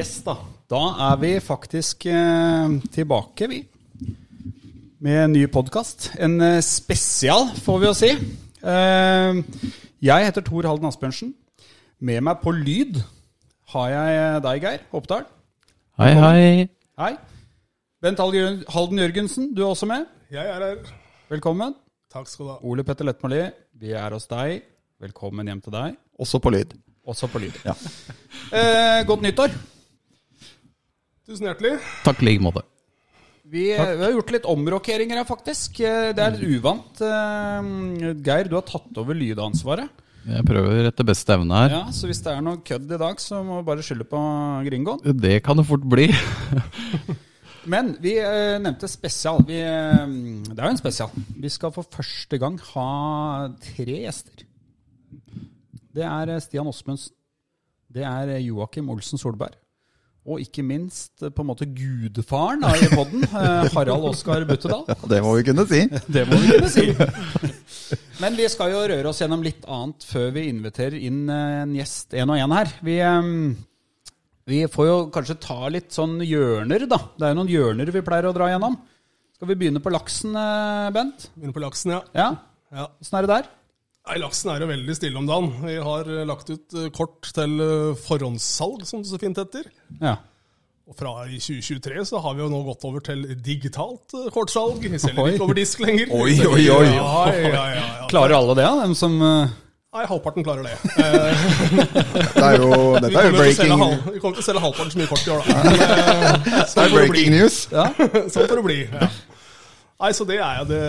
Yes, da. Da er vi faktisk eh, tilbake, vi. Med en ny podkast. En eh, spesial, får vi jo si. Eh, jeg heter Tor Halden Asbjørnsen. Med meg på lyd har jeg eh, deg, Geir Oppdal. Hei, hei. Hei. Bent Halden Jørgensen, du er også med. Jeg er her. Velkommen. Takk skal du ha. Ole Petter Lettmoli, vi er hos deg. Velkommen hjem til deg. Også på lyd. Også på lyd. Eh, godt nyttår. Tusen hjertelig. Takk i like måte. Vi, vi har gjort litt omrokeringer her, faktisk. Eh, Det er litt uvant. Eh, Geir, du har tatt over lydansvaret. Jeg prøver etter beste evne her. Ja, Så hvis det er noe kødd i dag, så må vi bare skylde på Gringoen. Det kan det fort bli. Men vi eh, nevnte spesial. Vi, eh, det er jo en spesial. Vi skal for første gang ha tre gjester. Det er eh, Stian Åsmundsen. Det er eh, Joakim Olsen Solberg. Og ikke minst eh, på en måte gudfaren da, i podden, eh, Harald Oskar Buttedal. Det må vi kunne si. Det må vi kunne si. Men vi skal jo røre oss gjennom litt annet før vi inviterer inn eh, en gjest én og én her. Vi, vi får jo kanskje ta litt sånn hjørner, da. Det er jo noen hjørner vi pleier å dra gjennom. Skal vi begynne på laksen, Bent? Begynne på laksen, ja. Ja? ja. Er det der? Nei, Laksen er jo veldig stille om dagen. Vi har eh, lagt ut eh, kort til eh, forhåndssalg, som det så fint heter. Ja. Og fra i 2023 så har vi jo nå gått over til digitalt kortsalg. Vi selger Oi. ikke over disk lenger. Oi, oi, oi. Ja, ja, ja, ja, ja. Klarer alle det, da? Dem som Nei, halvparten klarer det. Det er jo, dette er jo breaking, halv, vi kommer til å selge halvparten så mye kort i år, da. Men, det sånn er det bli. breaking news. Sånn får det bli. Ja. Nei, så det er jo det,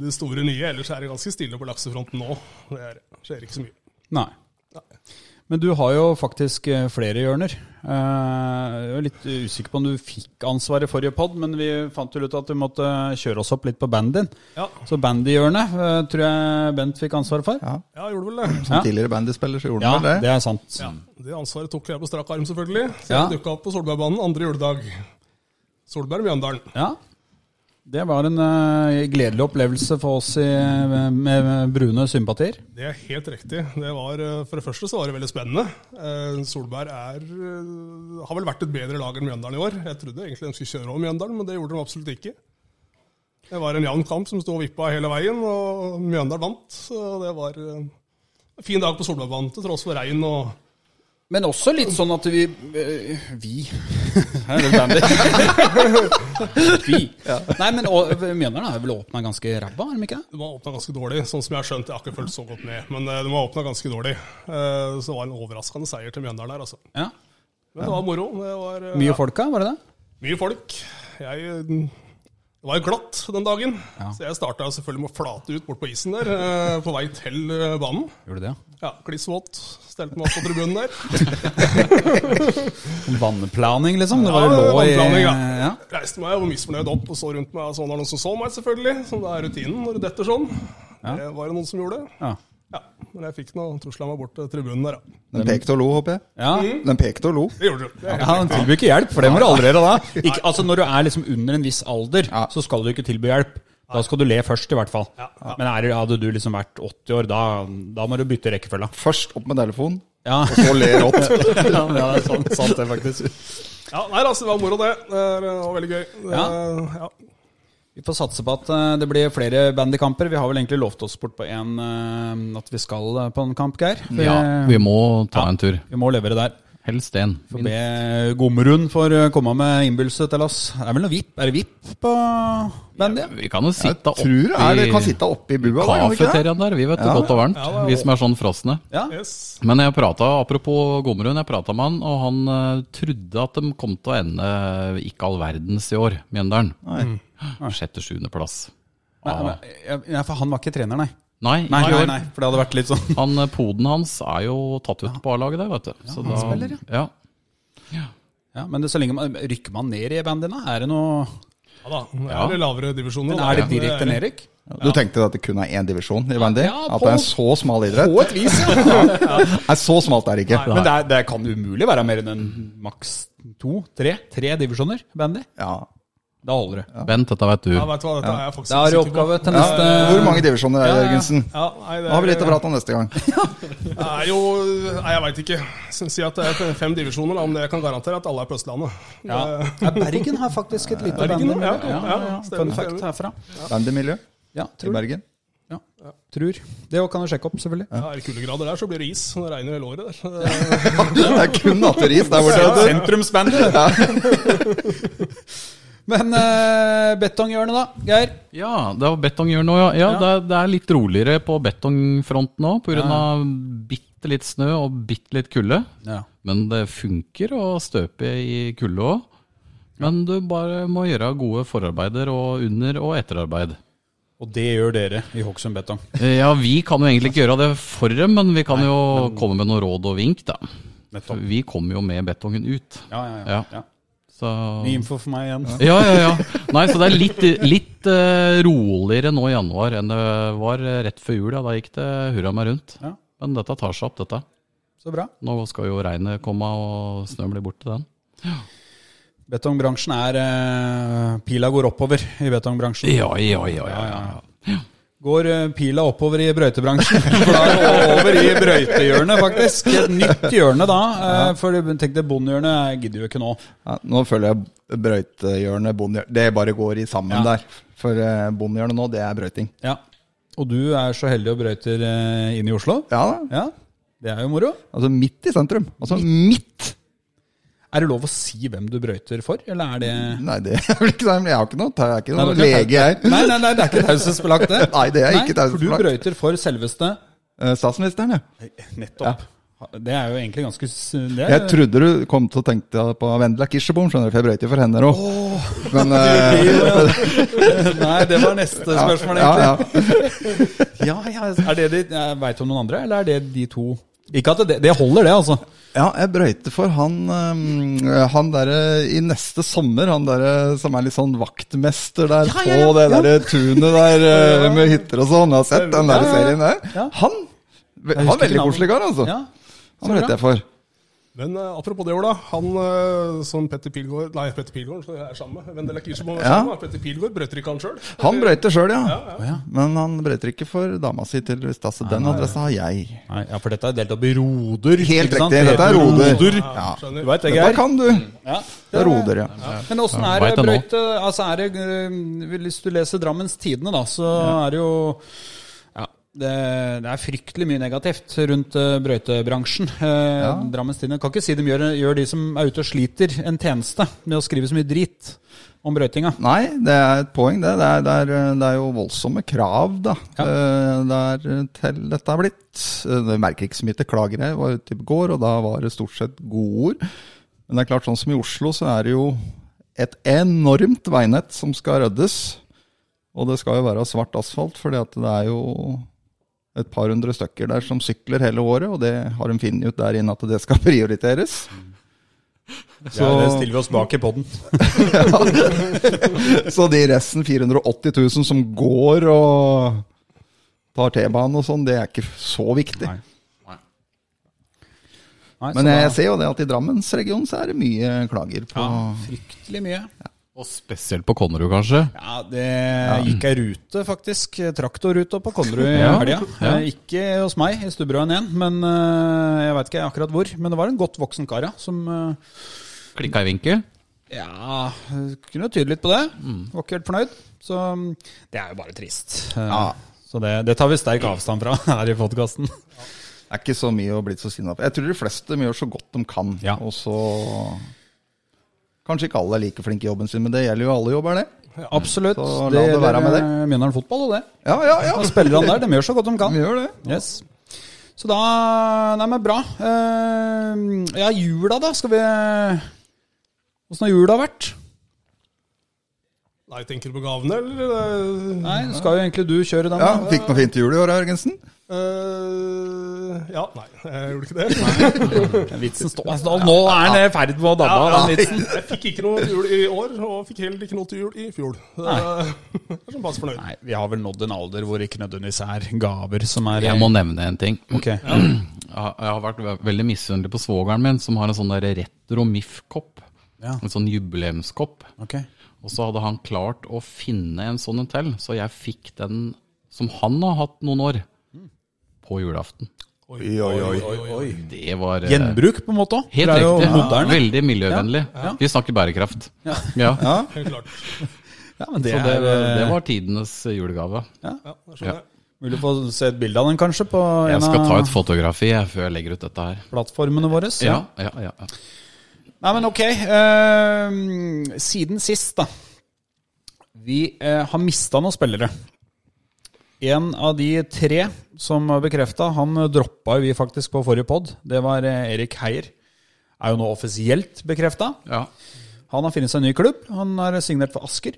det store nye. Ellers er det ganske stille på laksefronten nå. Det er, skjer ikke så mye. Nei. Men du har jo faktisk eh, flere hjørner. Eh, Jeg er litt usikker på om du fikk ansvaret forrige pod, men vi fant jo ut at du måtte kjøre oss opp litt på bandyen. Ja, Så bandyhjørnet eh, tror jeg Bent fikk ansvaret for. Ja, ja jeg gjorde vel det. Som Ja. tidligere bandyspiller så gjorde Ja, han vel det. det er sant. Ja, Det ansvaret tok jeg på strak arm, selvfølgelig. Så Ja. jeg dukka opp på Solbergbanen andre juledag. Solberg Mjøndalen. Ja. Det var en uh, gledelig opplevelse for oss i, med, med brune sympatier. Det er helt riktig. Det var, eh, for det første så var det veldig spennende. Uh, Solberg er, uh, har vel vært et bedre lag enn Mjøndalen i år. Jeg trodde egentlig de skulle kjøre over Mjøndalen, men det gjorde de absolutt ikke. Det var en jevn kamp som sto og vippa hele veien, og Mjøndalen vant. Så det var en fin dag på Solbergbanen til tross for regn og Men også litt sånn at vi eh, Vi Her er det bandy. vi. Nei, men og, Mjøndalen har vel åpna ganske ræva, har de ikke det? De har åpna ganske dårlig, sånn som jeg har skjønt. Jeg har ikke fulgt så godt med, men eh, de har åpna ganske dårlig. Eh, Så det var en overraskende seier til Mjøndalen der, altså. Ja. Men det var moro. Det var Mye ja, folka, var det det? mye folk. Jeg det var jo glatt den dagen, Ja. så jeg starta selvfølgelig med å flate ut bort på isen der, eh, på vei til eh, banen. Gjorde du det, Ja, Kliss våt. Stelte meg opp på tribunen der. ja. Vannplaning, liksom? Det var Ja, lå i ja. ja. Reiste meg og var misfornøyd opp og så rundt meg, og så var noen som så meg, selvfølgelig. Som det er rutinen når du detter sånn. Det var det noen som gjorde. Ja. Ja, Men jeg fikk noe trusla meg bort til tribunen der, ja. Den pekte og lo, håper jeg. ja. Den pekte og lo. Det gjorde helt Ja, Han tilbyr ikke hjelp, for det må du aldri gjøre da. Ikke, altså Når du er liksom under en viss alder, Ja. så skal du ikke tilby hjelp. Da skal du le først, i hvert fall. Ja, ja. Men er, hadde du liksom vært 80 år, da, da må du bytte rekkefølge. Først opp med telefonen, Ja, og så le rått. ja det er sant, sant det, faktisk. Ja, nei, altså, det var moro, det. Det var veldig gøy. Det, Ja. Ja. Vi får satse på at eh, det blir flere bandykamper. Vi har vel egentlig lovt oss bort på en eh, at vi skal eh, på en kamp, Geir. Vi, Ja, vi må ta Ja. en tur. vi må levere der. Helst en. Får be Gommerud for å komme med innbydelse til oss. Det er vel noe VIP? Er det VIP på bandy? Vi kan jo sitte tror det kan oppi sitte oppi bua. da, kan vi ikke det? kafeteriaen der, vi vet det Ja. godt og varmt. Ja, det er Vi som er sånn frosne. Ja. Yes. Men jeg prata, apropos Gommerud, jeg prata med han, og han uh, trodde at de kom til å ende ikke all verdens i år, Mjøndalen. Nei. Sjette-sjuendeplass. Nei, Ah. nei, for han var ikke trener, nei. Nei, Nei, nei, nei, for det hadde vært litt sånn Han, eh, Poden hans er jo tatt ut på A-laget der, vet du. Så han spiller, ja. Ja, Men det, så lenge man rykker man ned i bandyen. Er det noe Ja da. Det Ja. er det lavere divisjoner. Men er det Ja, direkte nedrykk? Du tenkte at det kun er én divisjon i bandy? Ja, At det er en så smal idrett? På et vis, ja. Nei, så smalt er det ikke. Men det, er, det kan umulig være mer enn en maks to, tre, tre divisjoner bandy. Ja. Da holder det. Bent, dette vet du. Ja, vet du hva, dette er faktisk Det har du ikke på. oppgave til Ja, neste hvor mange divisjoner er det, Ja, ja. Jørgensen? Ja, nei, det Da har vi litt å er, prate om neste gang. det er jo Nei, jeg veit ikke. Si at det er fem divisjoner, om det jeg kan garantere at alle er på Østlandet. Ja. Ja, Bergen har faktisk et lite bandemiljø. ja, Ja, ja, ja, Fun fact herfra. Bandymiljø Ja, i tror. Bergen. Ja. tror. Det kan du sjekke opp, selvfølgelig. Ja, Er det kuldegrader der, så blir det is. Det regner hele året der. Det er kun natteris der borte. Sentrumsbandy! Men uh, betonghjørnet, da, Geir? Ja, det var betonghjørnet òg, ja. ja, Ja. Det, er, det er litt roligere på betongfronten òg, pga. av bitte litt snø og bitte litt kulde. Ja. Men det funker å støpe i kulde òg. Men du bare må gjøre gode forarbeider og under- og etterarbeid. Og det gjør dere i Hokksund Betong. Eh, Ja, vi kan jo egentlig ikke gjøre det for dem, men vi kan jo komme med noen råd og vink, da. Vi kommer jo med betongen ut. Ja, ja, ja. Ja. ja. Så Ny info for meg igjen. Ja, ja, ja. Nei, så det er litt, litt uh, roligere nå i januar enn det var rett før jul. Ja. Da gikk det hurra meg rundt. Ja. Men dette tar seg opp, dette. Så bra. Nå skal jo regnet komme, og snøen blir borte, den. Betongbransjen er uh, Pila går oppover i betongbransjen. Ja, ja, ja. ja, ja. Går eh, pila oppover i brøytebransjen. For da er det over i brøytehjørnet, faktisk. Et nytt hjørne da. eh, For tenk deg, bondhjørnet gidder jo ikke nå. Ja, nå føler jeg brøytehjørnet, bondehjørnet Det bare går i sammen Ja. der. For bondehjørnet nå, det er brøyting. Ja. Og du er så heldig og brøyter eh, inn i Oslo? Ja da. Ja. Det er jo moro. Altså midt i sentrum. Altså midt! Er det lov å si hvem du brøyter for, eller er det Nei, det er vel ikke sånn. Jeg har ikke noe, jeg er ikke Nei, noe det ikke lege, her. Nei, nei, nei, det er ikke taushetsbelagt, det. Nei, det er ikke For du brøyter for selveste Eh, Statsministeren, ja. Nettopp. Det er jo egentlig ganske det er, Jeg trodde du kom til å tenke på Vendela Kirsebom, skjønner du, for jeg brøyter for henne òg. Men uh... Nei, det var neste spørsmål, egentlig. ja. Ja, ja. Er det de, jeg Veit om noen andre, eller er det de to? Ikke at det, det holder, det, altså. Ja, jeg brøyter for han um, Han derre i neste sommer, han derre som er litt sånn vaktmester der Ja, ja, ja, på det derre tunet der eh, med hytter og sånn. Jeg har sett den der Ja, ja, ja. serien der. Han han er veldig koselig kar, altså. Ja, Han brøyter jeg for. Men uh, apropos det, Ola. Han uh, som Petter Pilgaard Nei, Petter Pilgaard så jeg er sammen med. Vendela Kirsebom er Ja. sammen. Petter Pilgaard brøyter ikke han sjøl? Han brøyter sjøl, ja. Ja, ja. Men han brøyter ikke for dama si, tydeligvis. Altså, den adressa har jeg. Nei, ja, for dette er delt opp i roder. Helt ikke sant? riktig. Dette er roder. Roder. Ja. Du vet jeg Dette kan du. Ja. Det er roder, ja. Men åssen er det brøyte Altså er det øh, Hvis du leser Drammens Tidende, da, så er det jo ja, det, det er fryktelig mye negativt rundt uh, brøytebransjen. Eh, Drammens Tidende kan ikke si de gjør, gjør de som er ute og sliter, en tjeneste med å skrive så mye drit om brøytinga. Nei, det er et poeng, det. Det er, det er, det er jo voldsomme krav, da. Ja. Uh, Det er til dette er blitt. Det merker ikke så mye til klager. Jeg var ute i går, og da var det stort sett godord. Men det er klart, sånn som i Oslo, så er det jo et enormt veinett som skal ryddes. Og det skal jo være svart asfalt, fordi at det er jo et par hundre stykker der som sykler hele året, og det har de funnet ut der inne at det skal prioriteres. Så det stiller vi oss bak i poden. Så de resten, 480 000 som går og tar T-banen og sånn, det er ikke så viktig. Nei. Nei, Men jeg da- ser jo det at i Drammensregionen så er det mye klager på ja, Fryktelig mye. Og spesielt på Konnerud, kanskje. Ja, det gikk ei rute, faktisk. Traktorrute på Konnerud i Ja, helga. ja. Eh, Ikke hos meg, i Stubberøen igjen, men eh, jeg veit ikke akkurat hvor. Men det var en godt voksen kar, ja, som eh, Klikka i vinkel. Ja, kunne tyde litt på det. Var ikke helt fornøyd. Så mm, det er jo bare trist. Ja. Så det, det tar vi sterk avstand fra her i podkasten. Det er ikke så mye å bli så sinna på. Jeg tror de fleste gjør så godt de kan. Ja. Og så Kanskje ikke alle er like flinke i jobben sin, men det gjelder jo alle jobber, det. Absolutt. Så la det være med det. Mjøndalen fotball og det. Ja, ja, ja. Og spillerne der, de gjør så godt de kan. De gjør det. Yes. Så da Nei, men bra. Eh, ja, jula, da. Skal vi Åssen har jula vært? Nei, tenker du på gavene, eller? Nei, skal jo egentlig du kjøre den. Ja, da. Fikk noe fint jul i år, Jørgensen? Eh, ja, nei, jeg gjorde ikke det. Vitsen står altså, Nå er han i ferd med å dabbe av den vitsen. Jeg fikk ikke noe til jul i år, og fikk heller ikke noe til jul i fjor. Det er jeg er sånn passe fornøyd. Nei, vi har vel nådd en alder hvor ikke nødvendigvis er gaver som er Jeg må nevne en ting. Ok. Jeg jeg har vært veldig misunnelig på svogeren min, som har en sånn retro MIF-kopp. Ja. En sånn jubileumskopp. Okay. Og så hadde han klart å finne en sånn en til, så jeg fikk den som han har hatt noen år, på julaften. Oi, oi, oi, oi. Det var eh, Gjenbruk, på en måte òg. Helt det er jo riktig. moderne. Veldig miljøvennlig. Vi snakker bærekraft. Ja. Ja, Helt klart. Ja, men det, Så det, er eh, det var tidenes julegave. Ja, det skjønner mulig å få se et bilde av den, kanskje, på Jeg en skal ta av et fotografi jeg, før jeg legger ut dette her. plattformene våre. Ja, ja, ja. ja. Nei, men ok. eh, siden sist, da. Vi eh, har mista noen spillere. En av de tre som bekrefta, han droppa vi faktisk på forrige pod. Det var eh, Erik Heier. Er jo nå offisielt bekrefta. ja. Han har funnet seg en ny klubb. Han har signert for Asker.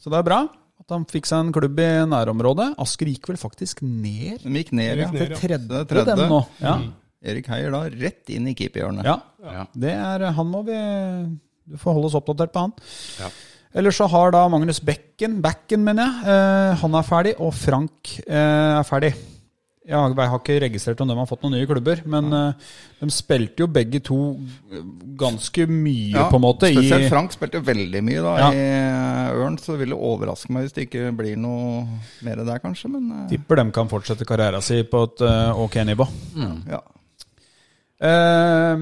Så det er bra at han fikk seg en klubb i nærområdet. Asker gikk vel faktisk ned De gikk ned, ja. Til tredje, tredje. dem nå. Ja. Erik Heier da rett inn i keeperhjørnet. Ja, Ja. det er Han må vi Du får holde oss oppdatert på han. Ja. Ellers så har da Magnus Bekken, Bekken mener jeg, eh, han er ferdig, og Frank eh, er ferdig. Jeg har, jeg har ikke registrert om de har fått noen nye klubber, men eh, de spilte jo begge to ganske mye, Ja, på en måte. Spesielt i, Frank spilte veldig mye da Ja. i eh, Ørn, så det ville overraske meg hvis det ikke blir noe mer der, kanskje. Men eh, Tipper de kan fortsette karrieren sin på et eh, ok nivå. ja. Eh,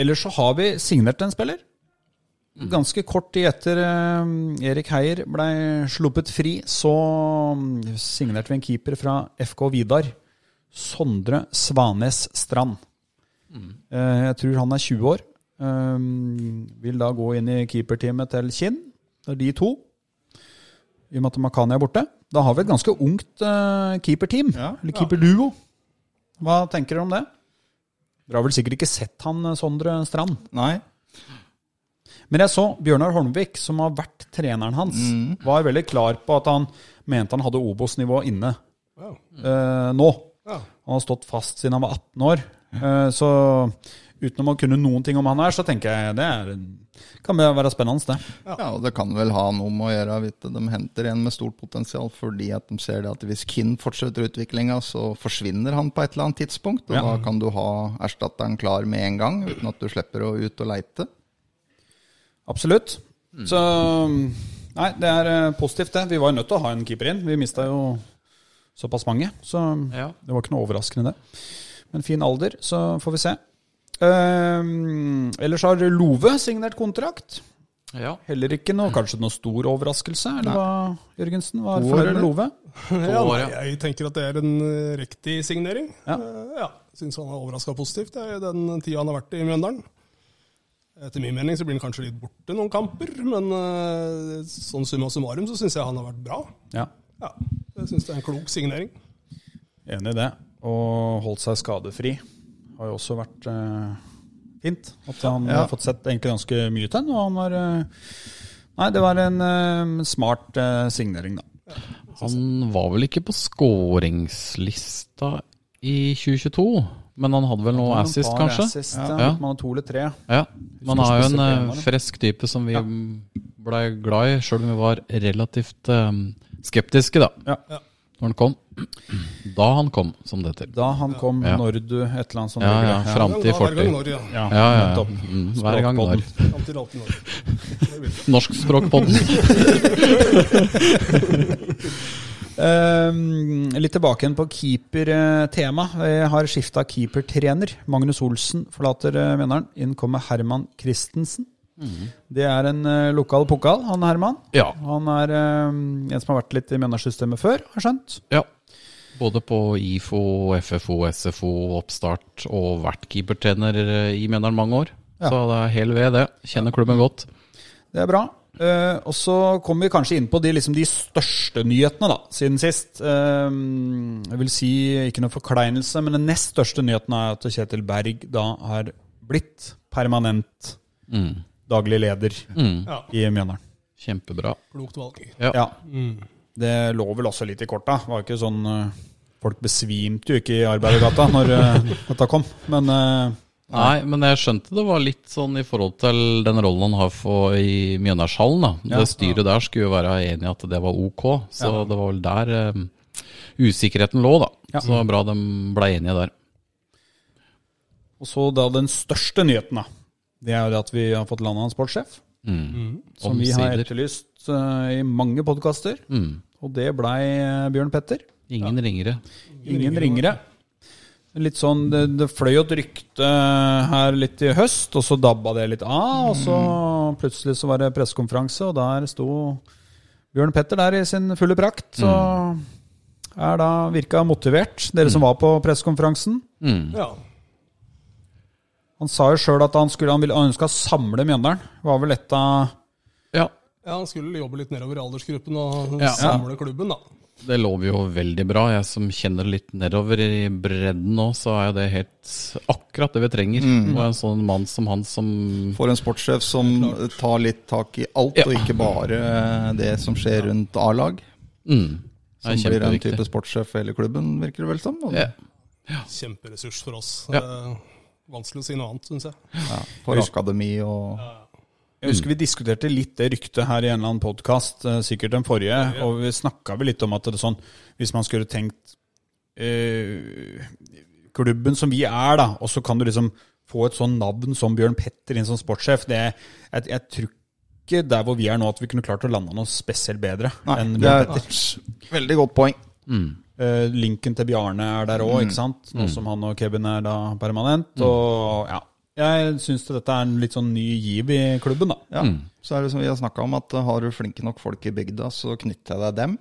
ellers så har vi signert en spiller. Ganske kort tid etter eh, Erik Heier ble sluppet fri, så mm, signerte vi en keeper fra FK Vidar. Sondre Svanes Strand. Mm. jeg tror han er 20 år. Eh, vil da gå inn i keeperteamet til Kinn. Det er de to. I og med at Makani er borte. Da har vi et ganske ungt eh, keeperteam. Ja. Eller keeperduo. Hva tenker dere om det? Dere har vel sikkert ikke sett han eh, Sondre Strand? Nei. Men jeg så Bjørnar Holmvik, som har vært treneren hans, var veldig klar på at han mente han hadde Obos-nivå inne Wow. eh, nå. Ja. Han har stått fast siden han var 18 år. Eh, så utenom å kunne noen ting om han her, så tenker jeg det er, kan være spennende, det. Ja, og Det kan vel ha noe med å gjøre at de henter en med stort potensial, fordi at de ser det at hvis Kinn fortsetter utviklinga, så forsvinner han på et eller annet tidspunkt. Og Ja. da kan du ha erstatteren klar med en gang, uten at du slipper å ut og leite. Absolutt. Så Nei, det er eh, positivt, det. Vi var jo nødt til å ha en keeper inn. Vi mista jo såpass mange, så Ja. det var ikke noe overraskende, det. Men fin alder, så får vi se. Ehm, ellers har Love signert kontrakt. ja. Heller ikke noe, kanskje noe stor overraskelse, eller hva, Jørgensen? Hva er for? Love? Ja, jeg tenker at det er en eh, riktig signering. Ja. Uh, ja Syns han har overraska positivt det er den tida han har vært i Mjøndalen. Etter min mening så blir han kanskje litt borte noen kamper, men eh, sånn summa summarum så syns jeg han har vært bra. Ja, Ja, Jeg syns det er en klok signering. enig i det. Og holdt seg skadefri har jo også vært uh, fint. At han Ja. har fått sett egentlig ganske mye til og han var uh, Nei, det var en uh, smart eh, signering, da. Han var vel ikke på skåringslista i 2022, men han hadde vel noe hadde assist, kanskje? Assist, ja. Ja. Man har to eller tre. Ja. Man er jo en eh, frisk type som vi blei glad i, sjøl om vi var relativt eh, skeptiske da Ja. Ja. når han kom. Da han kom, som det heter. Da han kom Ja. når du et eller annet sånt. Ja, ja, fram til Hver gang 40. når, ja. Ja, Ja, ja, ja. Mm, hver gang når. Norskspråkpodden. Ehm, litt tilbake igjen på keepertema. Jeg har skifta keepertrener. Magnus Olsen forlater uh, Mjøndalen. Inn kommer Herman Christensen. Det er en uh, lokal pokal, han Herman. Ja. Han er uh, en som har vært litt i Mjøndalssystemet før, har skjønt. ja. Både på IFO, FFO, SFO, oppstart og vært keepertrener eh, i Mjøndalen mange år. Ja. Så det er hel ved, det. Kjenner klubben godt. Det er bra. Eh, og så kommer vi kanskje inn på de, liksom, de største nyhetene da, siden sist. Uh, jeg vil si ikke noe forkleinelse, men den nest største nyheten er at Kjetil Berg da har blitt permanent Mm. daglig leder Mm. I Mjøndalen. Kjempebra. klokt valg. Ja. Ja, Mm. det lå vel også litt i korta. Var ikke sånn eh, Folk besvimte jo ikke i Arbeidergata når dette kom, men Nei, men jeg skjønte det var litt sånn i forhold til den rollen han har for i Mjøndalshallen. da. Ja. det styret der skulle jo være enig i at det var ok, så Ja. det var vel der um, usikkerheten lå, da. Ja. Så bra de ble enige der. Og så da den største nyheten, da. Det er jo at vi har fått landa en sportssjef. Mm. som vi har etterlyst uh, i mange podkaster. Mm. Og det blei eh, Bjørn Petter. Ingen ringere. Ingen ringere. Litt sånn, det, det fløy jo et rykte her litt i høst, og så dabba det litt av. Og så plutselig så var det pressekonferanse, og der sto Bjørn Petter der i sin fulle prakt. Så er da virka motivert, dere som var på pressekonferansen. Mm. Ja. Han sa jo sjøl at han skulle han ville han ønska å samle Mjøndalen. Var vel et av Ja, ja, han skulle jobbe litt nedover i aldersgruppen og Ja. samle klubben, da. Det lover jo veldig bra. Jeg som kjenner litt nedover i bredden nå, så er jo det helt akkurat det vi trenger. Og en sånn mann som han som For en sportssjef som tar litt tak i alt, Ja. og ikke bare det som skjer rundt A-lag. mm, Som blir en type sportssjef i hele klubben, virker det vel som. Og, Ja. Kjemperessurs for oss. Ja. Eh, vanskelig å si noe annet, syns jeg. ja, for akademi og Jeg husker vi diskuterte litt det ryktet her i en eller annen podkast, sikkert den forrige, og vi snakka vel litt om at det er sånn Hvis man skulle tenkt eh, Klubben som vi er, da, og så kan du liksom få et sånn navn som Bjørn Petter inn som sportssjef, det jeg, jeg tror ikke der hvor vi er nå, at vi kunne klart å lande noe spesielt bedre Nei, enn Bjørn er Petter. veldig godt poeng. Mm. Uh, linken til Bjarne er der òg, ikke sant? Nå som han og Kevin er da permanent. Og ja, jeg syns dette er en litt sånn ny giv i klubben, da. Ja, Så er det som vi har snakka om, at uh, har du flinke nok folk i bygda, så knytter jeg deg dem.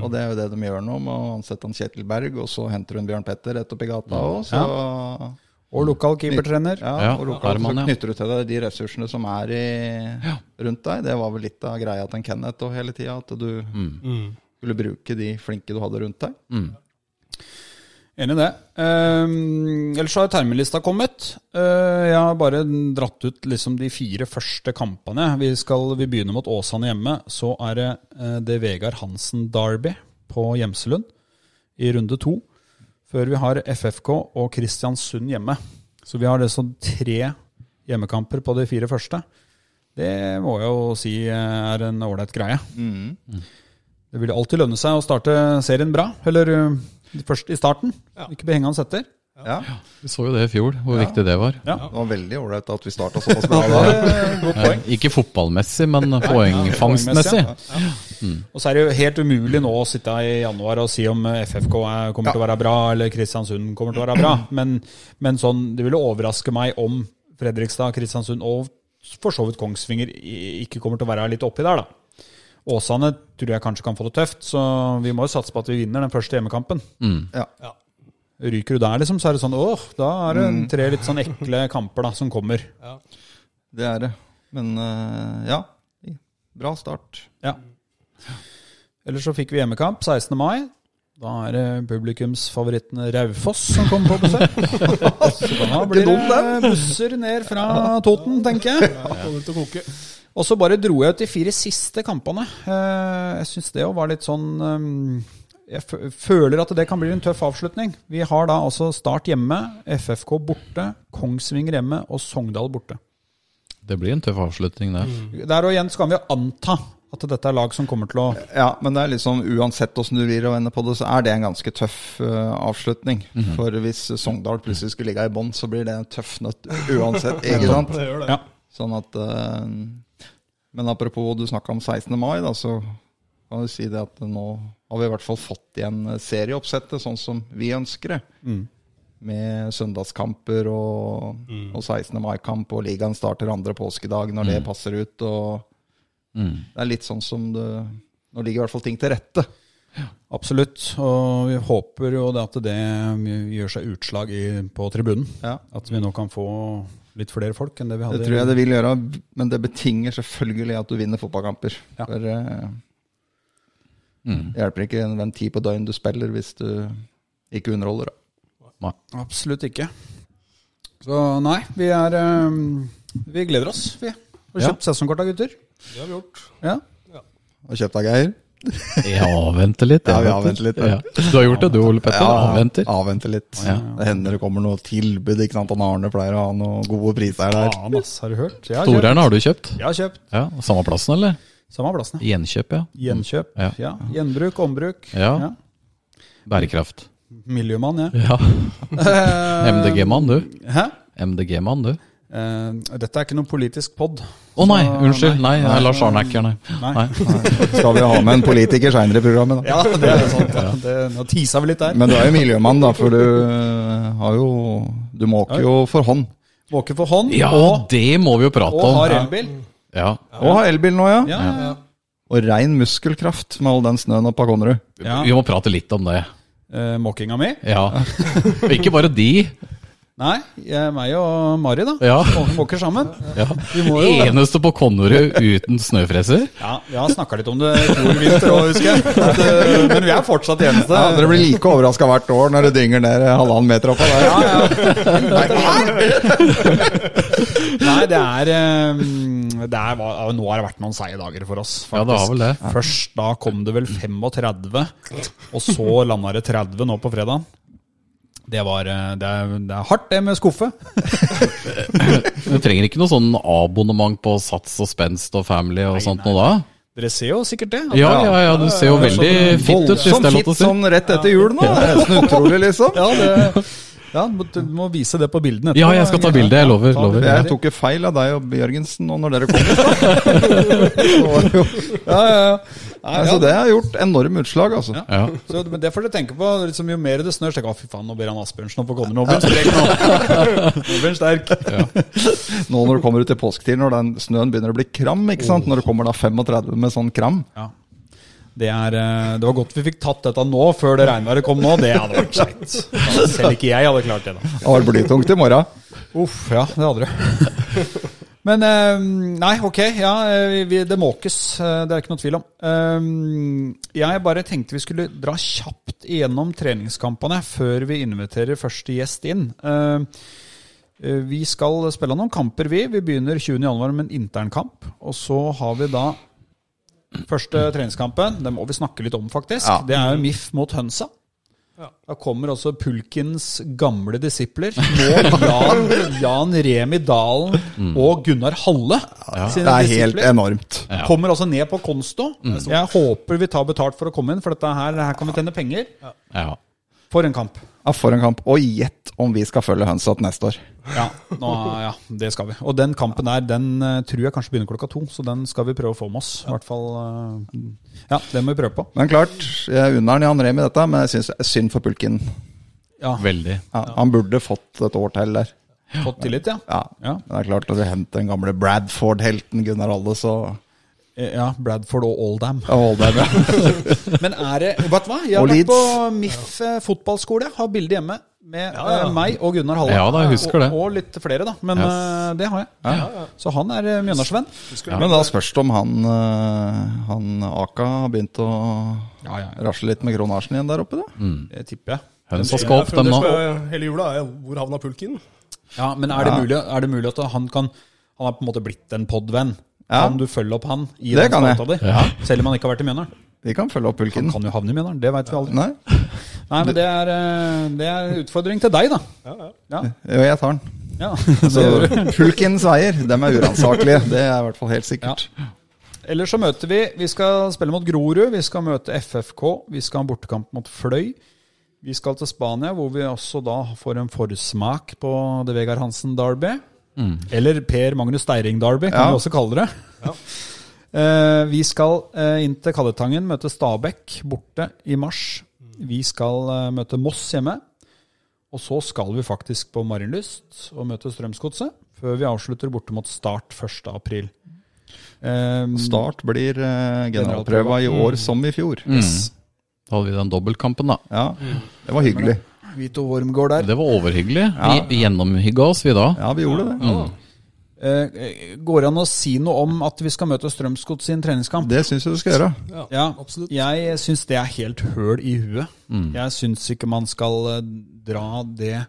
Og det er jo det de gjør nå, med å ansette han Kjetil Berg, og så henter hun Bjørn Petter rett oppi gata òg. Så Og lokal keepertrener. ja, Ja, og lokal, så ja. så knytter du til deg de ressursene som er i, rundt deg. Det var vel litt av greia til en Kenneth og hele tida, at du skulle bruke de flinke du hadde rundt deg. Mm. Enig i det. Um, ellers har termelista kommet. Uh, jeg har bare dratt ut liksom de fire første kampene. Vi, skal, vi begynner mot Åsane hjemme. Så er det uh, det Vegard Hansen Derby på Gjemselund i runde to. Før vi har FFK og Kristiansund hjemme. Så vi har sånn tre hjemmekamper på de fire første. Det må jeg jo si er en ålreit greie. Det vil alltid lønne seg å starte serien bra. Eller først i starten. Ikke bli hengende etter. Ja, Vi så jo det i fjor, hvor viktig det var. Ja. Det var veldig ålreit at vi starta såpass bra. da. Ikke fotballmessig, men poengfangstmessig. Og så er det jo helt umulig nå å sitte i januar og si om FFK er, kommer til å være bra, eller Kristiansund kommer til å være bra. Men, men sånn, det ville overraske meg om Fredrikstad, Kristiansund og for så vidt Kongsvinger ikke kommer til å være litt oppi der, da. Åsane tror jeg kanskje kan få det tøft, så vi må jo satse på at vi vinner den første hjemmekampen. Ja. Ja. Ryker du der, liksom, så er det sånn åh, da er det tre litt sånn ekle kamper da, som kommer. Ja. Det er det. Men eh, ja, bra start. Ja. Ellers så fikk vi hjemmekamp 16. mai. Da er det publikumsfavoritten Raufoss som kommer på besøk. så da blir det busser ned fra Toten, tenker jeg. Og så bare dro jeg ut de fire siste kampene. Eh, Jeg syns det òg var litt sånn eh, Jeg føler at det kan bli en tøff avslutning. Vi har da altså Start hjemme, FFK borte, Kongsvinger hjemme og Sogndal borte. Det blir en tøff avslutning der. Der og igjen skal vi anta at dette er lag som kommer til å Ja, men det er liksom uansett hvordan du vrir og vender på det, så er det en ganske tøff uh, avslutning. For hvis Sogndal plutselig skulle ligge i bånn, så blir det en tøff nøtt uansett. ikke sant? Det gjør det. Ja. Sånn at uh, Men apropos du snakka om 16. mai, da, så kan du si det at nå har vi i hvert fall fått igjen serieoppsettet sånn som vi ønsker det. Med søndagskamper og, og 16. mai-kamp, og ligaen starter andre påskedag når det passer ut. og Det er litt sånn som det Nå ligger i hvert fall ting til rette. Absolutt. Og vi håper jo at det gjør seg utslag i, på tribunen. Ja. At vi nå kan få litt flere folk enn det vi hadde. Det tror jeg det vil gjøre, men det betinger selvfølgelig at du vinner fotballkamper. Ja. For eh, det hjelper ikke hvem tid på døgn du spiller hvis du ikke underholder. Da. Absolutt ikke. Så nei, vi er um, Vi gleder oss, vi. Har Ja. sesongkort av gutter. Det har vi gjort. Ja. Og kjøpt av Geir? Jeg avventer litt. jeg, Ja, vi avventer litt, ja. Ja. Du har gjort det du, Ole Petter? Ja, avventer? avventer litt. Ja. Det hender det kommer noe tilbud. ikke sant? Han Arne pleier å ha noen gode priser der. Ja, masse Har du hørt? Storeren har du kjøpt? Jeg har kjøpt. Ja, Samme plassen, eller? Samme plassen. Gjenkjøp, ja. Gjenkjøp. Ja. Ja. Gjenbruk, ombruk. Ja. Bærekraft. Miljømann, ja. Ja. MDG-mann, du. Hæ? MDG-mann, du. Eh, dette er ikke noen politisk pod. Å nei, unnskyld. Nei, nei, Lars Arne er ikke her, nei. Nei. nei. Skal vi ha med en politiker seinere i programmet, da? Ja, det er sant. Ja. Det, nå tisa vi litt der. Men du er jo miljømann, da, for du eh, har jo Du måker jo for hånd. Måker for hånd, Ja, og, det må vi jo prate og om. har elbil. Ja. Og har elbil nå, ja. Ja, ja, ja. Og rein muskelkraft med all den snøen oppe på Konnerud. Ja. Vi må prate litt om det. Eh, måkinga mi? Ja. Ikke bare de. Nei, jeg, meg og Mari, da. Ja. Må- Måker sammen. Ja. Vi må jo Eneste på Konnerud uten snøfreser. Ja, vi har snakka litt om det i vinter òg, husker jeg. At, eh, Men vi er fortsatt eneste. Ja, dere blir like overraska hvert år når det dynger ned halvannen meter oppå der. Ja, ja. Nei, det er, eh, det er Nå har det vært noen seige dager for oss, Ja, det har vel det. Først da kom det vel 35, og så landa det 30 nå på fredag. Det, var, eh, det, er, det er hardt, det med skuffe. Du trenger ikke noe sånn abonnement på Sats og Spenst og Family og sånt noe da? Dere ser jo sikkert det. Ja, ja, ja, du ser jo veldig fit ut, Sånn det Voldsomt er fit til å si. sånn rett etter jul nå. Det er nesten utrolig, liksom. Ja, det, ja, du må- vise det på bildene etterpå. Ja, jeg skal ta bilde, jeg lover. lover. Jeg tok jo feil av deg og Bjørgensen nå når dere kom. Ja, ja, ja. Nei, Så det har gjort enorme utslag, altså. Ja. Ja. Så, men det får dere tenke på. Liksom, jo mer det snør, så tenker jeg fy faen, nå blir han Asbjørnsen oppe på komme. Nå blir han sprek nå. Nå blir han sterk. Nå når du kommer ut i påsketid, når den snøen begynner å bli kram, ikke sant? Når det kommer da 35 med sånn kram. Det, er, eh, det var godt vi fikk tatt dette nå, før det regnværet kom nå. Det hadde vært seigt. Selv ikke jeg hadde klart det. da. Det var blytungt i morgen. Uff, ja, det hadde det. Men eh, nei, ok, ja, eh, vi, det måkes. Det er ikke noe tvil om. Jeg bare tenkte vi skulle dra kjapt igjennom treningskampene før vi inviterer første gjest inn. Vi skal spille noen kamper, vi. Vi begynner 20.1 med en internkamp. Og så har vi da første treningskampen. det må vi snakke litt om, faktisk. Ja. Det er jo MIF mot Hønsa. Da kommer også Pulkins gamle disipler. Nå Jan, Jan Remi Dalen og Gunnar Halle. sine Det er helt enormt. Kommer også ned på Konsto. Jeg håper vi tar betalt for å komme inn, for dette her, her kan vi tjene penger. Ja. For en kamp. Ja, for en kamp. Og gjett om vi skal følge Hønsa neste år. Ja, nå, ja, det skal vi. Og den kampen der, den eh, tror jeg kanskje begynner klokka to, så den skal vi prøve å få med oss. I hvert fall eh, Ja, det må vi prøve på. Men klart, jeg unner Jan Remi dette, men jeg syns synd for pulken. Ja, Veldig. Ja, han burde fått et år til der. Fått tillit, ja. Ja. Ja. Det er klart, når du henter den gamle Bradford-helten Gunnar Alle, så Eh, Ja, Bradford og Oldham. ja, deg med. Men er det Vet du hva? Jeg har vært på MIF fotballskole. Har bilde hjemme med eh, meg og Gunnar Halle. Ja da, jeg husker det. Og, og litt flere, da. Men Yes. eh, det har jeg. Så han er uh, Mjøndalsvenn. Men da spørs det om han, eh, han Aka har begynt å Ja, ja, rasle litt med kronasjen igjen der oppe, da. det tipper jeg. Hønsa skal opp, dem nå. Hele jula er hvor havna pulken? Ja, Men er det, Ja. mulig, er det mulig at han kan Han har på en måte blitt en podvenn? Ja. Kan du følge opp han i Det den kan jeg. spalta di? Ja. Selv om han ikke har vært i Mjøndalen? Vi kan følge opp Han kan jo havne i Mjøndalen, det veit vi aldri. Nei, Nei, men det er, eh, det er utfordring til deg, da. Ja, ja. Ja, jo, jeg tar den. ja. Så pulkens veier, dem er uransakelige. Det er i hvert fall helt sikkert. Ellers så møter vi Vi skal spille mot Grorud, vi skal møte FFK, vi skal ha en bortekamp mot Fløy. Vi skal til Spania, hvor vi også da får en forsmak på det Vegard Hansen Derby. Eller Per Magnus Steiring Derby, kan Ja. vi også kalle det. Eh, vi skal eh, inn til Kalletangen, møte Stabæk borte i mars. Vi skal eh, møte Moss hjemme. Og så skal vi faktisk på Marienlyst og møte Strømsgodset, før vi avslutter borte mot Start 1. april. Eh, Start blir uh, generalprøva i år som i fjor. Yes. Da hadde vi den dobbeltkampen, da. Ja, det var hyggelig. Vito Wormgård der. Det var overhyggelig. Ja. Vi gjennomhygga oss, vi da. Ja, vi gjorde det. Eh, går det an å si noe om at vi skal møte Strømsgods i en treningskamp? Det syns jeg du skal gjøre. Ja, absolutt. Jeg syns det er helt høl i huet. Jeg syns ikke man skal eh, dra det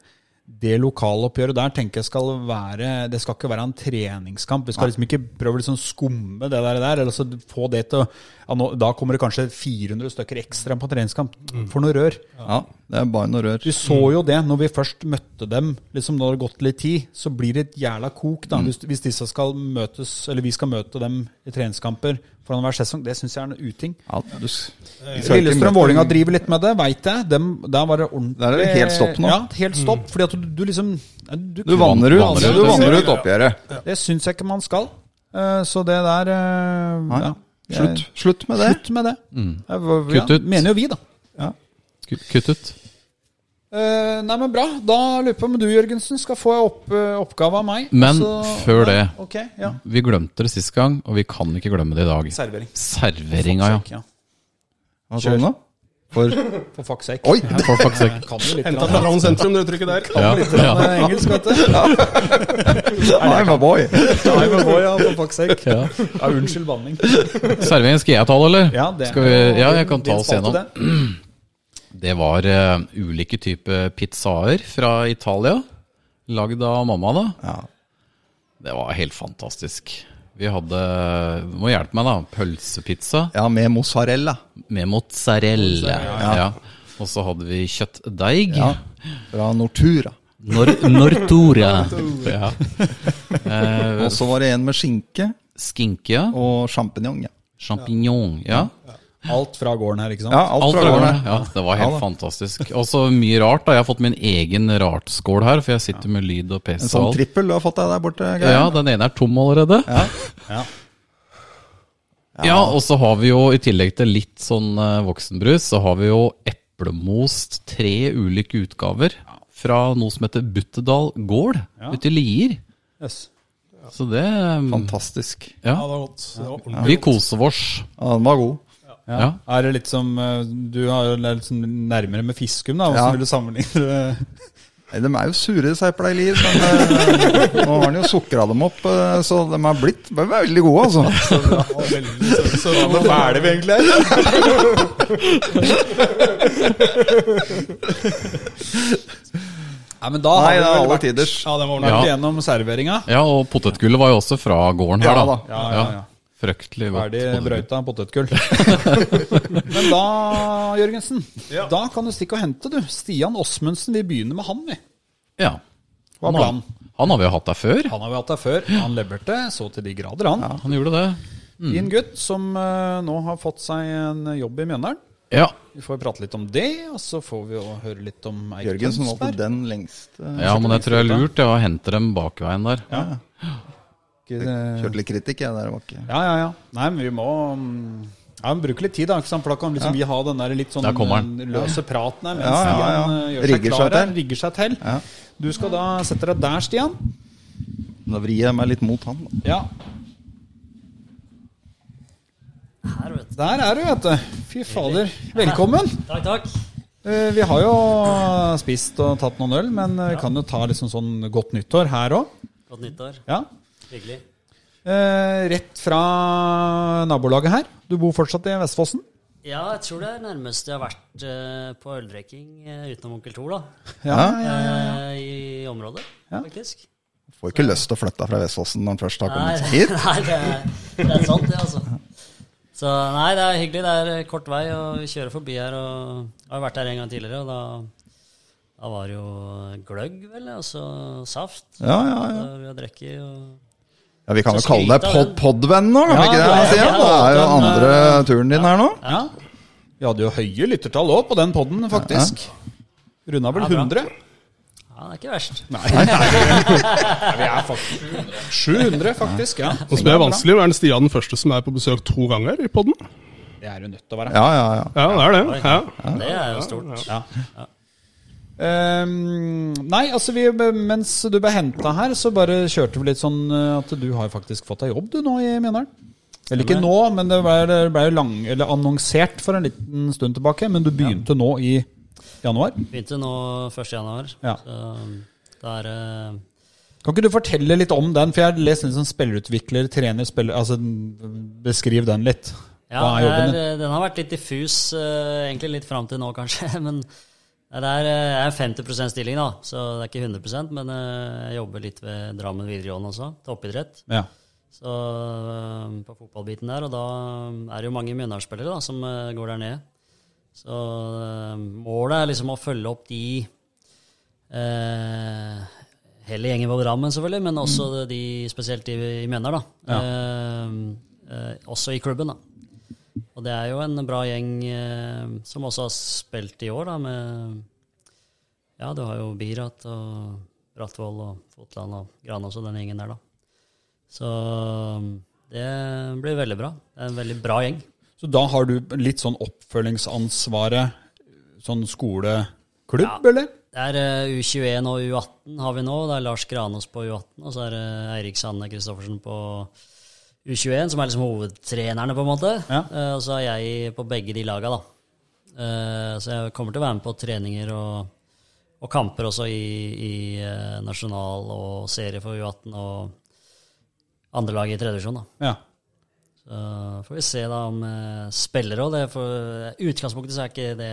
det lokaloppgjøret der tenker jeg skal være Det skal ikke være en treningskamp. Vi skal liksom ikke prøve å liksom skumme det der, eller så få det til å ja, nå, Da kommer det kanskje 400 stykker ekstra på treningskamp. For noe rør. Ja, det er bare noe rør. Vi så jo det når vi først møtte dem. liksom Når det har gått litt tid, så blir det et jævla kok. da, hvis, hvis disse skal møtes, eller vi skal møte dem i treningskamper foran hver sesong. Det syns jeg er en uting. Ja, du, s- vi skal ikke Lillestrøm møte- Vålinga driver litt med det, veit jeg. Dem, der var det ordentlig Der er det helt stopp nå. Ja, helt stopp. Fordi at du, du liksom Du, Du vanner ut, Vanner ut, du vanner ut oppgjøret. Det syns jeg ikke man skal. Eh, så det der eh, Nei, ja. Slutt, slutt med det. Slutt med det. Mm. Kutt ut. Mener jo vi, da. Ja. kutt ut. Eh, nei, men bra. Da lurer jeg på om du, Jørgensen, skal få opp, uh, oppgave av meg. Men altså, før det. Okay, ja. Vi glemte det sist gang, og vi kan ikke glemme det i dag. Servering. Serveringa, ja. ja. Hva sa du nå? For For fuck's sake. Oi! For fuck's sake. Kan litt Henta fra Trond sentrum, det uttrykket der. Ja, ja. Eh, engelsk, vet du. I'm a boy. Nei, a boy, ja, for fuck's sake. Ja. Ja, unnskyld banning. Servering skal jeg ta, eller? Ja, det Skal vi, ja, jeg kan ta oss gjennom. det. Var uh, ulike typer pizzaer fra Italia, lagd av mamma, da. Ja. Det var helt fantastisk. Vi hadde må hjelpe meg, da. Pølsepizza ja, med mozzarella. med mozzarella. Ja. Og så hadde vi kjøttdeig. Ja. Fra Nortura. Nor Nortura. Ja. Eh, Og så var det en med skinke skinke, ja. og sjampinjong. Ja. Sjampinjong. Ja. Alt fra gården her, ikke sant? ja, alt Alt fra fra gården. her. Ja, det var helt Ja fantastisk. Og så mye rart. da Jeg har fått min egen rartskål her, for jeg sitter med lyd og PC En sånn trippel du har fått deg der borte. Geir. Ja, den ene er tom allerede. Ja. Ja. Ja, og så har vi jo i tillegg til litt sånn eh, voksenbrus, så har vi jo eplemost tre ulike utgaver fra noe som heter Buttedal gård Ja. ute i Lier. Yes. Så det mm, Fantastisk. Ja, Ja, det var godt. Det var vi koser oss. Ja, den var god. Ja. Ja. Er det litt som eh, Du har jo litt nærmere med fiskum, da. Hvordan Ja. vil du sammenligne det? Nei, De er jo sure, seipla i liv, men eh, nå har han jo sukra dem opp, eh, så de er blitt de er veldig gode, altså. Ja, veldig så, så, Hvor fæle vi egentlig er. Nei, men da Nei, har det er alle vært, tiders. Ja, det var nok ja. gjennom serveringa. Ja, og potetgullet var jo også fra gården her, Ja da. da. Ja, ja, ja. Fryktelig godt. Ferdig brøyta potetgull. Men da, Jørgensen, Ja. da kan du stikke og hente, du. Stian Åsmundsen, vi begynner med han, vi. Ja. Hva er Han har, planen? han har vi jo hatt der før. Han har vi hatt der før. Han leverte så til de grader, han. Ja, Han gjorde det. Fin gutt som uh, nå har fått seg en jobb i Mjøndalen. Ja. Vi får prate litt om det, og så får vi jo høre litt om Eik Jørgensen valgte Tønsberg. den lengste. ja, men jeg tror det er lurt ja, å hente dem bakveien der. Ikke, Kjørte litt kritikk, jeg. Der ikke Ja, ja, ja. Nei, men vi må mm, ja, men bruke litt tid, da. Ikke sant? For da kan liksom vi ha den der litt sånn Der eh, løse praten her mens Ja, ja, ja. Stian eh, gjør Rigger seg her. Rigger seg til. Ja. Du skal da sette deg der, Stian. Da vrir jeg meg litt mot han. Da. Ja. Her, vet du. Der er du, vet du. Fy fader. Velkommen. Takk, takk. Eh, Vi har jo spist og tatt noen øl, men vi kan jo ta liksom sånn godt nyttår her òg. Godt nyttår. Ja. Hyggelig. Eh, rett fra nabolaget her. Du bor fortsatt i Vestfossen? Ja, jeg tror det er nærmest jeg har vært eh, på øldrikking eh, utenom Onkel Thor, da. Ja. Eh, I området, Ja. faktisk. Får ikke lyst til å flytte fra Vestfossen når han først har Nei, kommet hit. nei det, er, det er sant, det, altså. Så nei, det er hyggelig. Det er kort vei, og vi kjører forbi her. Og jeg har vært her en gang tidligere, og da, da var det jo gløgg, vel, og så saft. Ja, ja, ja. Da vi har drukket, og ja vi kan jo kalle deg pod podvenn nå, kan vi ikke det? ja, Stian? ja, Det er jo andre turen din her nå. Ja. Vi hadde jo høye lyttertall òg på den poden, faktisk. Runda vel 100? ja, det er ikke verst. Nei, vi er faktisk 700, faktisk. ja. Og som er vanskelig, er den Stian den første som er på besøk to ganger i podden? Det er jo nødt til å være. Ja, ja, ja. Ja, det er det. Ja. Det er jo stort. Ja. Ehm, nei, altså vi, mens du ble henta her, så bare kjørte vi litt sånn eh, at du har faktisk fått deg jobb du nå i Mjøndalen. Eller ikke nå, men det ble, ble jo lang, eller annonsert for en liten stund tilbake. Men du begynte nå i januar. Begynte nå 1. januar. Ja. Så det er uh... Kan ikke du fortelle litt om den? For jeg har lest en sånn spillerutvikler, trener, spiller Altså, beskriv den litt. Ja, er er, den har vært litt diffus, uh, egentlig litt fram til nå, kanskje. Men det er, eh, jeg er 50% stilling, da, så det er ikke 100% Men eh, jeg jobber litt ved Drammen videregående også, toppidrett. Ja. Så eh, på fotballbiten der, og da er det jo mange Mjøndalen-spillere da, som går der ned. Så målet er liksom å følge opp de eh, Hele gjengen på Drammen, selvfølgelig, men også de, spesielt de i Mjøndalen. da. Eh, eh, også i klubben. da. Og det er jo en bra gjeng eh, som også har spilt i år, da, med Ja, du har jo Birat og Brattvoll og Fotland og Granås og den gjengen der, da. Så det blir veldig bra. Det er en veldig bra gjeng. Så da har du litt sånn oppfølgingsansvaret, sånn skoleklubb, Ja. eller? Det er eh, U21 og U18 har vi nå. Det er Lars Granås på U18, og så er det Eirik Sanne Kristoffersen på U21, som er liksom hovedtrenerne, på en måte. Ja. Eh, Og så er jeg på begge de laga, da. Eh, Så jeg kommer til å være med på treninger og, og kamper også i, i eh, nasjonal og serie for U18 og andre lag i tredje divisjon, da. Ja. Så får vi se da om uh, spillere òg. I utgangspunktet så er ikke det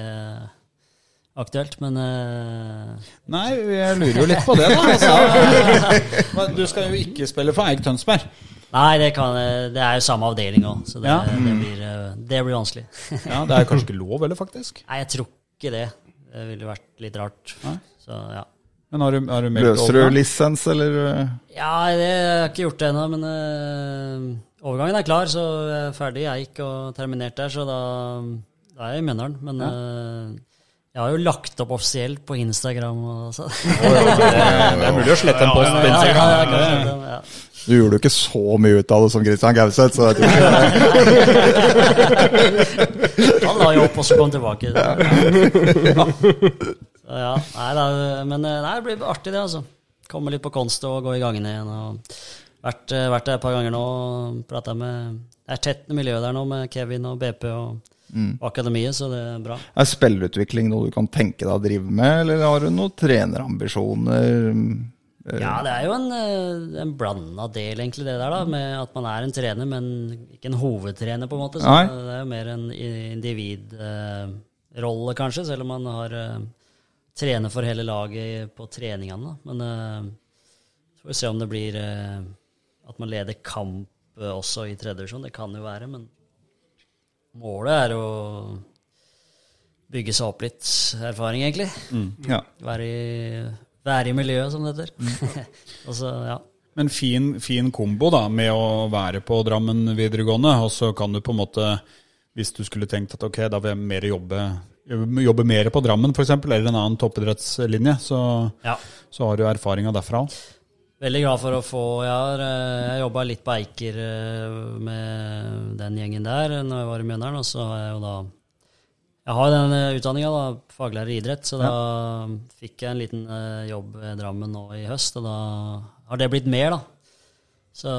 aktuelt, men uh... Nei, jeg lurer jo litt på det, da. Altså, Men du skal jo ikke spille for Eik Tønsberg. Nei, det, kan, det er jo samme avdeling òg, så det, Ja. det, blir, eh, det blir vanskelig. Ja, Det er kanskje ikke lov, eller, faktisk? Nei, jeg tror ikke det. Det ville vært litt rart. Så ja. Men har du, har du Løser du lisens, eller? eh? Ja, det jeg har ikke gjort det ennå, men uh, overgangen er klar, så jeg er ferdig Jeg gikk og terminert der, så da, da er jeg i Mjøndalen. Men eh, jeg har jo lagt opp offisielt på Instagram og så. Det er mulig å slette en post på Ja, ja, Instagram. ja, ja. Du gjorde jo ikke så mye ut av det som Christian Gauseth, så jeg tror ikke Han la jo opp og så kom tilbake. Så ja, nei, da, men eh, nei, det blir artig, det. altså. Komme litt på konst og gå i gangene igjen. og Vært, eh, vært der et par ganger nå prata med Det er tett miljø der nå med Kevin og BP og, mm. akademiet, så det er bra. Er spillerutvikling noe du kan tenke deg å drive med, eller har du noen trenerambisjoner? Eh, Ja, det er jo en, eh, en blanda del, egentlig, det der, da, med at man er en trener, men ikke en hovedtrener, på en måte. Så Nei. det er jo mer en individrolle, kanskje, selv om man har eh, trener for hele laget på treningene. Da. Men så får vi se om det blir at man leder kamp også i tredje divisjon. Det kan jo være, men målet er å bygge seg opp litt erfaring, egentlig. Ja. Være i, være i miljøet, som det heter. og så, ja. Men fin, fin kombo da, med å være på Drammen videregående, og så kan du på en måte, hvis du skulle tenkt at ok, da vil jeg mer jobbe, jobbe mer på Drammen f.eks., eller en annen toppidrettslinje, så, ja. så har du erfaringa derfra. Veldig glad for å få Jeg har uh, jobba litt på Eiker eh, med den gjengen der når jeg var i Mjøndalen, og så har jeg jo da Jeg har den uh, utdanninga, faglærer i idrett, så da fikk jeg en liten eh, jobb i Drammen nå i høst, og da har det blitt mer, da. Så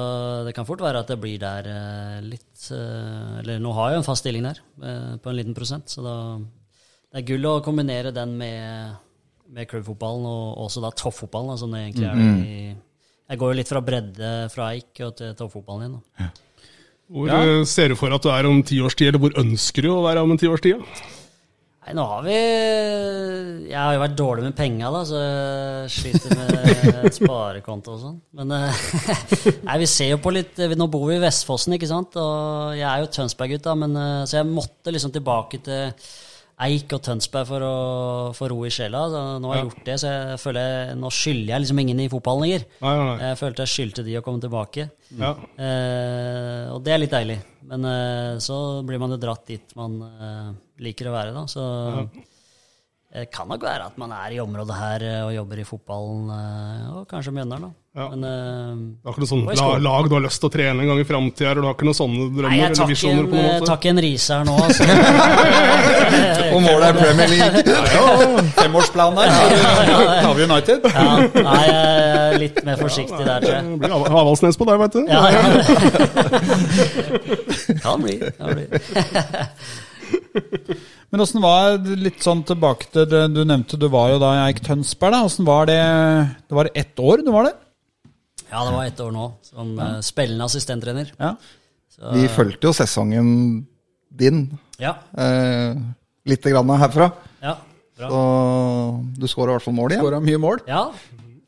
det kan fort være at det blir der eh, litt eh, Eller nå har jeg jo en fast stilling der, eh, på en liten prosent, så da Det er gull å kombinere den med, med klubbfotballen, og også da toppfotballen, som det egentlig er. I, jeg går jo litt fra bredde fra Eik og til toppfotballen igjen. Da. Hvor ja. ser du for at du er om ti års tid, eller hvor ønsker du å være om en ti års tid? Nei, nå har vi Jeg har jo vært dårlig med penga, da, så jeg sliter med sparekonto og sånn. Men eh, nei, vi ser jo på litt Nå bor vi i Vestfossen, ikke sant. Og jeg er jo Tønsberg-gutt, da, men eh, så jeg måtte liksom tilbake til Eik og Tønsberg for å få ro i sjela. Så nå har jeg gjort det, så jeg føler jeg, nå skylder jeg liksom ingen i fotballen lenger. Nei, nei. Jeg følte jeg skyldte de å komme tilbake. Ja. Eh, og det er litt deilig. Men eh, så blir man jo dratt dit man eh, liker å være, da. Så det kan nok være at man er i området her eh, og jobber i fotballen, eh, og kanskje Mjøndalen, da. Ja. Men eh, Du har ikke noe sånn lag du har lyst til å trene en gang i framtida, eller du har ikke noen sånne drømmer Nei, jeg tar ikke en, eh, en rise her nå, altså. Og målet er Premier League. Femårsplan der. Tar vi United? Ja, nei, jeg er litt mer forsiktig der, tror jeg. Det blir Av- Avaldsnes på deg, veit du. Ja, ja. Kan bli. Kan bli. Men åssen var det litt sånn tilbake til det du nevnte, du var jo da i Eik Tønsberg, da. Åssen var det Det var ett år du var der? Ja, det var ett år nå, som ja. spillende assistenttrener. Ja. Så, Vi fulgte jo sesongen din ja, eh, litt grann herfra. ja, bra. Så du skåra i hvert fall mål igjen. Skåra mye mål. Ja,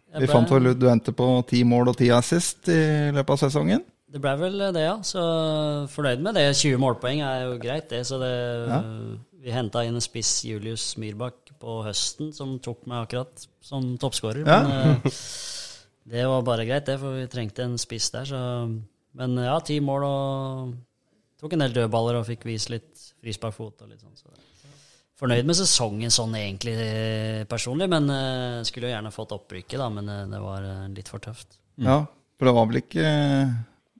jeg Vi ble- fant vel ut du endte på ti mål og ti assist i løpet av sesongen. Det ble vel det, ja. Så fornøyd med det. 20 målpoeng er jo greit, det. Så det, vi henta inn en spiss, Julius Myrbakk, på høsten, som tok meg akkurat som toppskårer. Ja. Men eh, det var bare greit, det, for vi trengte en spiss der. Så, Men ja, ti mål og tok en del dødballer og fikk vist litt frisparkfot og litt sånn. Så fornøyd med sesongen sånn egentlig eh, personlig, men uh, skulle jo gjerne fått opprykket, da, men det var litt for tøft. Ja, for det var vel ikke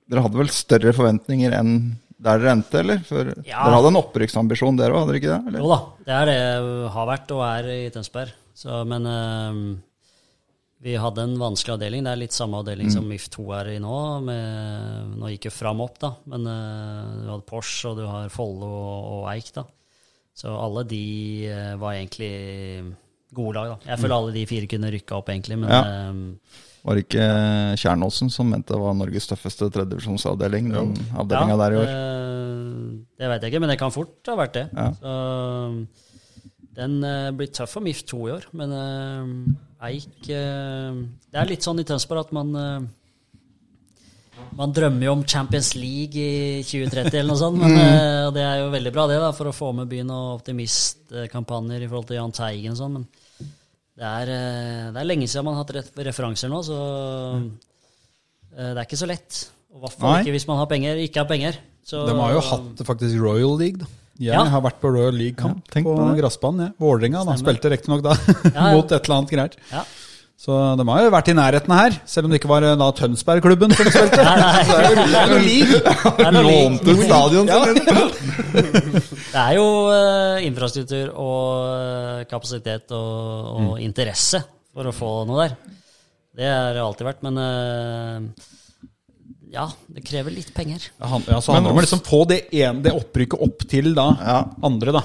Dere hadde vel større forventninger enn der dere endte, eller? For Ja. Dere hadde en opprykksambisjon dere òg, hadde dere ikke det? Eller? Jo da, det er det jeg har vært og er i Tønsberg. Så, men øh, vi hadde en vanskelig avdeling. Det er litt samme avdeling som MIF2 er i nå. Med, nå gikk jo Fram opp, da, men øh, du hadde Porsche og du har Follo og, og Eik. da. Så alle de øh, var egentlig gode lag. da. Jeg føler alle de fire kunne rykka opp, egentlig. Men Ja. Eh, Var det ikke Kjernåsen som mente det var Norges tøffeste tredjedivisjonsavdeling? Den avdelinga der i år. Det, det vet jeg ikke, men det kan fort ha vært det. Ja. Så, den eh, blir tøff for MIF 2 i år, men eh, Eik eh, Det er litt sånn i Tønsberg at man eh, man drømmer jo om Champions League i 2030 eller noe sånt, men, mm. det er jo veldig bra det da, for å få med byen og optimistkampanjer i forhold til Jahn Teigen og sånn, men det er, eh, det er lenge siden man har hatt ref- referanser nå, så mm. det er ikke så lett. Og hvert fall ikke hvis man har penger, ikke har penger. Så, De har jo hatt faktisk Royal League, da. Jeg Ja. har vært på Royal League-kamp Ja, på, på det. gressbanen. Ja. Vålerenga spilte riktignok da, Ja, ja. mot et eller annet greier. Så de har jo vært i nærheten her, selv om det ikke var eh, da Tønsberg-klubben som spilte. Nei, nei. Så det er jo lik- Lånte ut stadion sin! Det er jo infrastruktur og eh, kapasitet og, og Mm. interesse for å få noe der. Det har det alltid vært, men eh, ja, det krever litt penger. Ja, han- ja, så handler om å liksom få det, en, det opprykket opp til da Ja. andre, da.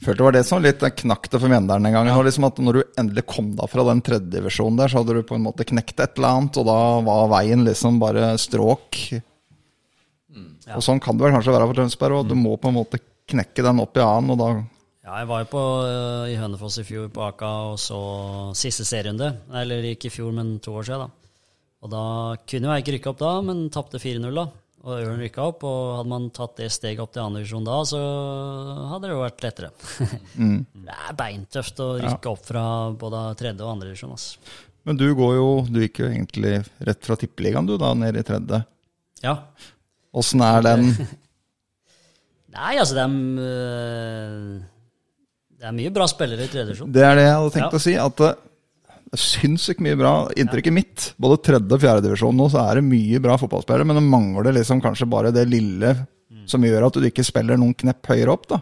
Følte det var det som litt knakk det for Mjøndalen en gang. Ja. Liksom at når du endelig kom da fra den tredjedivisjonen der, så hadde du på en måte knekt et eller annet, og da var veien liksom bare stråk. Ja. Og sånn kan det vel kanskje være for Tønsberg òg. Du må på en måte knekke den opp i annen, og da Ja, jeg var jo på, eh, i Hønefoss i fjor på Aka og så siste serierunde. Eller ikke i fjor, men to år siden. da. Og da kunne jeg ikke rykke opp da, men tapte 4-0 da. Og Ørn rykka opp, og hadde man tatt det steget opp til andre divisjon da, så hadde det jo vært lettere. Det er beintøft å rykke opp fra både tredje og andre divisjon. Altså. Men du går jo Du gikk jo egentlig rett fra tippeligaen, du, da, ned i tredje. Ja. Åssen er den Nei, altså det er, øh, det er mye bra spillere i tredje divisjon. Det er det jeg hadde tenkt Ja. å si. At er sinnssykt mye bra. Inntrykket mitt, både tredje og fjerde divisjon nå, så er det mye bra fotballspillere, men det mangler liksom kanskje bare det lille som gjør at du ikke spiller noen knepp høyere opp, da.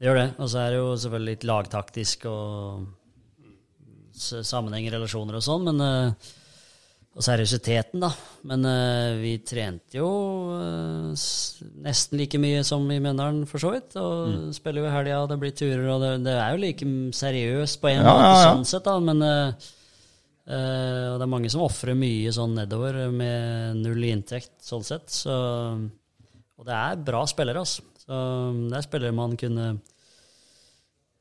Det gjør det. Og så er det jo selvfølgelig litt lagtaktisk og sammenheng relasjoner og sånn, men øh, Og seriøsiteten, da. Men uh, vi trente jo uh, nesten like mye som i Mjøndalen, for så vidt. Og spiller jo i helga, og det blir turer, og det, det er jo like seriøst på en Ja, måte ja, ja. sånn sett, da. Men øh, øh, Og det er mange som ofrer mye sånn nedover med null inntekt, sånn sett. Så, og det er bra spillere, altså. Så det er spillere man kunne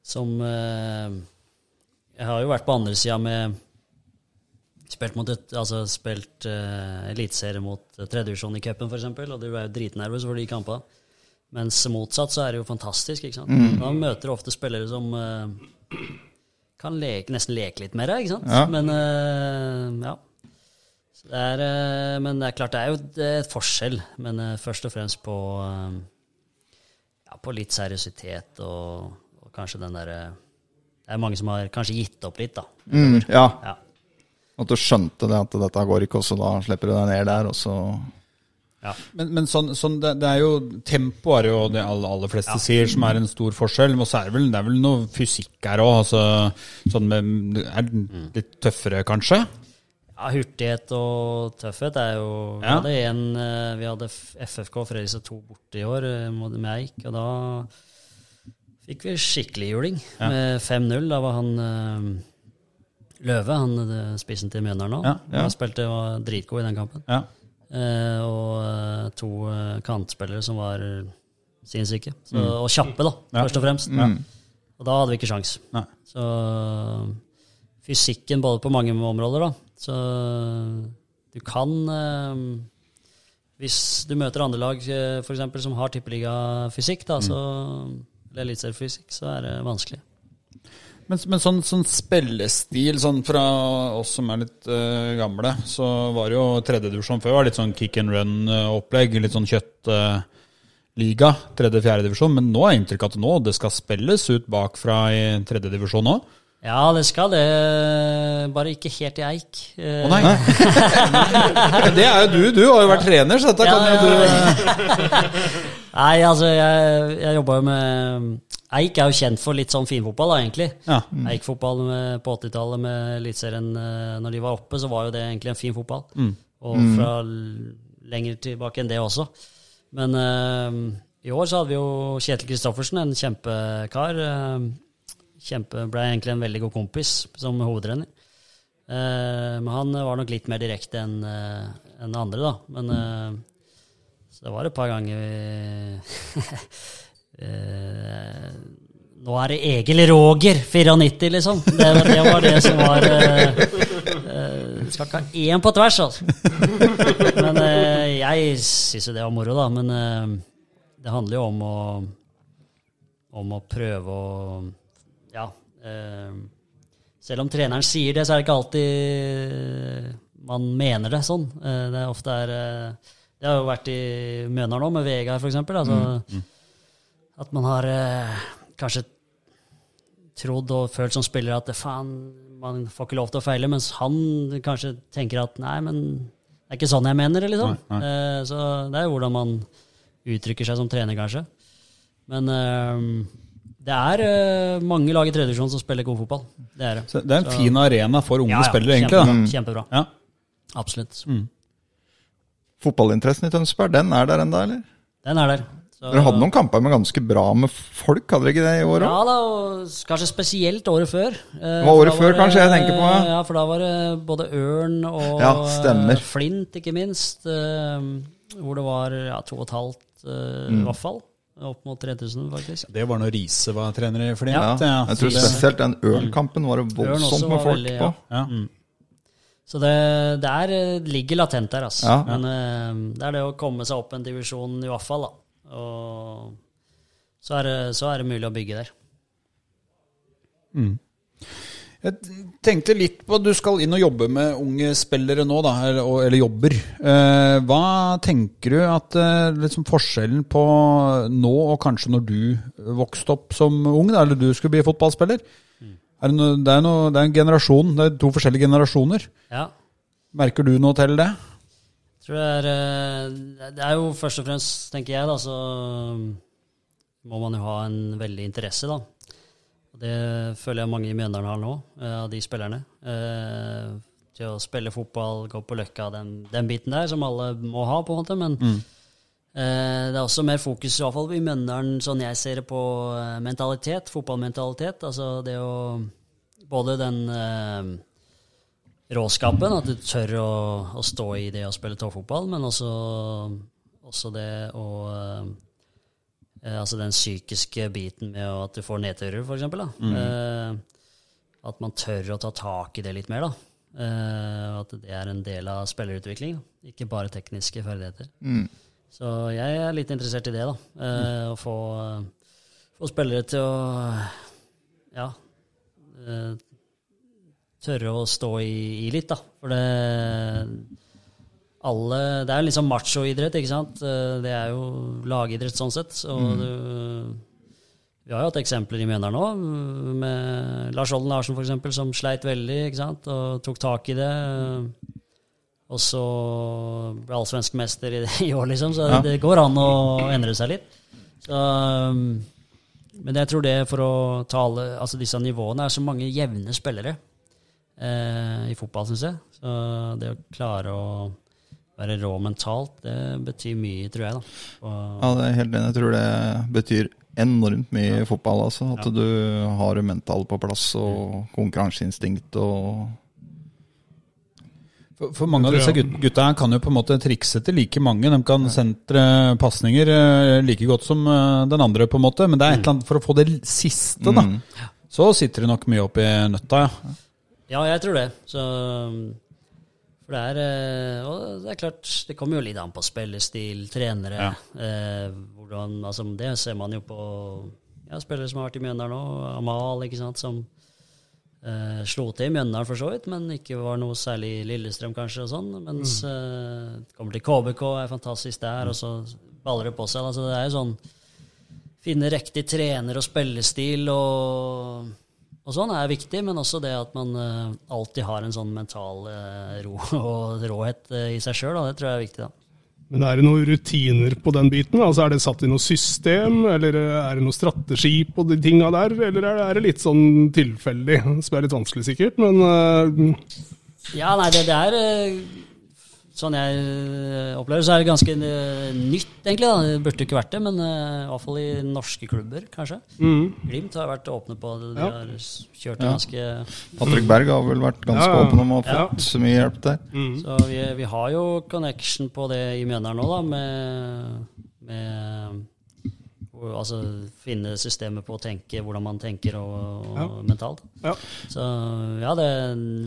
Som uh, Jeg har jo vært på andre sida med Spilt mot et, altså spilt uh, eliteserie mot tredjevisjon i cupen, f.eks., og du er jo dritnervøs for de kampene. Mens motsatt så er det jo fantastisk. ikke sant? Da møter du ofte spillere som kan leke, nesten leke litt med det, ikke sant? Ja. Men uh, ja. Så det er, uh, men det er klart det er jo et- et forskjell, men uh, først og fremst på, ja, på litt seriøsitet og, og kanskje den derre Det er mange som har kanskje gitt opp litt, da. Mm, ja, Ja. At du skjønte det, at dette går ikke, og så da slipper du deg ned der, og så ja. Men, men sånn, sånn det, det er jo tempo er jo det alle, aller fleste sier som er en stor forskjell. Og så er det vel, det er vel noe fysikk her òg. Altså, sånn med, er litt tøffere, kanskje? Ja, hurtighet og tøffhet er jo Vi Ja. hadde en eh, Vi hadde FFK Fredrikstad 2 borte i år med jeg Eik, og da fikk vi skikkelig juling med 5-0. Da var han eh, Løve, han eh, spissen til Mjøndalen nå. Ja, ja. Han spilte var dritgod i den kampen. Ja. Eh, og eh, to eh, kantspillere som var sinnssyke. Så, Og kjappe, da, Ja. først og fremst. Og da hadde vi ikke sjans. Nei. Så fysikken både på mange områder, da. Så du kan eh, Hvis du møter andre lag eh, for eksempel, som har tippeligafysikk, da, så eller eliteseriefysikk, så er det vanskelig. Men, men sånn, sånn spillestil sånn fra oss som er litt uh, gamle, så var det jo tredjedivisjon før var litt sånn kick and run-opplegg. Litt sånn kjøttliga, tredje-fjerde divisjon. Men nå er inntrykket at nå det skal spilles ut bakfra i tredjedivisjon òg. Ja, det skal det. Bare ikke helt i eik. Å Å nei! det er jo du. Du har jo vært trener, så dette Ja, kan jo du ja. Nei, altså, jeg, jeg jobba jo med Eik er jo kjent for litt sånn finfotball, da, egentlig. Ja. Eik-fotball på 80-tallet med Eliteserien eh, når de var oppe, så var jo det egentlig en fin fotball. Og fra l- lenger tilbake enn det også. Men eh, i år så hadde vi jo Kjetil Kristoffersen, en kjempekar. eh, kjempe, ble egentlig en veldig god kompis som hovedrenner. Uh, men han var nok litt mer direkte enn uh, en andre, da. Men uh, så det var et par ganger vi eh, Nå er det Egil Roger, 94, liksom. Det, det var det som var eh, eh, Skal ikke ha én på tvers, altså. Men eh, jeg syns jo det var moro, da. Men eh, det handler jo om å om å prøve å Ja. Eh, selv om treneren sier det, så er det ikke alltid man mener det sånn. Det er ofte er Det har jo vært i Mønar nå, med Vegard f.eks. Altså, At man har eh, kanskje trodd og følt som spiller at faen, man får ikke lov til å feile, mens han kanskje tenker at nei, men det er ikke sånn jeg mener det, liksom. Nei, Eh, så det er jo hvordan man uttrykker seg som trener, kanskje. Men eh, det er eh, mange lag i tredjedivisjon som spiller god fotball. Det er det. Så det er en fin arena for unge Ja, ja, spillere, egentlig. Kjempebra. da. kjempebra. Ja. Absolutt. Fotballinteressen i Tønsberg, den er der ennå, eller? Den er der. Så- Dere hadde noen kamper med ganske bra med folk, hadde dere ikke det i år òg? Ja da, og kanskje spesielt året før. Eh, Det var året før, var, kanskje, jeg tenker på, ja. Ja, for da var det både Ørn og Ja, eh, Flint, ikke minst. eh, Hvor det var ja, to og et halvt, eh, Mm. i hvert fall. Opp mot 3000, faktisk. Det var når Riise var trener i Flint. Ja, Ja, jeg tror spesielt den Ørn-kampen var det voldsomt med folk veldig, på. ja. ja. Så det, det er, eh, ligger latent der, altså. Ja. Men eh, det er det å komme seg opp en divisjon, i hvert fall. da. Og så er, det, så er det mulig å bygge der. Jeg tenkte litt på Du skal inn og jobbe med unge spillere nå, da, eller, eller jobber. Eh, hva tenker du at eh, liksom forskjellen på nå og kanskje når du vokste opp som ung, da, eller du skulle bli fotballspiller? Er det, noe, det, er noe, det er en generasjon, det er to forskjellige generasjoner. Ja. Merker du noe til det? Tror det er eh, Det er jo først og fremst, tenker jeg, da, så må man jo ha en veldig interesse, da. Og det føler jeg mange i Mjøndalen har nå, eh, av de spillerne. Eh, til å spille fotball, gå på Løkka, den, den biten der, som alle må ha, på en måte. Men mm. det er også mer fokus, i hvert fall i Mjøndalen, sånn jeg ser det, på mentalitet, fotballmentalitet. Altså det å Både den råskapen, at du tør å, å stå i det å spille toppfotball, men også, også det å eh, Altså den psykiske biten med at du får nedturer, f.eks. Mm. Eh, at man tør å ta tak i det litt mer, da. Eh, at det er en del av spillerutvikling, da. ikke bare tekniske ferdigheter. Så jeg er litt interessert i det, da. Eh, Å få, få spillere til å ja, eh, tørre å stå i, i litt, da. For det alle, Det er liksom machoidrett, ikke sant. Eh, Det er jo lagidrett sånn sett. Så du, vi har jo hatt eksempler i Mjøndalen nå, med Lars Olden Larsen f.eks., som sleit veldig ikke sant? og tok tak i det. Og så ble allsvensk mester i, i år, liksom. Så Ja. det går an å endre seg litt. Så, um, men jeg tror det for å ta alle altså disse nivåene er så mange jevne spillere i fotball, syns jeg. Så det å klare å være rå mentalt, det betyr mye, tror jeg. da. Og, Ja, det er helt enig. Jeg tror det betyr enormt mye i fotball. Altså. At du har det mentale på plass, og konkurranseinstinkt og For, for mange av disse gutta kan jo på en måte trikse til like mange. De kan sentre pasninger eh, like godt som eh, den andre, på en måte. Men det er et eller annet for å få det siste, da. Mm. Så sitter det nok mye oppi nøtta, ja. Ja, jeg tror det. Så, for det er eh, Og det er klart, det kommer jo litt an på spillestil, trenere Ja. eh, hvordan, altså, Det ser man jo på ja, spillere som har vært i Mjøndalen nå. Amal, ikke sant, som Eh, slo til i Mjøndalen for så vidt, men ikke var noe særlig Lillestrøm kanskje. og sånn, Mens eh, kommer til KBK, er fantastisk der, og så baller det på seg. altså Det er jo sånn Finne riktig trener og spillestil og, og sånn er viktig, men også det at man uh, alltid har en sånn mental uh, ro og råhet uh, i seg sjøl. Det tror jeg er viktig. da. Men er det noen rutiner på den biten? Altså Er det satt i noe system, eller er det noe strategi på de tinga der? Eller er det, litt sånn tilfeldig? Som er litt vanskelig, sikkert, men uh, Ja, nei, det, det er Sånn jeg eh, opplever så er det ganske eh, nytt, egentlig. da. Det burde ikke vært det, men eh, i hvert fall i norske klubber, kanskje. Glimt har vært åpne på det. De Ja. har kjørt ja. ganske Patrick Berg har vel vært ganske Ja, ja. åpen om å ha Ja. fått så mye hjelp der. Så vi, vi har jo connection på det i Mjøndalen nå, da, med, med Altså finne systemet på å tenke, hvordan man tenker og, og Ja. mentalt. ja. Så ja, det,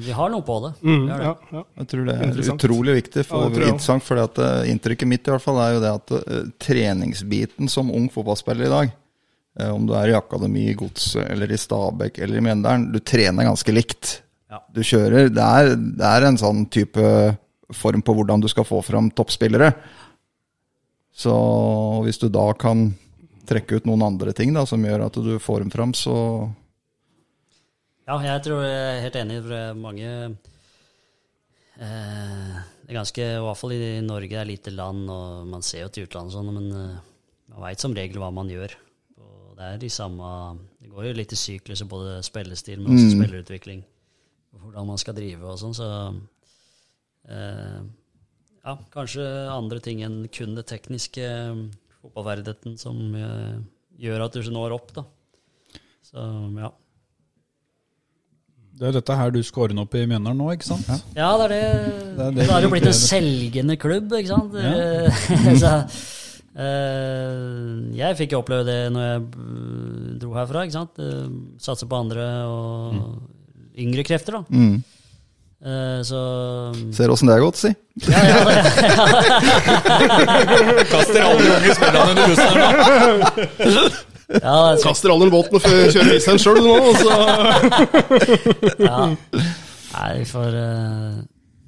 vi har noe på det. Mm, Vi har det. ja, ja. Jeg tror det er utrolig viktig. For, Ja, det interessant, for at eh, Inntrykket mitt i hvert fall er jo det at uh, treningsbiten som ung fotballspiller i dag, uh, om du er i akademi i Godset eller i Stabekk eller i Mjøndalen, du trener ganske likt. Ja. Du kjører det er, det er en sånn type form på hvordan du skal få fram toppspillere. Så hvis du da kan trekke ut noen andre ting da, som gjør at du får dem fram, så Ja, jeg tror jeg er helt enig. For mange eh, Det er ganske, i hvert fall i Norge, er lite land, og man ser jo til utlandet sånn, men eh, man veit som regel hva man gjør. Og det er de samme Det går jo litt i sykluser, både spillestil, men også spillerutvikling. og Hvordan man skal drive og sånn, så eh, Ja, kanskje andre ting enn kun det tekniske eh, fotballverdigheten som eh, gjør at du ikke når opp, da. Så ja. Det er dette her du scorer opp i Mjøndalen nå, ikke sant? Ja, det er det. Det er det da har det jo blitt en selgende klubb, ikke sant. så, uh, jeg fikk jo oppleve det når jeg eh, dro herfra. ikke sant? Uh, Satse på andre og yngre krefter, da. mm. Eh, så Ser åssen det har gått, si. ja, Kaster alle unge spillerne under bussen her nå. ja, det er så- Kaster all den båten og f- kjører isen sjøl nå, og så ja. Nei, vi får eh,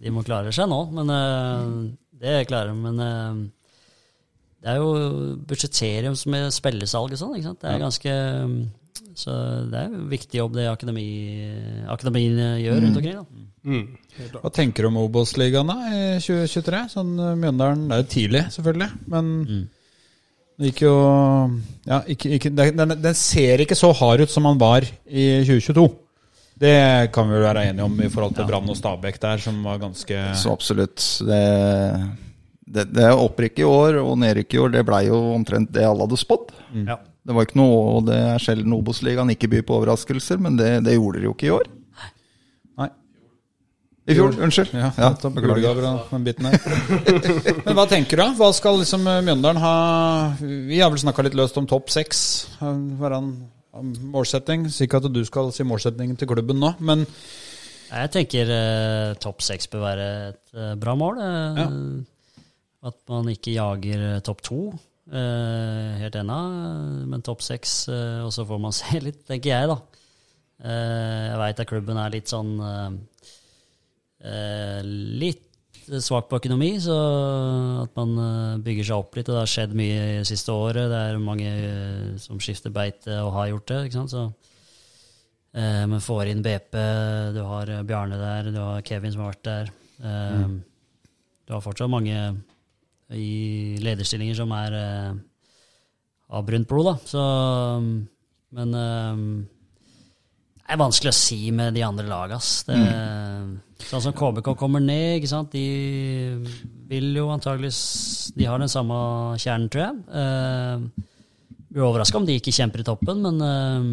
De må klare seg nå, men eh, det klarer de. Men eh, det er jo budsjetterium som er spillesalg og sånn. ikke sant? Det er ganske Så det er jo viktig jobb det akademi, akademiene gjør rundt omkring. da. mm. Hva tenker du om Obos-ligaen i 2023? Sånn eh, Mjøndalen Det er jo tidlig, selvfølgelig, men det gikk jo Ja, ikke, ikke, den, den- ser ikke så hard ut som han var i 2022. Det kan vi vel være enige om i forhold til Brann og Stabæk der, som var ganske Så absolutt. Det, det, det er opprykk i år og nedrykk i år. Det blei jo omtrent det alle hadde spådd. Ja. Det var ikke noe, og det er sjelden Obos-ligaen ikke byr på overraskelser, men det, det gjorde de jo ikke i år. Nei. I fjor, unnskyld. Ja, Ja, beklager. Den biten der. Men hva tenker du? da? Hva skal liksom eh, Mjøndalen ha Vi har vel snakka litt løst om topp seks. eh, målsetting. Sikkert at du skal si målsettingen til klubben nå, men Jeg tenker eh, topp seks bør være et eh, bra mål. eh, Ja. At man ikke jager eh, topp to helt ennå, eh, men topp seks, eh, og så får man se litt, tenker jeg, da. Eh, jeg veit at klubben er litt sånn eh, eh, Litt svak på økonomi, så at man eh, bygger seg opp litt. Og det har skjedd mye det siste året. Det er mange eh, som skifter beite og har gjort det. ikke sant, så Eh, men får inn BP, du har eh, Bjarne der, du har Kevin som har vært der. Eh, Du har fortsatt mange i lederstillinger som er eh, av brunt blod, da. Så Men eh, det er vanskelig å si med de andre laga. Det, Sånn som KBK kommer ned, ikke sant. De vil jo antageligvis De har den samme kjernen, tror jeg. Uh, blir overraska om de ikke kjemper i toppen, men uh,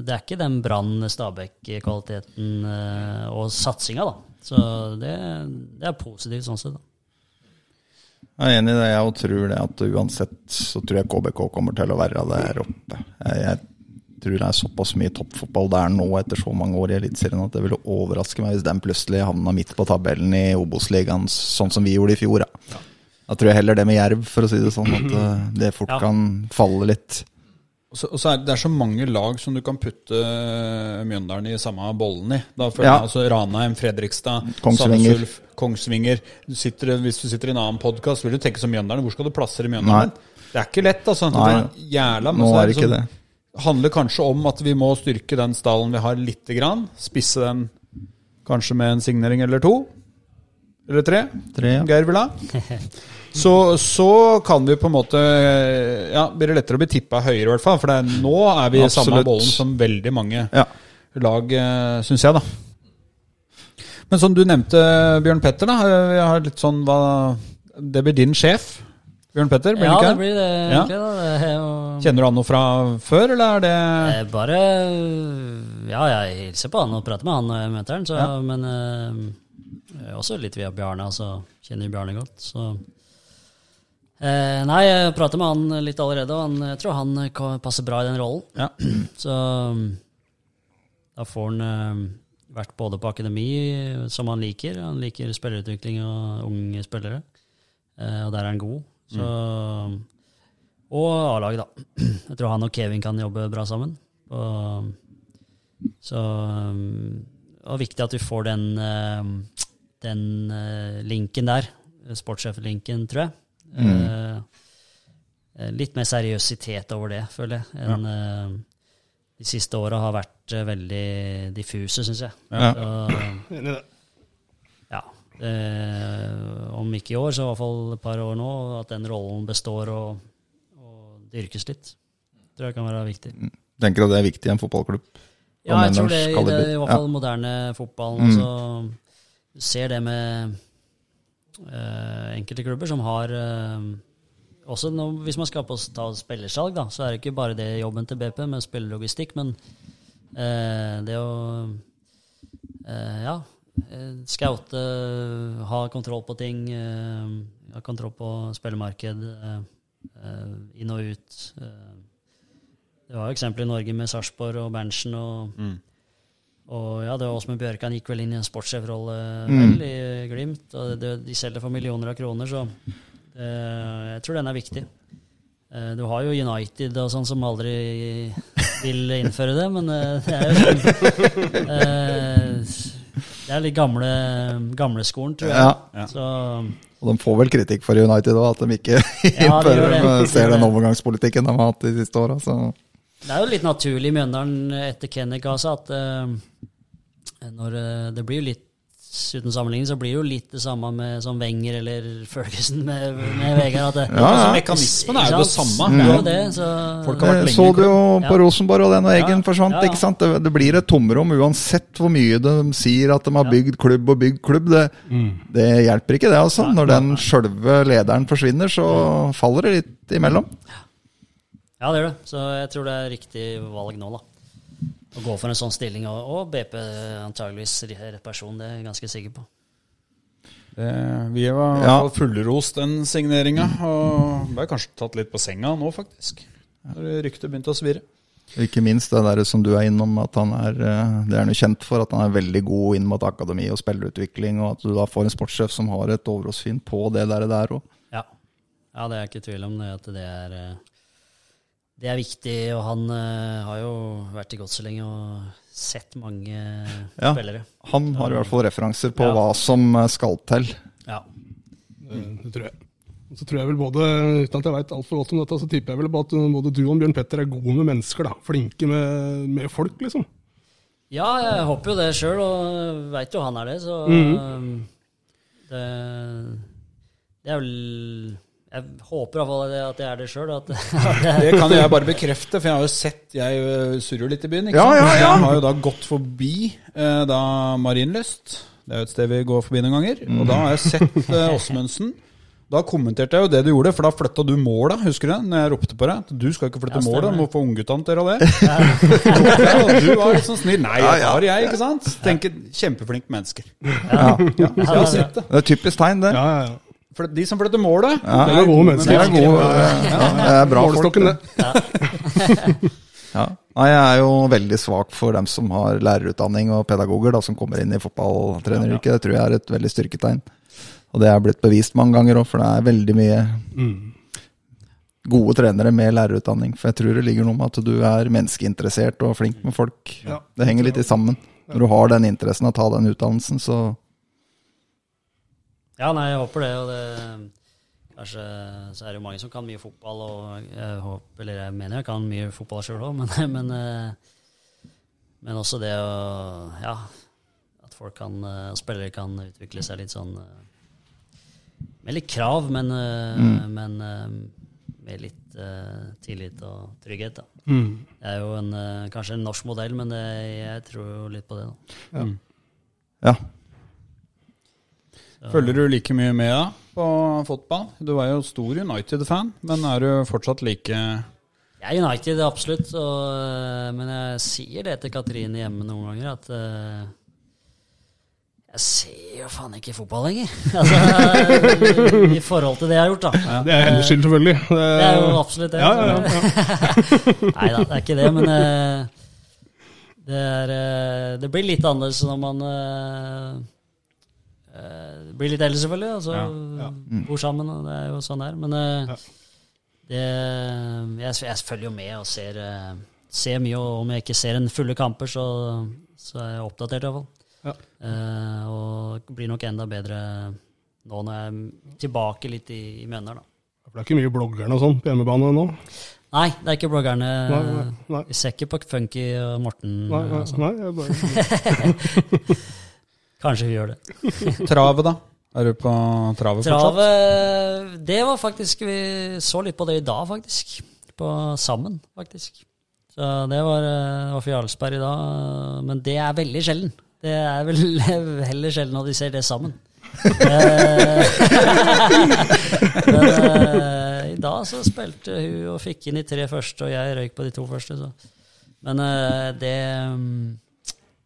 det er ikke den Brann-Stabæk-kvaliteten og satsinga, da. Så det, det er positivt sånn sett. da. Jeg er enig i det, jeg tror det at uansett så tror jeg KBK kommer til å være der oppe. Jeg, tror det er såpass mye toppfotball der nå etter så mange år i Eliteserien at det ville overraske meg hvis den plutselig havna midt på tabellen i Obos-ligaen, sånn som vi gjorde i fjor. Da. da tror jeg heller det med Jerv, for å si det sånn, at eh, det fort kan falle litt. Og så, og så er det, det er så mange lag som du kan putte eh, Mjøndalen i samme bollen i. Da føler Ja. jeg altså Ranheim, Fredrikstad, Kongsvinger. Ulf, Kongsvinger. Du sitter, hvis du sitter i en annen podkast, vil du tenke som Mjøndalen. Hvor skal du plassere Mjøndalen? Det er ikke lett, altså. Det Nei. jævla, men Nå så er det ikke det. handler kanskje om at vi må styrke den stallen vi har lite grann. Spisse den kanskje med en signering eller to. Eller tre. Tre, ja. Geir vil ha. Så, så kan vi på en måte Ja, blir det lettere å bli tippa høyere, i hvert fall. For det er, nå er vi i samme bollen som veldig mange Ja. lag, syns jeg, da. Men som du nevnte, Bjørn Petter, da. eh, Jeg har litt sånn hva Det blir din sjef, Bjørn Petter? Blir Ja, det det ikke? blir det Ja. egentlig. da. Det er jo Kjenner du han noe fra før, eller er det jeg Bare Ja, jeg hilser på han og prater med han når jeg møter han, så, Ja. men eh, også litt via Bjarne. Altså, kjenner Bjarne godt, så eh, Nei, jeg prata med han litt allerede, og han, jeg tror han passer bra i den rollen. Ja. Så da får han eh, vært både på akademi, som han liker. Han liker spillerutvikling og unge spillere, eh, og der er han god. Så, Og A-laget, da. Jeg tror han og Kevin kan jobbe bra sammen. Og, så Det var viktig at vi får den, um, den uh, linken der. Sportssjef-linken, tror jeg. Uh, eh, litt mer seriøsitet over det, føler jeg, enn uh, de siste åra har vært uh, veldig diffuse, syns jeg. Ja. Så, ja. Eh, om ikke i år, så i hvert fall et par år nå, at den rollen består og, og dyrkes litt. Tror jeg kan være viktig. Tenker at det er viktig i en fotballklubb. Ja, jeg tror det i det, i hvert fall moderne fotballen. Mm. Så du ser det med eh, enkelte klubber som har eh, også nå, Hvis man skal på ta spillersalg, da, så er det ikke bare det jobben til BP med spillerlogistikk, men eh, det å eh, Ja, eh, scoute, ha kontroll på ting, eh, ha kontroll på spillemarked, eh, eh, inn og ut. eh, det var jo eksempler i Norge med Sarpsborg og Berntsen og, og ja, det var Åsmund Bjørkan gikk vel inn i en sportssjefrolle mm. i Glimt. og det, De selger for millioner av kroner, så det, jeg tror den er viktig. Eh, Du har jo United og sånn som aldri vil innføre det, men eh, det er jo sånn eh, Det er litt gamle, gamleskolen, tror jeg. Ja. Så Og de får vel kritikk for United òg, at de ikke Ja, de ser den overgangspolitikken de har hatt de siste åra. Det er jo litt naturlig i Mjøndalen etter Kennegasa at uh, når uh, det blir jo litt Uten sammenligning så blir det jo litt det samme med som Wenger eller Ferguson med, med Vegard. At det, Ja, Altså. Mekanismen er jo det samme. Mm. Ja, det, så, Folk har vært Det lenge så du jo Ja. på Rosenborg og den og Eggen Ja. forsvant. Ja, ja. ikke sant? Det, det blir et tomrom uansett hvor mye de sier at de har bygd klubb og bygd klubb. Det, det hjelper ikke det, altså. Når den sjølve lederen forsvinner, så faller det litt imellom. Ja, det gjør det. Så jeg tror det er riktig valg nå, da. Å gå for en sånn stilling, og, og BP antageligvis rett person, det er jeg ganske sikker på. Det, vi var Ja. fullrost den signeringa, og ble kanskje tatt litt på senga nå, faktisk. Når ryktet begynte å svirre. Ikke minst det der som du er innom, at han er eh, det er jo kjent for, at han er veldig god inn mot akademi og spillerutvikling, og at du da får en sportssjef som har et overhåndssyn på det der, der òg. Ja. ja, det er ikke tvil om det, at det er eh, Det er viktig, og han uh, har jo vært i godt så lenge og sett mange Ja. spillere. Han har i hvert fall referanser på Ja. hva som eh, skal til. Ja. Det, det tror jeg. Og Så tror jeg vel både, Uten at jeg veit altfor godt om dette, så tipper jeg vel at både du og Bjørn Petter er gode med mennesker. da, Flinke med, med folk, liksom. ja, jeg håper jo det sjøl, og veit jo han er det, så mm. det, det er vel Jeg håper i hvert fall at jeg er det sjøl. Det kan jo jeg bare bekrefte, for jeg har jo sett Jeg øh, surrer litt i byen. ikke Ja, sant? ja, ja. Jeg har jo da gått forbi eh, da Marienlyst. Det er jo et sted vi går forbi noen ganger. Og da har jeg sett eh, Åsmundsen. Da kommenterte jeg jo det du gjorde, for da flytta du måla, husker du det? Når jeg ropte på deg. Du skal ikke flytte Ja, måla, du må få ungguttene til å gjøre det. Ja, og du var litt sånn snill. Nei, det jeg tar jeg, ikke sant? Tenker kjempeflinke mennesker. Ja. Ja, jeg har sett det. Det er typisk tegn, det. Ja, ja, ja. For de som flytter målet, Ja. Det er gode mennesker. Det er, gode, ja, det er bra folk. Det. Ja. Nei, jeg er jo veldig svak for dem som har lærerutdanning og pedagoger da, som kommer inn i fotballtreneryrket. Det tror jeg er et veldig styrketegn. Og det er blitt bevist mange ganger òg, for det er veldig mye gode trenere med lærerutdanning. For jeg tror det ligger noe med at du er menneskeinteressert og flink med folk. Det henger litt i sammen. Når du har den interessen av å ta den utdannelsen, så Ja, nei, jeg håper det. Og det Kanskje så er det jo mange som kan mye fotball, og jeg håper, eller jeg mener jeg kan mye fotball sjøl òg, men, men, eh, men også det å Ja, at folk kan, eh, spillere kan utvikle seg litt sånn eh, Med litt krav, men, mm. men med litt uh, tillit og trygghet, da. Mm. Det er jo en, kanskje en norsk modell, men det, jeg tror jo litt på det. da. ja. Følger du like mye med da på fotball? Du er jo stor United-fan, men er du fortsatt like Jeg er United, absolutt. Og, øh, men jeg sier det til Katrine hjemme noen ganger, at uh, jeg ser jo faen ikke fotball lenger. altså, I forhold til det jeg har gjort, da. Det er hennes skyld, selvfølgelig. Det er jo absolutt det. Ja, ja, ja, ja. Nei da, det er ikke det, men uh, det, er, uh, det blir litt annerledes når man øh, øh, blir litt eldre, selvfølgelig. Altså, Ja, Bor sammen, og det er jo sånn det er. Men uh, Ja. det, jeg, jeg følger jo med og ser, uh, ser mye. Og om jeg ikke ser en fulle kamper, så, så er jeg oppdatert, iallfall. Ja. Uh, og blir nok enda bedre nå når jeg er tilbake litt i, i Mjøndalen. For det er ikke mye bloggerne og sånn på hjemmebane nå? Nei, det er ikke bloggerne. Nei, nei, nei. Vi ser ikke på Funky og Morten. Nei, nei, og sånn. nei jeg bare, Kanskje vi gjør det. travet, da? Er du på travet fortsatt? Travet Det var faktisk Vi så litt på det i dag, faktisk. På Sammen, faktisk. Så det var, eh, var for Jarlsberg i dag. Men det er veldig sjelden. Det er vel heller sjelden at vi ser det sammen. Eh, Men eh, i dag så spilte hun og fikk inn de tre første, og jeg røyk på de to første. Så. Men eh, det mm, eh,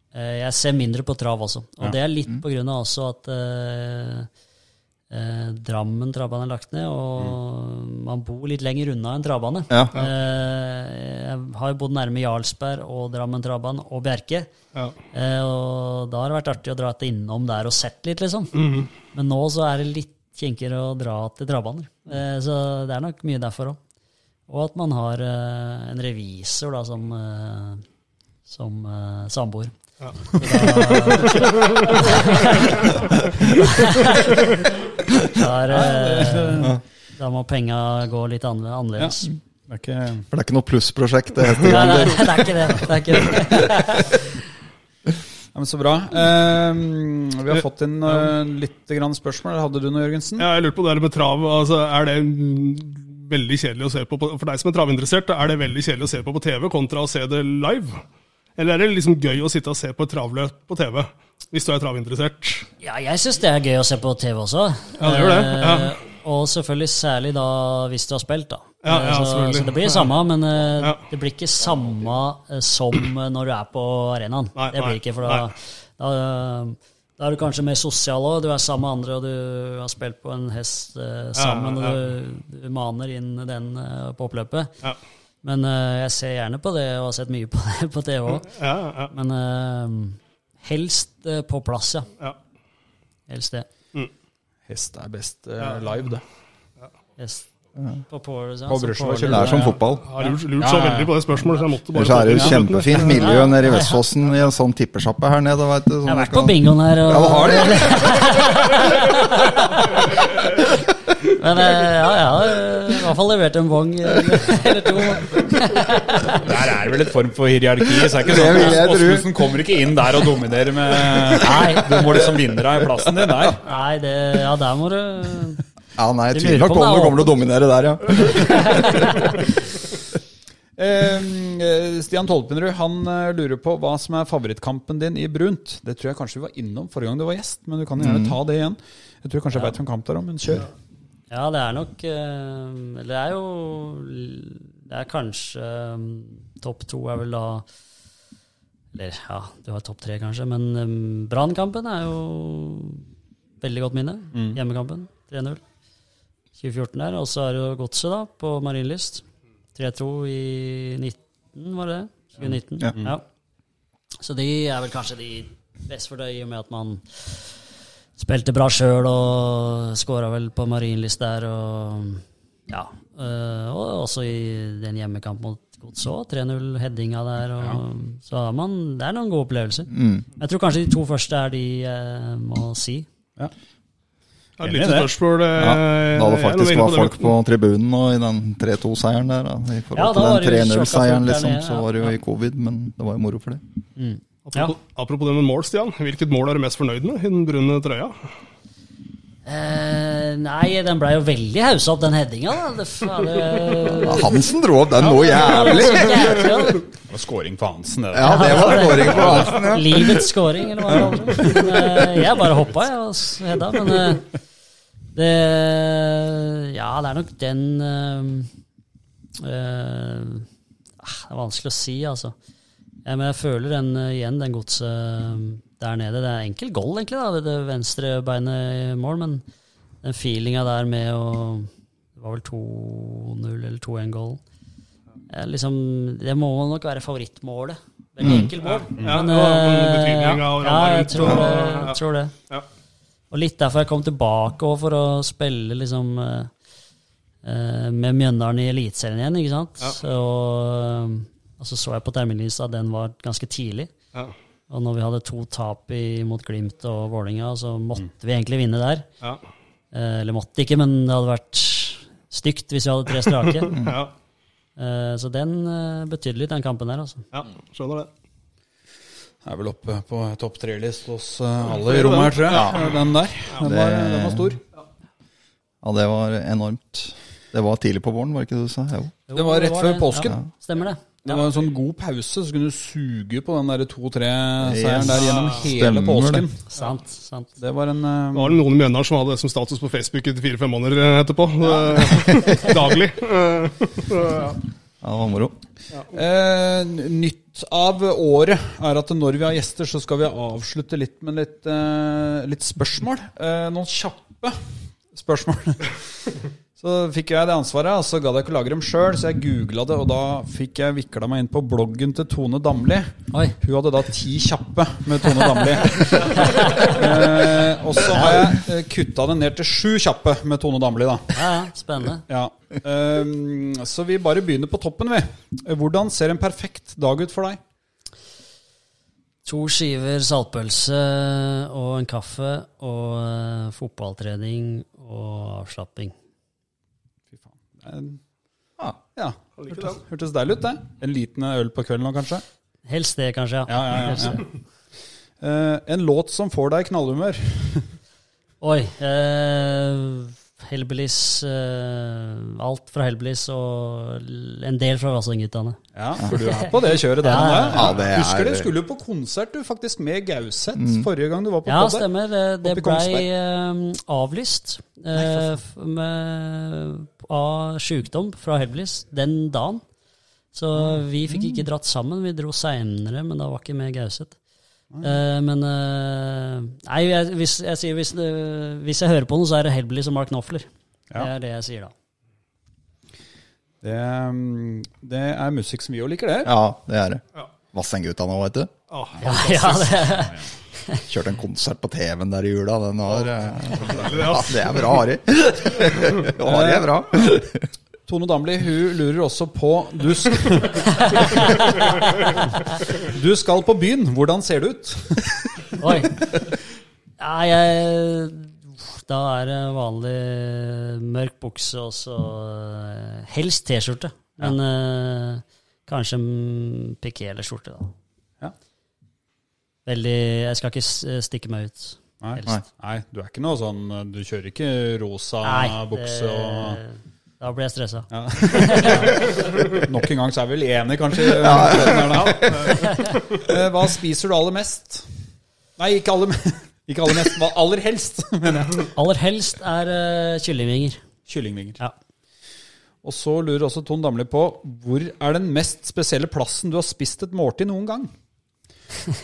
Jeg ser mindre på trav også. Og det er litt på grunn av også at eh, eh, Drammen travbane er lagt ned, og man bor litt lenger unna en travbane. Ja. Eh, jeg har jo bodd nærme Jarlsberg og Drammen travbane og Bjerke. ja. Eh, og da har det vært artig å dra etter innom der og sett litt, liksom. Mm. Men nå så er det litt kinkigere å dra til travbaner. Eh, så det er nok mye derfor òg. Og at man har eh, en revisor da som, eh, som eh, samboer. Ja. Da, er, eh, da må penga gå litt annerle- Ja. annerledes. Det er ikke For det er ikke noe plussprosjekt. det heter Nei, nei, det. det er ikke det. det, er ikke det. ja, men Så bra. Eh, vi har fått inn eh, litt grann spørsmål. Hadde du noe, Jørgensen? Ja, jeg lurte på det der med trav. Altså, er det mm, veldig kjedelig å se på, på For deg som er travinteressert, er det veldig kjedelig å se på på TV kontra å se det live? Eller er det liksom gøy å sitte og se på et travløp på TV, hvis du er travinteressert? Ja, jeg syns det er gøy å se på TV også. Ja, det gjør det, ja. Eh, og selvfølgelig særlig da hvis du har spilt, da. Ja, ja, Eh, så, så det blir samme, men eh, Ja. det blir ikke samme som når du er på arenaen. Nei, det blir ikke, for da, da, da er du kanskje mer sosial òg. Du er sammen med andre, og du har spilt på en hest sammen, ja. og du, du maner inn den på oppløpet. Men uh, jeg ser gjerne på det, og har sett mye på det på TV òg. ja, ja. Men uh, helst uh, på plass, ja. ja. Helst det. Hest er best live, det. Hest. På Porsche. På brusjen, Det er som fotball. Jeg har lurt, lurt så veldig på det spørsmålet, så jeg måtte bare Ellers er det jo kjempefint miljø nede i Vestfossen i en sånn tippesjappe her nede. Vet du, sånn Jeg har vært på bingoen her. Og, Ja, du har de. Men eh, ja, jeg har eh, i hvert fall levert en bong eller eller to. Der er det vel et form for hierarki. Så er ikke sånn at tro. Åsmundsen kommer ikke inn der og dominerer med Nei. Du må liksom vinne deg plassen din der. Nei, det, ja, der må du Ja, nei, jeg tviler nok på om du er kommer til å dominere der, ja. Uh, Stian Tolpenrud han uh, lurer på hva som er favorittkampen din i brunt. Det tror jeg kanskje vi var innom forrige gang du var gjest, men du kan gjerne ta det igjen. Jeg tror kanskje jeg veit hvem kamp det er om, men kjør. Ja, det er nok eh, Eller det er jo Det er kanskje eh, Topp to er vel da Eller ja, du har topp tre, kanskje. Men um, Brannkampen er jo veldig godt minne. Hjemmekampen. 3-0. 2014 der. Og så er det jo Godset, da, på Marienlyst. 3-2 i 19, var det det? 2019. Ja. Ja. Så de er vel kanskje de best for det, i og med at man spilte bra sjøl og skåra vel på Marienlyst der. Og ja. eh, og også i den hjemmekamp mot Godset òg. 3-0, headinga der. Og, Så har man, det er noen gode opplevelser. Mm. Jeg tror kanskje de to første er de eh, må si. Ja, Et Enig lite det. spørsmål. eh, Ja, da det faktisk var folk på tribunen og i den 3-2-seieren der, da, i forhold ja, til den 3-0-seieren, liksom, så var det jo i covid, men det var jo moro for det. Apropos, apropos det med mål, Stian. Hvilket mål er du mest fornøyd med i den brune trøya? Eh, nei, den blei jo veldig haussa opp, den headinga. Ja, Hansen dro opp den noe jævlig! Jævlig. Det var scoring på Hansen, det. Ja, det var skåring på Hansen, ja. Livets scoring, eller hva det var. Men, eh, Jeg bare hoppa, jeg, og hedda. Men eh, det Ja, det er nok den eh, eh, ah, Det er vanskelig å si, altså. Ja, men jeg føler den eh, igjen, den godset eh, der nede. Det er enkel goal, egentlig, da, ved det venstre beinet i mål, men den feelinga der med å Det var vel 2-0 eller 2-1-goal. Liksom, det må nok være favorittmålet. Veldig enkelt mål. Ja, Men, det men, eh, ja, jeg tror det. og- ja. Tror det. Ja. Og litt derfor jeg kom tilbake også for å spille liksom med Mjøndalen i Eliteserien igjen, ikke sant. Ja. Og, og så så jeg på terminlista at den var ganske tidlig. Ja. Og når vi hadde to tap i, mot Glimt og Vålinga, så måtte vi egentlig vinne der. Ja. Eh, eller måtte ikke, men det hadde vært stygt hvis vi hadde tre strake. Ja. Eh, så den eh, betydde litt, den kampen der, altså. ja, skjønner det. Er vel oppe på topp tre-list hos eh, alle i rommet her, tror jeg. Den der. Den var, den var stor. Ja, det var enormt. Det var tidlig på våren, var det ikke det du sa? Jo. Det var rett før det. påsken. Ja, stemmer det. Det var en sånn god pause, så kunne du suge på den der 2-3-seieren der gjennom hele Stemmer påsken. Sant. sant. Det var en uh... Det var noen i Mjøndalen som hadde det som status på Facebook i fire-fem måneder eh, etterpå. Eh, Daglig. Ja. Ja, det var moro. Eh, nytt av året er at når vi har gjester, så skal vi avslutte litt med litt, eh, litt spørsmål. Eh, noen kjappe spørsmål. Så fikk jeg det ansvaret, og så gadd jeg ikke lage dem sjøl, så jeg googla det, og da fikk jeg vikla meg inn på bloggen til Tone Damli. Oi. Hun hadde da ti kjappe med Tone Damli. eh, og så har jeg eh, kutta det ned til sju kjappe med Tone Damli, da. Ja, ja, spennende. Ja. Eh, så vi bare begynner på toppen, vi. Hvordan ser en perfekt dag ut for deg? To skiver saltpølse og en kaffe og eh, fotballtrening og avslapping. En- Ja. Hørtes, hørtes deilig ut, det. En liten øl på kvelden nå, kanskje? Helst det, kanskje. Ja, ja, ja. Ja. Eh, en låt som får deg i knallhumør? Oi. Eh, Hellbillies Uh, Alt fra Hellbillies og en del fra Vassendgutane. Ja, for du er på det kjøret der. Ja, nå, ja, ja, det er- Husker du skulle på konsert du faktisk med Gauseth forrige gang du var på Ja, podd der. stemmer. Det, det blei Kongsberg. eh, avlyst eh, f- med, av sjukdom fra Hellbillies den dagen. Så vi fikk ikke dratt sammen. Vi dro seinere, men da var ikke med Gauseth. Eh, men uh, Nei, jeg, hvis, jeg sier hvis, uh, hvis jeg hører på noe, så er det Hellbillies som Mark Knopfler. Ja. Det er det jeg sier da. Det, mm, det er musikk som vi jo liker, det. Ja, det er det. Ja. Vassendgutta nå, vet du. Oh, Ja, ja, det, Kjørte en konsert på TV-en der i jula. Den var det, Ja, det er bra, Ari. Ari er bra. Tone Damli hun lurer også på du skal, du skal på byen. Hvordan ser det ut? Oi. Nei, jeg Da er det vanlig mørk bukse og så eh, helst T-skjorte. Men eh, kanskje piké eller skjorte, da. Ja. Veldig Jeg skal ikke stikke meg ut. Nei, Helst. nei, du er ikke noe sånn Du kjører ikke rosa Nei, bukse og da blir jeg stressa. ja. Nok en gang så er vi vel enige, kanskje. da. Eh, Hva spiser du aller mest? Nei, ikke aller, ikke aller mest. Hva aller helst, mener jeg. Aller helst er uh, kyllingvinger. Kyllingvinger. Ja. Og så lurer også Ton Damli på hvor er den mest spesielle plassen du har spist et måltid noen gang?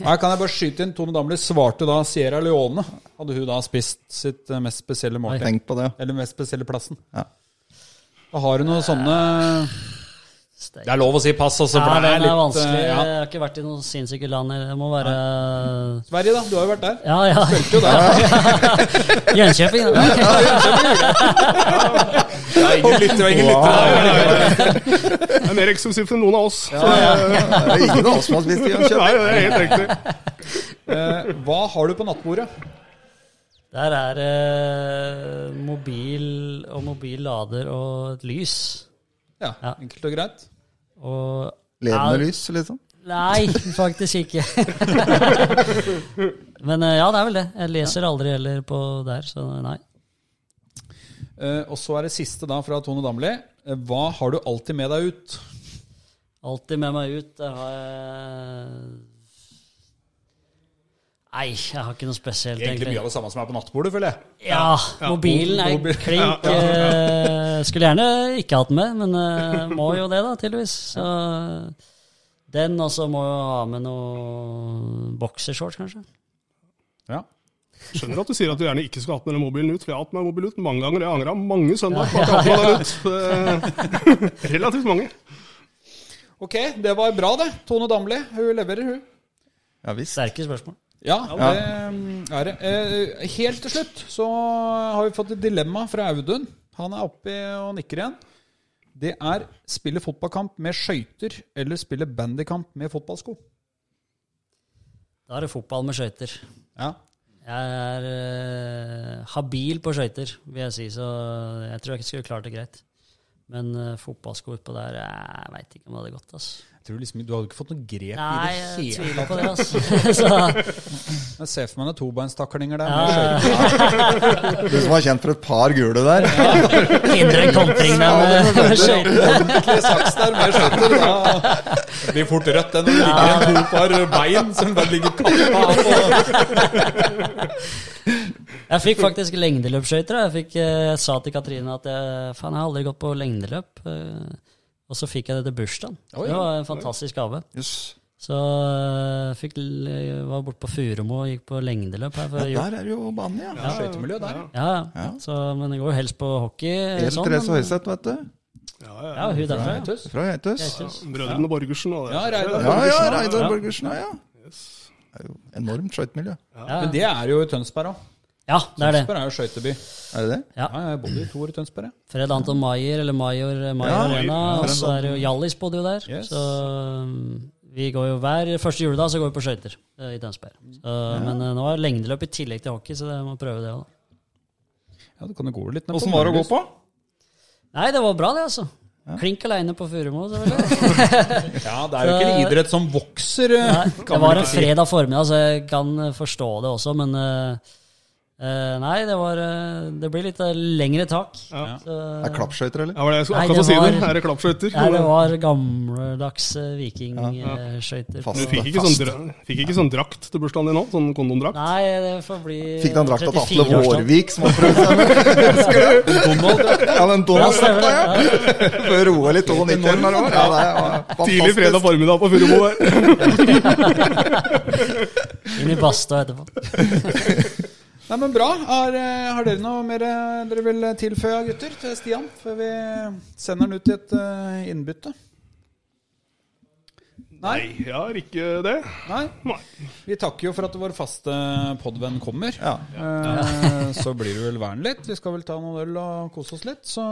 Her kan jeg bare skyte inn. Tone Damli svarte da Sierra Leone. Hadde hun da spist sitt eh, mest spesielle måltid. Tenk på det. Eller mest spesielle plassen. Ja. Da har du noen sånne Det er lov å si pass, altså. Ja, det er er litt, vanskelig. eh, ja. Jeg har ikke vært i noen sinnssyke land. Det må være Sverige, da. Du har jo vært der. Ja, ja. Spilte jo der. Jönköping. da. Ja, ingen lyttere, ingen lyttere. Det er mer eksklusivt enn noen av oss. Så, Det er ingen av oss som har spist i nei, det er helt riktig. Eh, hva har du på nattbordet? Der er eh, mobil og mobil lader og et lys. Ja, Ja. enkelt og greit. Og Ledende Ja, lys, liksom. Nei, faktisk ikke. Men eh, ja, det er vel det. Jeg leser aldri heller på der, så nei. Eh, og så er det siste da fra Tone Damli. Eh, hva har du alltid med deg ut? Alltid med meg ut. Det har jeg Nei, jeg har ikke noe spesielt, Egentlig mye av det samme som er på nattbordet, føler jeg. Ja, mobilen er Mobil. klink. eh, skulle gjerne ikke hatt den med, men eh, må jo det, da, tydeligvis. Så den, og så må jo ha med noe boksershorts, kanskje. Ja. Skjønner at du sier at du gjerne ikke skulle hatt med den mobilen ut, for jeg har hatt med mobilen ut mange ganger. Jeg angra mange søndager på at jeg har hatt med den ut. Eh, Relativt mange. Ok, det var bra, det. Tone Damli, hun leverer, hun. Ja visst. Sterke spørsmål. Ja, det mm, er det. Eh, helt til slutt så har vi fått et dilemma fra Audun. Han er oppe og nikker igjen. Det er spille fotballkamp med skøyter eller spille bandykamp med fotballsko. Da er det fotball med skøyter. Ja. Jeg er uh, habil på skøyter, vil jeg si, så jeg tror jeg ikke skulle klart det greit. Men uh, fotballsko utpå der, jeg veit ikke om det hadde gått. Altså. Jeg tror liksom, Du hadde ikke fått noe grep Nei, i det hele tviler tatt. på det. Altså. Jeg ser for meg noen tobeinstaklinger der. ja. Du som var kjent for et par gule der. hindre en kontring med, med skøyter. Det blir fort rødt enn det ligger en to par bein som bare ligger kappa av. Jeg fikk faktisk lengdeløpsskøyter. Jeg, fikk, eh, jeg sa til Katrine at jeg, faen, jeg har aldri gått på lengdeløp. Eh, Og så fikk jeg det til bursdagen. Oi. Det var en fantastisk gave. Yes. Så jeg fikk, var borte på Furumo og gikk på lengdeløp her jul. Der er jo banen, ja. Ja, Skøytemiljø der. Ja, ja. Ja. Så, men det går jo helst på hockey. El sånn, Therese Høiseth, vet du. Ja, ja. Ja, hun derfra. ja. Fra Geithus. Geithus. Brødrene Borgersen og det. Ja, Reidar Ja, ja, Borgersen. Reidar Ja. Borgersen, ja. Det er jo enormt skøytemiljø. Ja, Men det er jo i Tønsberg òg. Ja, det er det. Tønsberg er jo skøyteby. Er det det? Ja. Ja, jeg bodde i to år i Tønsberg. Ja. Fred Anton Maier, eller Major, Major Ja, Arena. Og så er det jo Hjallis bodde jo der. Yes. Så um, vi går jo hver første juledag så går vi på skøyter eh, i Tønsberg. Så, Men eh, nå er lengdeløp i tillegg til hockey, så jeg må prøve det òg. Ja, du kan jo gå litt ned på Åssen var det å gå på? Nei, det var bra, det, altså. Klink aleine på Furumo. Ja, det er jo ikke en idrett som vokser. eh, Nei, det var en fredag formiddag, så jeg kan eh, forstå det også, men eh, eh, Nei, det var uh, Det blir litt eh, lengre tak. Ja. Så, Er det klappskøyter, eller? Ja, var det jeg Nei, det var, si det. Er det klappskøyter? Nei, det var gammeldags eh, vikingskøyter. ja. Du fikk ikke, sånn, fikk ikke sånn drakt til bursdagen din nå? Sånn kondomdrakt? Nei, det får bli Fikk den drakt til Atle 34. Vårvik som har prøvd seg med. Du? Ja, den Donald stemmer det. ja. Før OL i 92 eller noe. Ja, det var Tidlig fredag formiddag på Furumo der. Inn i badstua etterpå. Nei, men Bra. Har, eh, har dere noe mer eh, dere vil tilføye, gutter, til Stian? Før vi sender han ut i et eh, innbytte? Nei? Nei, jeg har ikke det. Nei? Nei. Vi takker jo for at vår faste podvenn kommer. Ja. Eh, så blir det vel vern litt. Vi skal vel ta noen øl og kose oss litt. Så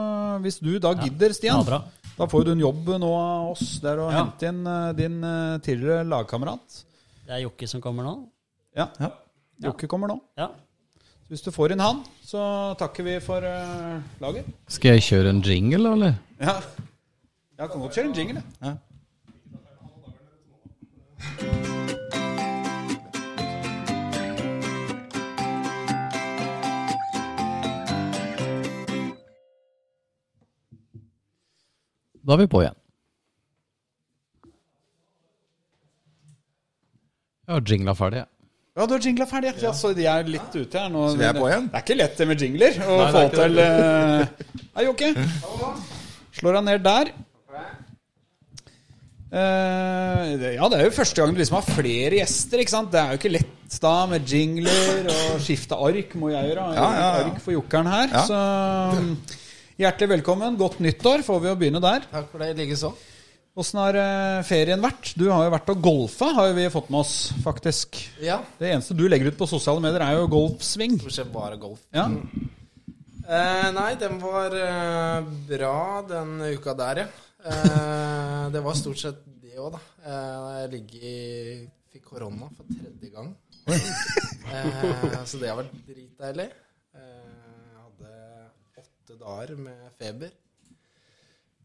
hvis du da gidder, Stian, Ja, da får jo du en jobb nå av oss. Det er å Ja. hente inn din tidligere lagkamerat. Det er Jokke som kommer nå. Ja. Ja. Jokke kommer nå. Ja. Hvis du får inn han, så takker vi for uh, laget. Skal jeg kjøre en jingle, eller? Ja. Jeg kan godt kjøre en jingle. jeg. Ja. Da er vi på igjen. Jeg har jingla ferdig. jeg. Ja, du har jingla ferdig. Ja, så de er litt ute her nå. Så vi er på igjen? Det er ikke lett det med jingler å få til eh, Hei, Jokke. Slår han ned der. Uh, det- ja, det er jo første gang du liksom har flere gjester. ikke sant? Det er jo ikke lett da med jingler og skifte ark, må jeg gjøre. Ja, ja, ja. Ark for jokkeren her. Ja. Så um, hjertelig velkommen. Godt nyttår, får vi jo begynne der. Takk for det, likeså. Åssen har eh, ferien vært? Du har jo vært og golfa, har vi fått med oss, faktisk. Ja, Det eneste du legger ut på sosiale medier, er jo golfsving. stort sett bare golf. Ja. Eh, nei, den var eh, bra den uka der, ja. Eh, det var stort sett det òg, da. Eh, jeg ligger i Fikk korona for tredje gang. Eh, så det har vært dritdeilig. Eh, jeg hadde åtte dager med feber.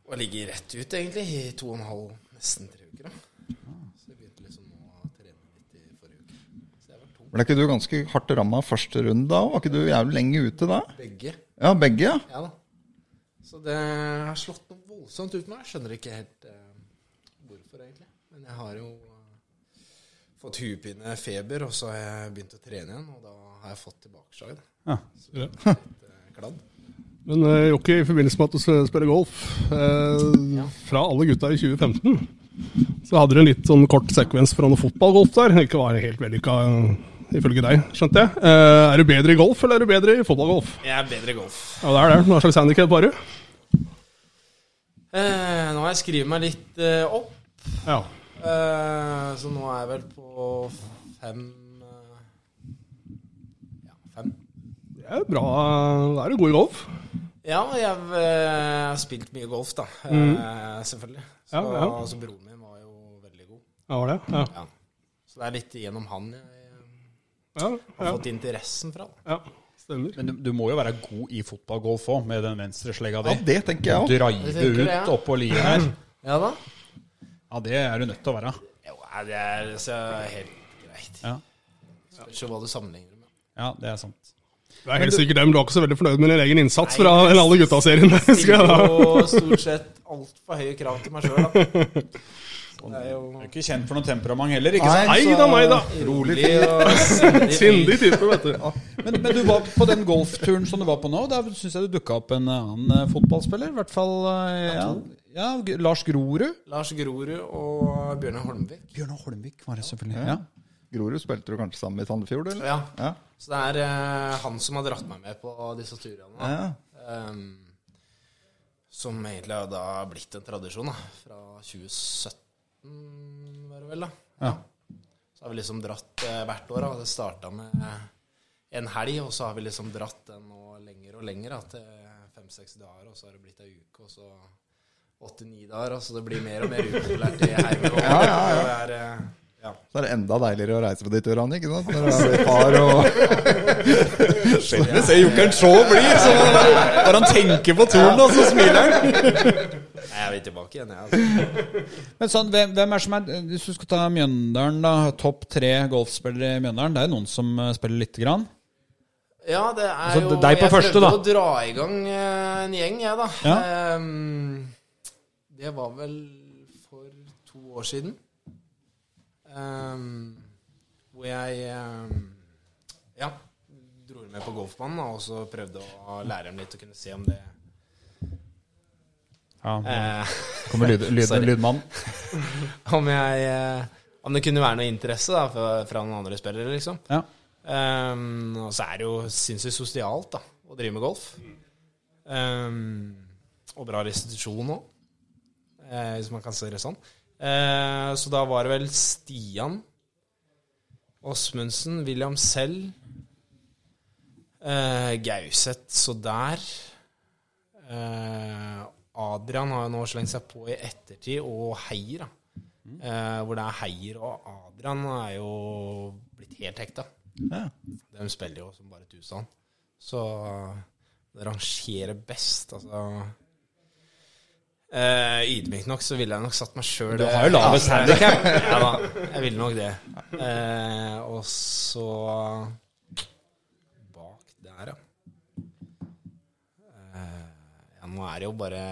Og ligger rett ut, egentlig, i to og en halv, nesten tre uker. da. Så jeg begynte liksom å trene litt i forrige uke. Så jeg var to. Ble ikke du ganske hardt ramma første runde da? Var ikke du jævlig lenge ute da? Begge. Ja, begge, ja. Ja da. Så det har slått noe voldsomt ut med meg. Jeg skjønner ikke helt eh, hvorfor, egentlig. Men jeg har jo eh, fått hodepine, feber, og så har jeg begynt å trene igjen. Og da har jeg fått tilbakeslag. Ja. Så jeg er litt eh, kladd. Men uh, Jokke, i forbindelse med at du spiller golf, eh, fra alle gutta i 2015, så hadde du en litt sånn kort sekvens fra noe fotballgolf der. Ikke var helt vellykka, uh, ifølge deg, skjønte jeg. Uh, er du bedre i golf, eller er du bedre i fotballgolf? Jeg er bedre i golf. Ja, det er det. Hva slags handikap har du? Eh, nå har jeg skrevet meg litt eh, opp, Ja. eh, så nå er jeg vel på fem eh, Ja, fem. Det er bra. Da er du god i golf. Ja, jeg eh, har spilt mye golf, da. Mm. selvfølgelig. Så, Ja, ja. så broren min var jo veldig god. Ja, var det? Ja. Ja. Så det er litt gjennom han jeg Ja, har fått interessen fra. da. ja. Stemmer. Men du, du må jo være god i fotballgolf òg, med den venstreslegga di. Ja, det tenker jeg òg. Drive ut ja. oppå livet her. Ja da? Ja, det er du nødt til å være. Jo, det er så helt greit. Ja, Spørs jo hva du sammenligner med. ja det er sant. Du er helt sikkert dem. du er ikke så veldig fornøyd med din egen innsats fra den alle gutta-serien. jeg. Stiller jo stort sett altfor høye krav til meg sjøl, da. Det er jo Du er ikke kjent for noe temperament heller, ikke Nei. sant? Nei da, nei da. rolig og sindig type, vet du. Men, men du var på den golfturen som du var på nå, da syns jeg det dukka opp en annen eh, fotballspiller. I hvert fall eh, ja, ja, Lars Grorud. Lars Grorud og Bjørnar Holmvik. Bjørnar Holmvik var det selvfølgelig. Ja. Grorud spilte du kanskje sammen med i Sandefjord, eller? Ja. Ja. Så det er uh, han som har dratt meg med på disse turene. Ja. Um, som egentlig har da blitt en tradisjon, da. Fra 2017, var det vel, da. Ja. Så har vi liksom dratt uh, hvert år. Da. Det starta med en helg, og så har vi liksom dratt den nå lenger og lenger. Da, til fem-seks dager, og så har det blitt ei uke, og så åtte-ni dager. Altså så det blir mer og mer upopulært i heimen. Ja, ja, ja. Det er, eh, ja. Så er det enda deiligere å reise på de turene, ikke sant? Når du er far og Vi ser jokeren så blid, så bare han tenker på turen, og så smiler han. Jeg vil tilbake igjen, jeg. Altså. Men sånn, hvem, hvem er som er Hvis du skal ta Mjøndalen, da. Topp tre golfspillere i Mjøndalen. Det er jo noen som eh, spiller lite grann. Ja, det er Altså, jo deg på Jeg første, prøvde da. å dra i gang eh, en gjeng, jeg, da. Ja. Ehm, det var vel for to år siden. Ehm, hvor jeg um, ja, dro med på golfbanen og så prøvde å lære dem litt og kunne se om det Ja, eh, Kommer lyd, lyd, lydmann. om, jeg, eh, om det kunne være noe interesse da, fra, fra noen andre spillere, liksom. Ja. Um, og så er det jo sinnssykt sosialt da, å drive med golf. Um, og bra restitusjon òg, eh, hvis man kan se det sånn. Eh, så da var det vel Stian, Åsmundsen, William selv, eh, Gauseth så der. Eh, Adrian har jo nå slengt seg på i ettertid, og Heier, da. Eh, hvor det er Heier og Adrian er jo blitt helt hekta. Ja. De spiller jo som bare tusen. Så det rangerer best, altså eh, ydmyk nok så ville jeg nok satt meg sjøl Du har jo lavest handikap. ja da, jeg ville nok det. Uh, og så bak der, ja. Uh, ja, nå er det jo bare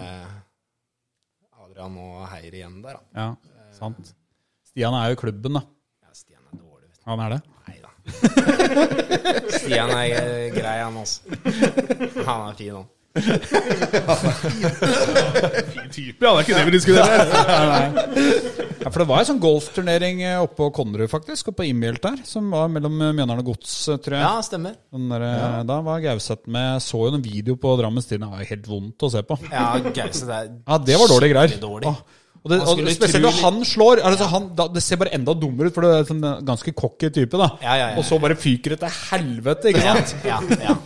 Adrian og Heier igjen der, da. Ja, sant. Stian er jo i klubben, da. Ja, Stian er dårlig, vet du. Han er det. Nei da. Stian er eh, grei, han også. Han er fin, han. Fin type, ja. Det er ikke det vi diskuterer. Ja, for det var en sånn golfturnering eh, oppe på Konnerud, faktisk, oppe på Imhjelt der, som var mellom eh, Mjøndalen og Gods, eh, tror jeg. Ja, stemmer. Den der, ja. Da var Gauseth med. Så jo noen video på Drammens Tidende, det var helt vondt å se på. Ja, Gauseth er Ja, det var dårlige greier. dårlig. Åh. Og, det, og spesielt når han slår. Altså han, da, det ser bare enda dummere ut, for det er sånn eh, ganske cocky type. da Ja, ja, ja. Og så bare fyker det til helvete, ikke sant? Ja, ja.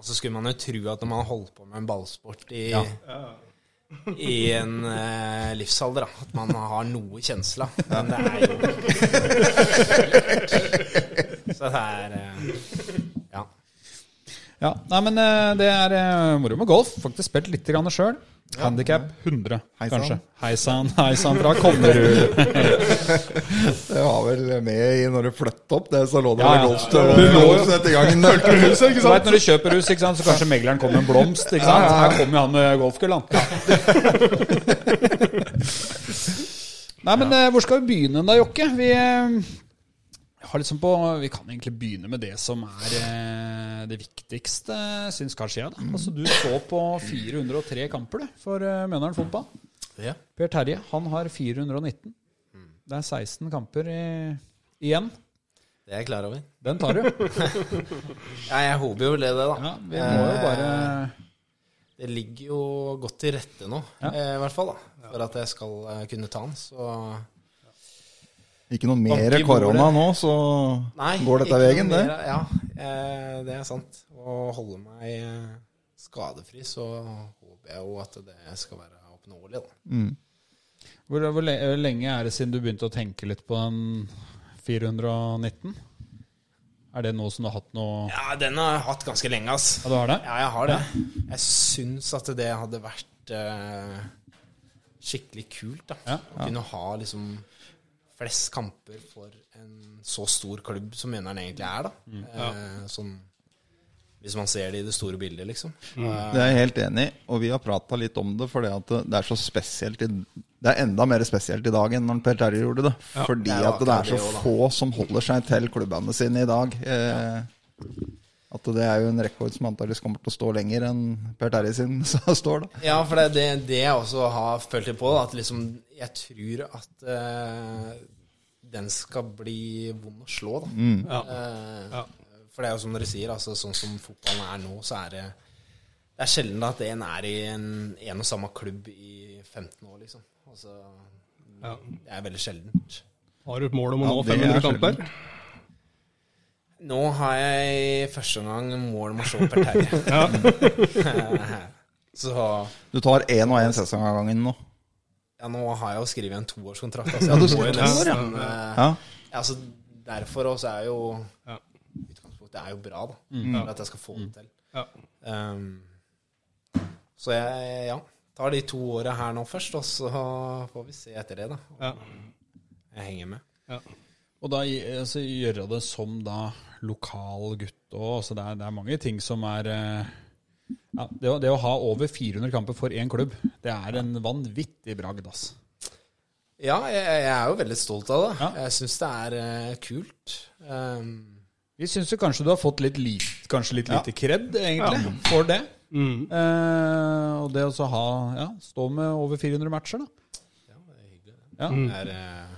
Og så skulle man jo tro at når man har holdt på med en ballsport i, i en eh, livsalder, da, at man har noe kjensla. Men det er jo Så det er eh, Ja. Ja, nei, men eh, det er eh, moro med golf. Faktisk spilt litt sjøl. Handikap 100, heisan. kanskje. Hei sann, hei sann fra Konnerud. Det var vel med i når du flytta opp det, så lå det Ja, ja. golf til å sette i gang en Så vet, når du kjøper hus, ikke sant, så kanskje megleren kommer med en blomst. Ikke sant? Her kommer jo han med golfkull, han. Nei, men eh, hvor skal vi begynne da, Jokke? Vi eh, liksom på Vi kan egentlig begynne med det som er eh, det viktigste, syns kanskje jeg. da. Altså, Du så på 403 kamper du, for eh, Mjøndalen fotball. ja. Per Terje han har 419. Det er 16 kamper i, igjen. Det er jeg klar over. Den tar du. Ja, jeg håper jo det, da. Ja, vi må jo bare Det ligger jo godt til rette nå, Ja. eh, i hvert fall, da. For at jeg skal eh, kunne ta den. Så Ikke noe mer korona nå, så Nei, går dette veien, det. Ja, eh, det er sant. Å holde meg eh, skadefri, så håper jeg jo at det skal være oppnåelig, da. Mm. Hvor, hvor lenge er det siden du begynte å tenke litt på den 419? Er det noe som du har hatt noe Ja, den har jeg hatt ganske lenge, ass. Ja, du har det? Ja, jeg har det. Jeg syns at det hadde vært eh, skikkelig kult, da. Ja. Å kunne ha liksom flest kamper for en så stor klubb som Mjøndalen egentlig er, da. Eh, sånn hvis man ser det i det store bildet, liksom. Mm. Det er jeg helt enig i, og vi har prata litt om det, for det er så spesielt i, Det er enda mer spesielt i dag enn når Per Terje gjorde det. fordi det at det er så det også, få som holder seg til klubbene sine i dag. Eh, At det er jo en rekord som antakeligvis kommer til å stå lenger enn Per Terje sin så står. da. Ja, for det er det, det jeg også har følt litt på. Da, at liksom, jeg tror at uh, den skal bli vond å slå, da. Ja. Uh, Ja. For det er jo som dere sier, altså, sånn som fotballen er nå, så er det Det er sjelden at en er i en, en og samme klubb i 15 år, liksom. Altså, Ja. Det er veldig sjeldent. Har du et mål om å Ja, nå er 500 kamper? Nå har jeg første omgang Mål-marsjon å Per Terje. så Du tar én og én sesong av gangen nå. ja, nå har jeg jo skrevet en toårskontrakt. Altså, du må jo nesten eh, Ja. Ja, altså, derfor også er jo Ja. Utgangspunktet er jo bra, da. Mm. For at jeg skal få det til. Ja. Um, så jeg ja, tar de to åra her nå først, og så får vi se etter det, da. Ja. Jeg henger med. Og da altså, gjøre det som da lokal gutt òg. Så det, er- det er mange ting som er eh, ja, det, å, det å ha over 400 kamper for én klubb, det er en vanvittig bragd, ass. Ja, jeg, jeg er jo veldig stolt av det. Ja. Jeg syns det er uh, kult. Um, Vi syns jo kanskje du har fått litt li kanskje litt lite kred, egentlig, for det. Mm. Uh, og det å så ha ja, stå med over 400 matcher, da. ja, det er hyggelig. det. Mm. Det er, eh,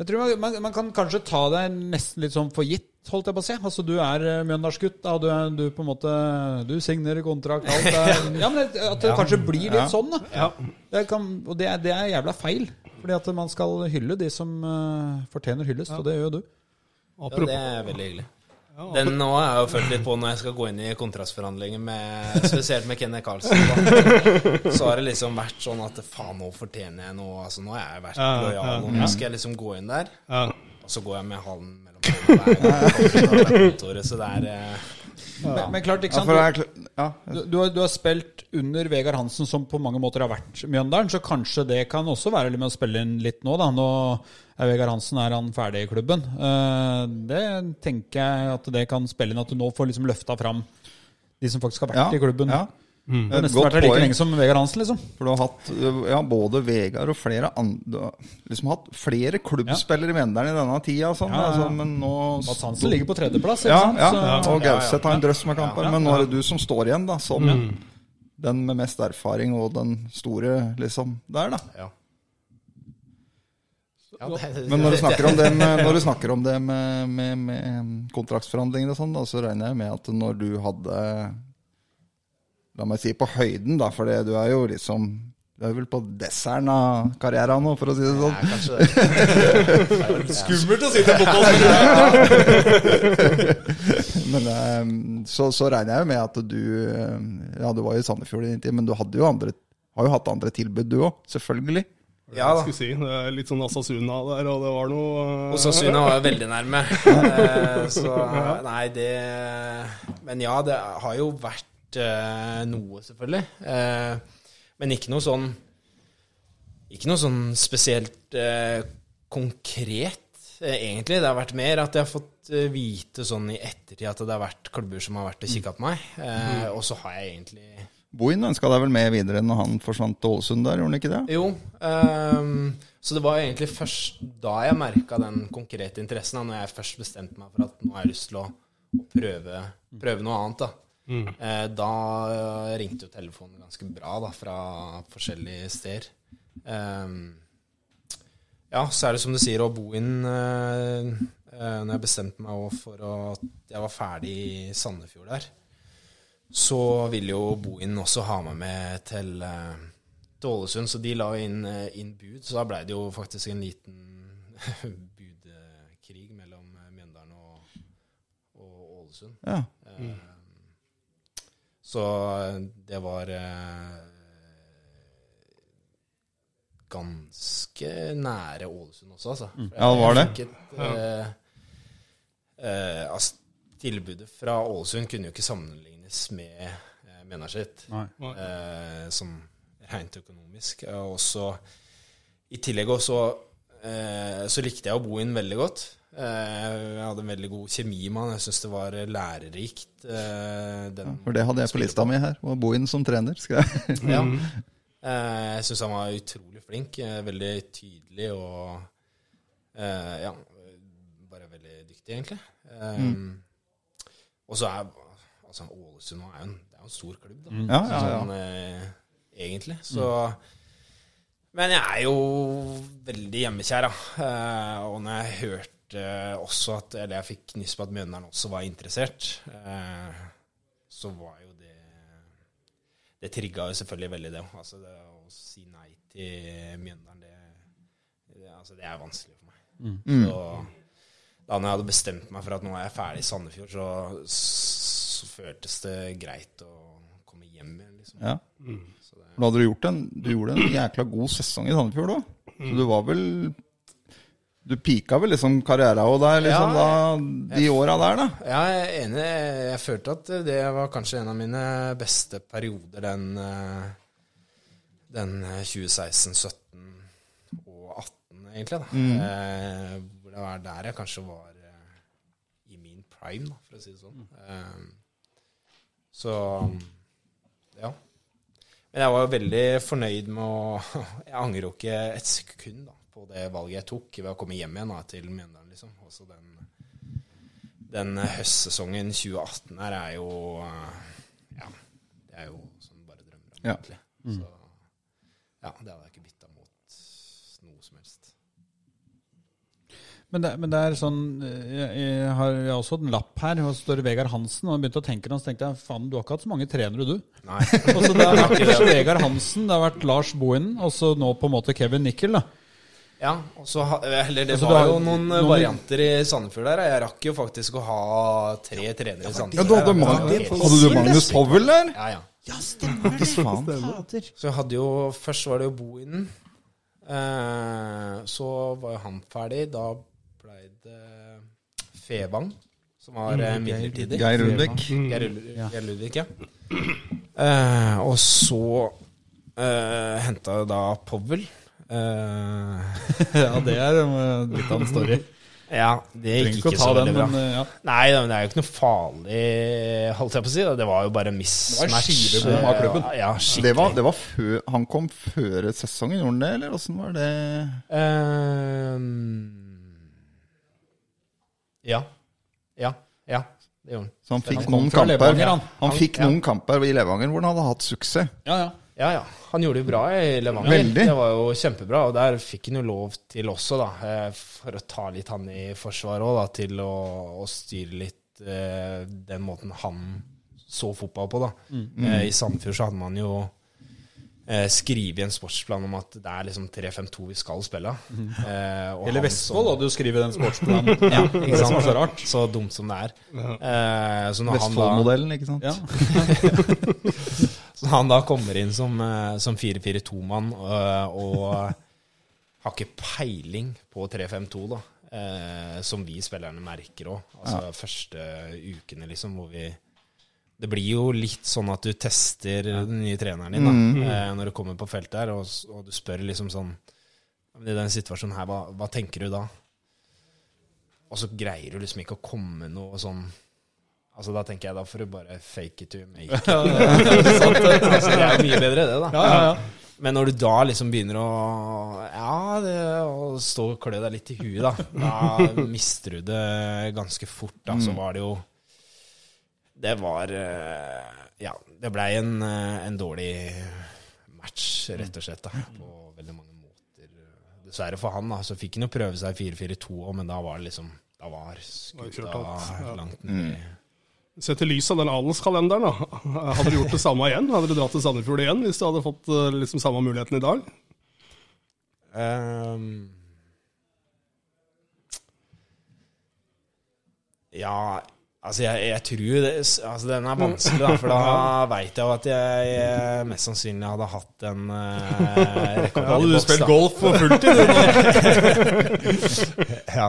Jeg tror man, man, man kan kanskje ta deg nesten litt sånn for gitt, holdt jeg på å si. Altså Du er uh, Mjøndalsgutt, da. Du, er, du på en måte Du signerer kontrakt, alt er Ja, men at det det kanskje blir litt Ja. sånn, da. Ja. Det kan, og det er, det er jævla feil. Fordi at man skal hylle de som uh, fortjener hyllest, og det gjør jo du. ja, det er veldig hyggelig. Den nå har jeg jo følt litt på når jeg skal gå inn i kontrastforhandlinger med, spesielt med Kenneth Carlsen. Da. Så har det liksom vært sånn at faen, nå fortjener jeg noe. Altså, nå har jeg vært lojal, og nå skal jeg liksom gå inn der. Og så går jeg med halen mellom beina så det er eh, Men, men klart, ikke sant. for kl- ja, Du, du, har, du har spilt under Vegard Hansen, som på mange måter har vært Mjøndalen, så kanskje det kan også være litt med å spille inn litt nå, da. Nå Vegard Hansen er han ferdig i klubben. Eh, det tenker jeg at det kan spille inn, at du nå får liksom løfta fram de som faktisk har vært ja, i klubben. Ja. Du har Et nesten vært her like poeng. lenge som Vegard Hansen, liksom. For du har hatt ja, både Vegard og flere andre liksom hatt flere klubbspillere i Mjøndalen i denne tida. Sånn, Ja, ja, ja. Altså, men nå Mats Hansen ligger på tredjeplass, ikke ja, sant? ja, og Gauseth har en drøss med kamper. Ja, Men nå er det du som står igjen da som den med mest erfaring og den store liksom der, da. Ja. Ja, det, Men når du snakker om det med, snakker om det med, med, med kontraktsforhandlinger og sånn, så regner jeg med at når du hadde La meg si på høyden, da, for du er jo liksom Du er vel på desserten av karrieren nå, for å si det sånn. Ja, kanskje det. Skummelt å sitte i fotballspiller! Men, eh, så, så regner jeg med at du eh, Ja, du var jo i Sandefjord i din tid, men du jo andre, har jo hatt andre tilbud, du òg. Selvfølgelig. Ja da. Si, det er litt sånn Asasuna der, og det var noe uh... Og var jo veldig nærme. Eh, Så nei, det Men ja, det har jo vært uh, noe, selvfølgelig. Uh, men ikke noe sånn Ikke noe sånn spesielt eh, konkret, eh, egentlig. Det har vært mer at jeg har fått eh, vite sånn i ettertid at det har vært klubber som har vært og kikka på meg. Mm. Og så har jeg egentlig Bohin ønska deg vel med videre når han forsvant til Ålesund der, gjorde han ikke det? Jo. um, så det var egentlig først da jeg merka den konkrete interessen. Da når jeg først bestemte meg for at nå har jeg lyst til å, prøve, prøve noe annet. Da, Eh, da eh, ringte jo telefonen ganske bra da, fra forskjellige steder. Um, ja, så er det som du sier, å bo inn uh, Når jeg bestemte meg for at jeg var ferdig i Sandefjord der, så ville jo Bohin også ha meg med til, eh, til Ålesund, så de la inn, eh, inn bud. Så da blei det jo faktisk en liten budkrig mellom eh, Mjøndalen og, og Ålesund. Ja. Eh, Så det var eh, ganske nære Ålesund også, altså. Mm. Ja, det var det. et, eh, altså, tilbudet fra Ålesund kunne jo ikke sammenlignes med eh, Mjøndalen sitt, Nei. eh, som rent økonomisk. Eh, Og så i tillegg også eh, så likte jeg å bo inn veldig godt. Eh, jeg hadde en veldig god kjemi med han. Jeg syns det var lærerikt. eh, den For det hadde jeg på lista mi her. å bo inn som trener. Skal jeg. ja. Eh, jeg syns han var utrolig flink. eh, Veldig tydelig og eh, ja, bare veldig dyktig, egentlig. Eh, Og så er altså Ålesund er jo en, det er en stor klubb, da. Ja, ja, ja. Sånn, eh, egentlig. Så Men jeg er jo veldig hjemmekjær, da. Eh, og når jeg hørte også at Eller jeg fikk nyss på at Mjøndalen også var interessert, eh, så var jo det det trigga jo selvfølgelig veldig det. Altså det å si nei til Mjøndalen, det, det, altså det er vanskelig for meg. Så da når jeg hadde bestemt meg for at nå er jeg ferdig i Sandefjord, så, så føltes det greit å komme hjem igjen, liksom. Ja. Mm. det, Da hadde du gjort en, du gjorde en jækla god sesong i Sandefjord òg. Så du var vel Du pika vel liksom karriera òg der, liksom, Ja, da, de åra der, da? ja, jeg er enig. Jeg følte at det var kanskje en av mine beste perioder, den, eh, den 2016, 17 og 18, egentlig. da. Eh, det var der jeg kanskje var eh, i min prime, da, for å si det sånn. Eh, så ja. Men jeg var jo veldig fornøyd med å Jeg angrer jo ikke et sekund da, på det valget jeg tok ved å komme hjem igjen da, til Mjøndalen. liksom. Også den, den høstsesongen 2018 her er jo eh, Ja, det er jo som bare drømmer om, Ja. egentlig. Så ja, det hadde jeg ikke bytta mot noe som helst. Men det, men det er sånn eh, Jeg, jeg har jeg har også en lapp her, og så står det Vegard Hansen. Og jeg begynte å tenke så tenkte jeg faen, du har ikke hatt så mange trenere, du. Nei. Og så Det har vært Vegard Hansen, det har vært Lars Bohinen, og så nå på en måte Kevin Nickel. da Ja, og så eller det Altså, var jo noen, noen- varianter i Sandefjord der. Jeg rakk jo faktisk å ha tre trenere i Sandefjord. Ja, du hadde, Magnus, hadde du Magnus. Powell der? Ja, ja. Ja, stemmer det Så jeg hadde jo Først var det jo Bohinen. Eh, så var jo han ferdig. Da blei det Fevang, som var mm, midlertidig. Geir Ulvik. Geir Ul- Ludvig, ja. Uh, og så uh, henta da Powell. Uh, Ja, det er eh, litt av en story. ja, det gikk ikke ikke så veldig bra. men eh, ja. Nei, da, men det er jo ikke noe farlig, holdt jeg på å si. da. Det var jo bare mismatch. Det var av klubben. Ja, skikkelig. Det var, det var før, han kom før sesongen, gjorde han det? Eller åssen var det? Ehm, ja. Ja. Ja, det gjorde han. Så han fikk noen kamper Levanger, han. Han fikk Ja. noen kamper i Levanger hvor han hadde hatt suksess. ja, ja. Ja, ja. Han gjorde det bra i Levanger. Veldig. Det var jo kjempebra. Og der fikk han jo lov til også, da, eh, for å ta litt han i forsvaret òg, til å, å styre litt eh, den måten han så fotball på, da. Eh, I Sandefjord så hadde man jo eh, skrive i en sportsplan om at det er liksom 3-5-2 vi skal spille. Eh, og Eller Vestfold hadde jo skrevet den sportsplanen. Ja, ikke sant? Det så rart. Så dumt som det er. Eh, Vestfold-modellen, ikke sant? Ja. Så han da kommer inn som, eh, som 4-4-2-mann og, og har ikke peiling på 3-5-2, da. Eh, som vi spillerne merker òg. Altså første ukene, liksom, hvor vi Det blir jo litt sånn at du tester den nye treneren din, da. Eh, når du kommer på feltet her, og, og du spør liksom sånn I den situasjonen her, hva, hva tenker du da? Og så greier du liksom ikke å komme noe sånn Altså Da tenker jeg da får du bare fake it to make it. altså, det er mye bedre, det, da. Men når du da liksom begynner å Ja, det, å stå og klø deg litt i huet, da. Da mister du det ganske fort. Da så var det jo Det var eh, Ja, det blei en, eh, en dårlig match, rett og slett, da. På veldig mange måter. Dessverre for han, da, så fikk han jo prøve seg 4-4-2 òg, men da var det liksom Da var skuta ja. langt ned. Sett i lys av den adelskalenderen, da. Hadde du gjort det samme igjen? Hadde du dratt til Sandefjord igjen hvis du hadde fått eh, liksom samme muligheten i dag? Um, ja, altså jeg, jeg tror det, altså den er vanskelig, da, for da veit jeg jo at jeg eh, mest sannsynlig hadde hatt en uh, rekord i boks, da. golf på fulltid? Ja.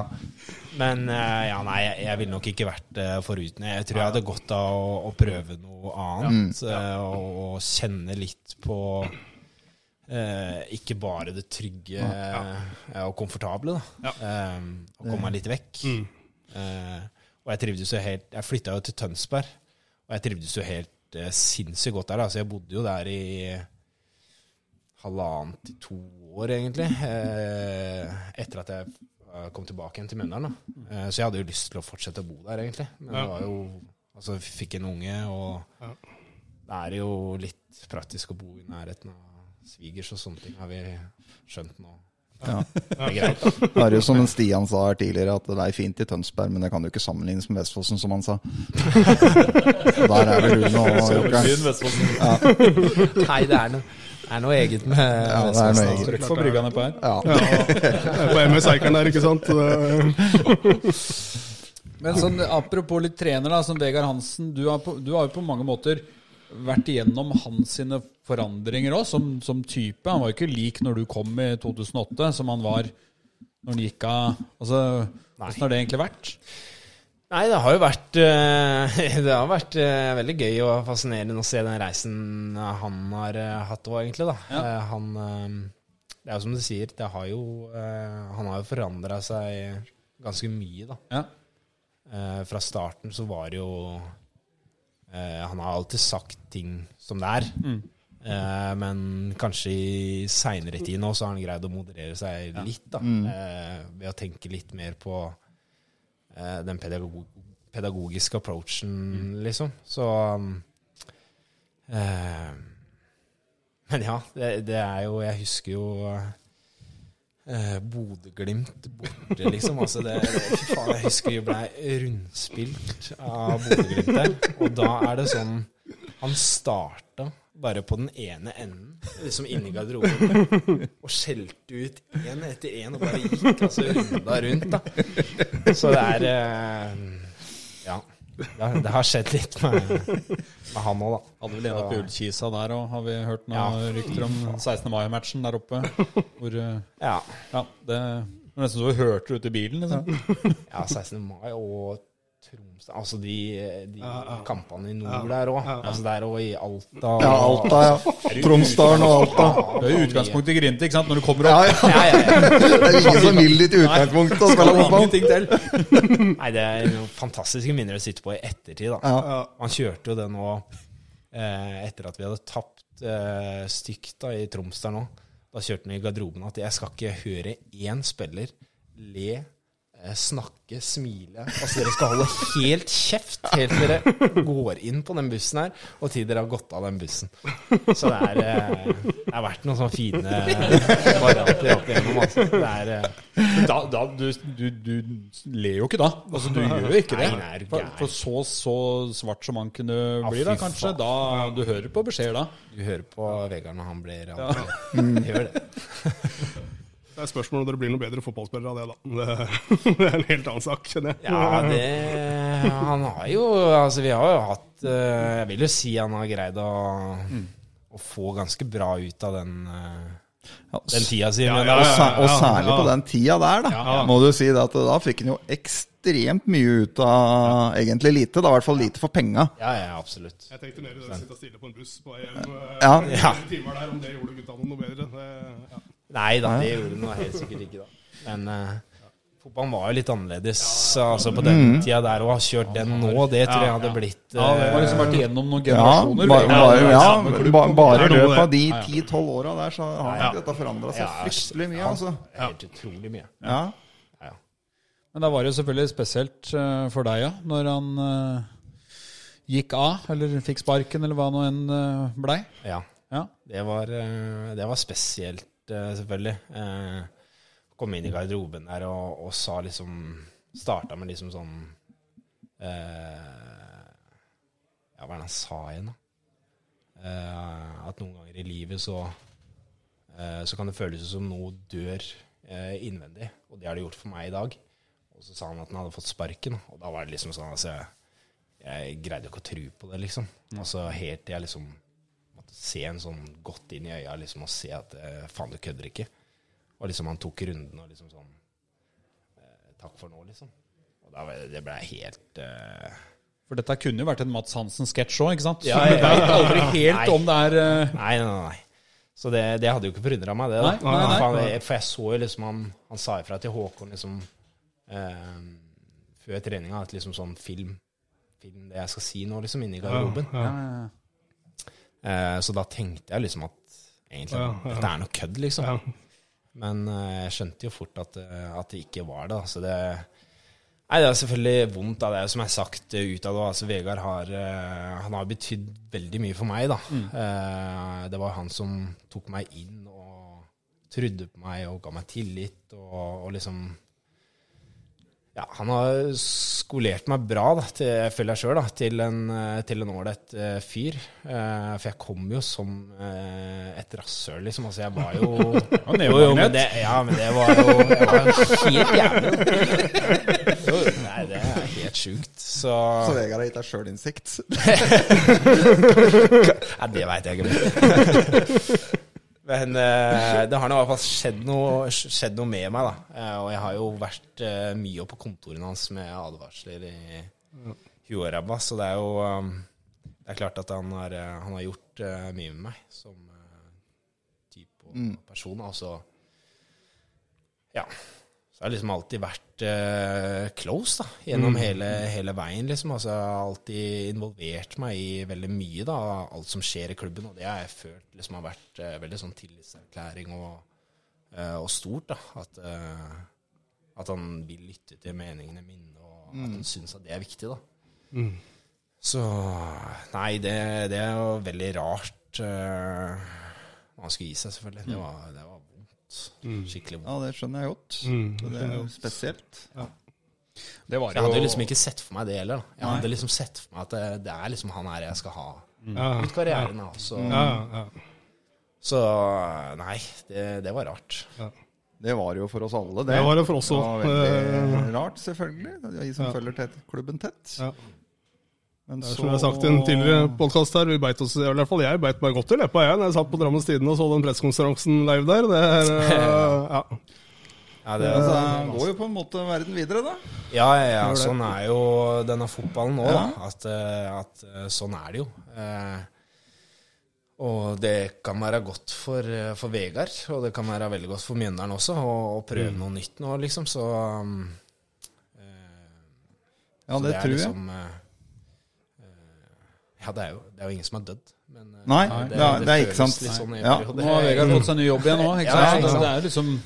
Men eh, ja, nei, jeg, jeg ville nok ikke vært uh, foruten. Jeg tror jeg hadde godt av å, å prøve noe annet. eh, og, og kjenne litt på eh, ikke bare det trygge eh, og komfortable, da. Eh, og komme meg litt vekk. Eh, og jeg trivdes jo helt Jeg flytta jo til Tønsberg, og jeg trivdes jo helt eh, sinnssykt godt der. Da. Så jeg bodde jo der i halvannet til to år, egentlig. Eh, etter at jeg kom tilbake igjen til Mjøndalen. Eh, så jeg hadde jo lyst til å fortsette å bo der, egentlig. Men det var jo Altså, vi fikk en unge, og det er jo litt praktisk å bo i nærheten av svigers og sånne ting, har vi skjønt nå. Ja. Det er. Det er jo som en Stian sa her tidligere, at det er fint i Tønsberg, men det kan jo ikke sammenlignes med Vestfossen, som han sa. Der er vel hun og Jokeren. Nei, det er noe, det er noe eget med Ja, det er noe eget. Trykk på brygga på her. Ja. På MS Eikeren der, ikke sant? Men sånn, apropos litt trener, da, som Vegard Hansen. Du har, på, du har jo på mange måter vært igjennom hans sine forandringer òg, som, som type. Han var jo ikke lik når du kom i 2008, som han var når han gikk av. Altså, Hvordan har det egentlig vært? Nei, det har jo vært eh, Det har vært eh, veldig gøy og fascinerende å se den reisen han har eh, hatt òg, egentlig. da. Ja. Han Det er jo som du sier, det har jo Han har jo forandra seg ganske mye, da. Ja. Fra starten så var det jo eh, Han har alltid sagt ting som det er. Eh, men kanskje i seinere tid nå så har han greid å moderere seg litt, da. Eh, ved å tenke litt mer på eh, den pedagog pedagogiske approachen, liksom. Så um, eh, Men ja, det, det er jo Jeg husker jo eh, Bodø-Glimt borte, liksom. Altså det, fy faen, jeg husker vi ble rundspilt av Bodø-Glimt der. Og da er det sånn Han starta bare på den ene enden, liksom inni garderoben, og skjelte ut én etter én og bare gikk altså runda rundt, da. Så det er eh, Ja. Det har, skjedd litt med, med han òg, da. Hadde vel en oppe i Ullkisa der òg, har vi hørt noen Ja. rykter om 16. mai-matchen der oppe. Hvor eh, Ja. Ja, det var nesten så vi hørte det ute i bilen, liksom. ja 16. mai og Altså de, de kampene i nord der òg. Altså der òg i Alta. Ja, Alta, ja. Tromsdalen og Alta. Det er jo utgangspunktet i Grinte, ikke sant, når du kommer opp. Ja, ja. Ja, ja, ja. Det er ingen som vil ditt i utgangspunktet å spille fotball. Nei, det er noen fantastiske minner å sitte på i ettertid. da. Ja. Han kjørte jo det nå eh, etter at vi hadde tapt eh, stygt da, i Troms der nå. Da kjørte han i garderoben at jeg skal ikke høre én spiller le snakke, smile. Altså Dere skal holde helt kjeft helt til dere går inn på den bussen her, og til dere har gått av den bussen. Så det er eh, Det har vært noen sånne fine varianter opp igjennom. Altså. Det er eh, Da, da, du, du, du ler jo ikke da. Altså, du gjør jo ikke det. For, for så, så svart som han kunne bli, da, kanskje. Da, du hører på beskjeder da. Du hører på Vegard når han blir ja. Gjør det. Det er spørsmål om dere blir noe bedre fotballspillere av det, da. Det, det er en helt annen sak, kjenner jeg. Ja, det Han har jo Altså, vi har jo hatt eh, Jeg vil jo si han har greid å, å få ganske bra ut av den, eh, den tida si. Ja, ja, ja, Og, og særlig ja. på den tida der, da, må du si det at da fikk han jo ekstremt mye ut av egentlig lite. Da i hvert fall lite for penga. ja, ja, absolutt. Jeg tenkte mer å sitte stille på en buss på hjem eh, Ja. Ja. timer der, om det gjorde gutta noe bedre. Det, ja. Nei da, det gjorde den helt sikkert ikke, da. Men uh, fotballen var jo litt annerledes altså på den tida der. Å ha kjørt den nå, det tror jeg hadde blitt Ja, vi eh, har liksom vært igjennom noen Ja, generasjoner. bare, bare, ja, ba- bare i Det løpet av de Ja, ja. 10-12 åra der, så har Ja. dette forandra seg Ja, fryktelig mye, altså. helt utrolig mye. Ja. Ja. Men da var det jo selvfølgelig spesielt eh, for deg, ja, når han uh, gikk av, eller fikk sparken, eller hva nå enn uh, blei. ja. Ja. Det var, det var spesielt, selvfølgelig. Eh, Kom inn i garderoben der og, og sa liksom Starta med liksom sånn eh, Ja, hva er det han sa igjen, da? Eh, at noen ganger i livet så eh, Så kan det føles som noe dør eh, innvendig. Og det har det gjort for meg i dag. Og så sa han at han hadde fått sparken. Og da var det liksom sånn altså, Jeg greide ikke å tro på det, liksom. Altså helt til jeg liksom se en sånn godt inn i øya liksom, og se at eh, faen, du kødder ikke. Og liksom han tok runden og liksom sånn eh, Takk for nå, liksom. Og da, ble det- det ble helt eh, For dette kunne jo vært en Mats Hansen-sketsj òg, ikke sant? Ja, du ja, ja. vet aldri helt Nei. om det er eh, Nei, nei, nei. Så det, det hadde jo ikke forundra meg, det. da. Nei, nei, nei. Faen, jeg- For jeg så jo liksom han, han sa ifra til Håkon liksom eh, før treninga at liksom sånn film Film det jeg skal si nå, liksom, inni garderoben. ja, ja. Eh, så da tenkte jeg liksom at egentlig Ja, ja. dette er noe kødd, liksom. Ja. Men eh, jeg skjønte jo fort at, eh, at det ikke var det. Så det Nei, det er selvfølgelig vondt Da. det som jeg har sagt utad ut av det. Altså, Vegard har, han har betydd veldig mye for meg, da. Eh, det var han som tok meg inn og trodde på meg og ga meg tillit og, og liksom ja, han har skolert meg bra, da, til, jeg føler jeg sjøl, til en eh, til en ålreit eh, fyr. Eh, for jeg kom jo som eh, et rasshøl, liksom. Altså, jeg var jo jo, jo, men det, Ja, men det var jo Jeg var helt jævlig. Jo, nei, det er helt sjukt. Så Så Vegard har gitt deg sjølinnsikt. Nei, det veit jeg ikke. Men uh, det har i hvert fall skjedd noe, skjedd noe med meg, da. Uh, og jeg har jo vært uh, mye oppe på kontorene hans med advarsler i huet og ræva, så det er jo um, Det er klart at han har, han har gjort mye med meg som type og person. Altså Ja. Jeg har liksom alltid vært uh, close da, gjennom hele, hele veien. liksom. Altså, Jeg har alltid involvert meg i veldig mye da, alt som skjer i klubben. Og det har jeg følt liksom har vært uh, veldig sånn tillitserklæring og, uh, og stort. da, at, at han vil lytte til meningene mine, og at han syns at det er viktig. da. Så Nei, det, det er jo veldig rart. Uh, han skulle gi seg, selvfølgelig. Det var, det var vondt. Skikkelig vondt. Ja, det skjønner jeg godt. Mm, det er jo spesielt. Det var Jeg hadde jo liksom ikke sett for meg det heller. Jeg hadde liksom sett for meg at det, det er liksom han her jeg skal ha mm. ut karrieren. av. Så, Ja, ja. så nei, det, det var rart. Det var jo for oss alle, det. Det var det for oss òg. veldig rart, selvfølgelig. De som Ja. følger tett, klubben tett. Men Det er som jeg har sagt i en tidligere podkast her, vi beit oss, i hvert fall jeg beit meg godt i leppa jeg, når jeg satt på Drammens Tidende og så den pressekonferansen live der. Det er, eh, ja. Ja, det, Altså, det går jo på en måte verden videre, da. ja, ja, ja, sånn er jo denne fotballen nå. Ja. Da. At, eh, at eh, sånn er det jo. Eh, og det kan være godt for, for Vegard, og det kan være veldig godt for Mjøndalen også, å, å prøve noe nytt nå, liksom. Så um, eh, Ja, Så det er tror jeg. liksom, Ja, det er, jo, det er jo ingen som har dødd. Men eh, Nei, det er- det er ikke sant. sånn Ja. Nå har Vegard fått seg ny jobb igjen òg. Ja, ikke sant. det er liksom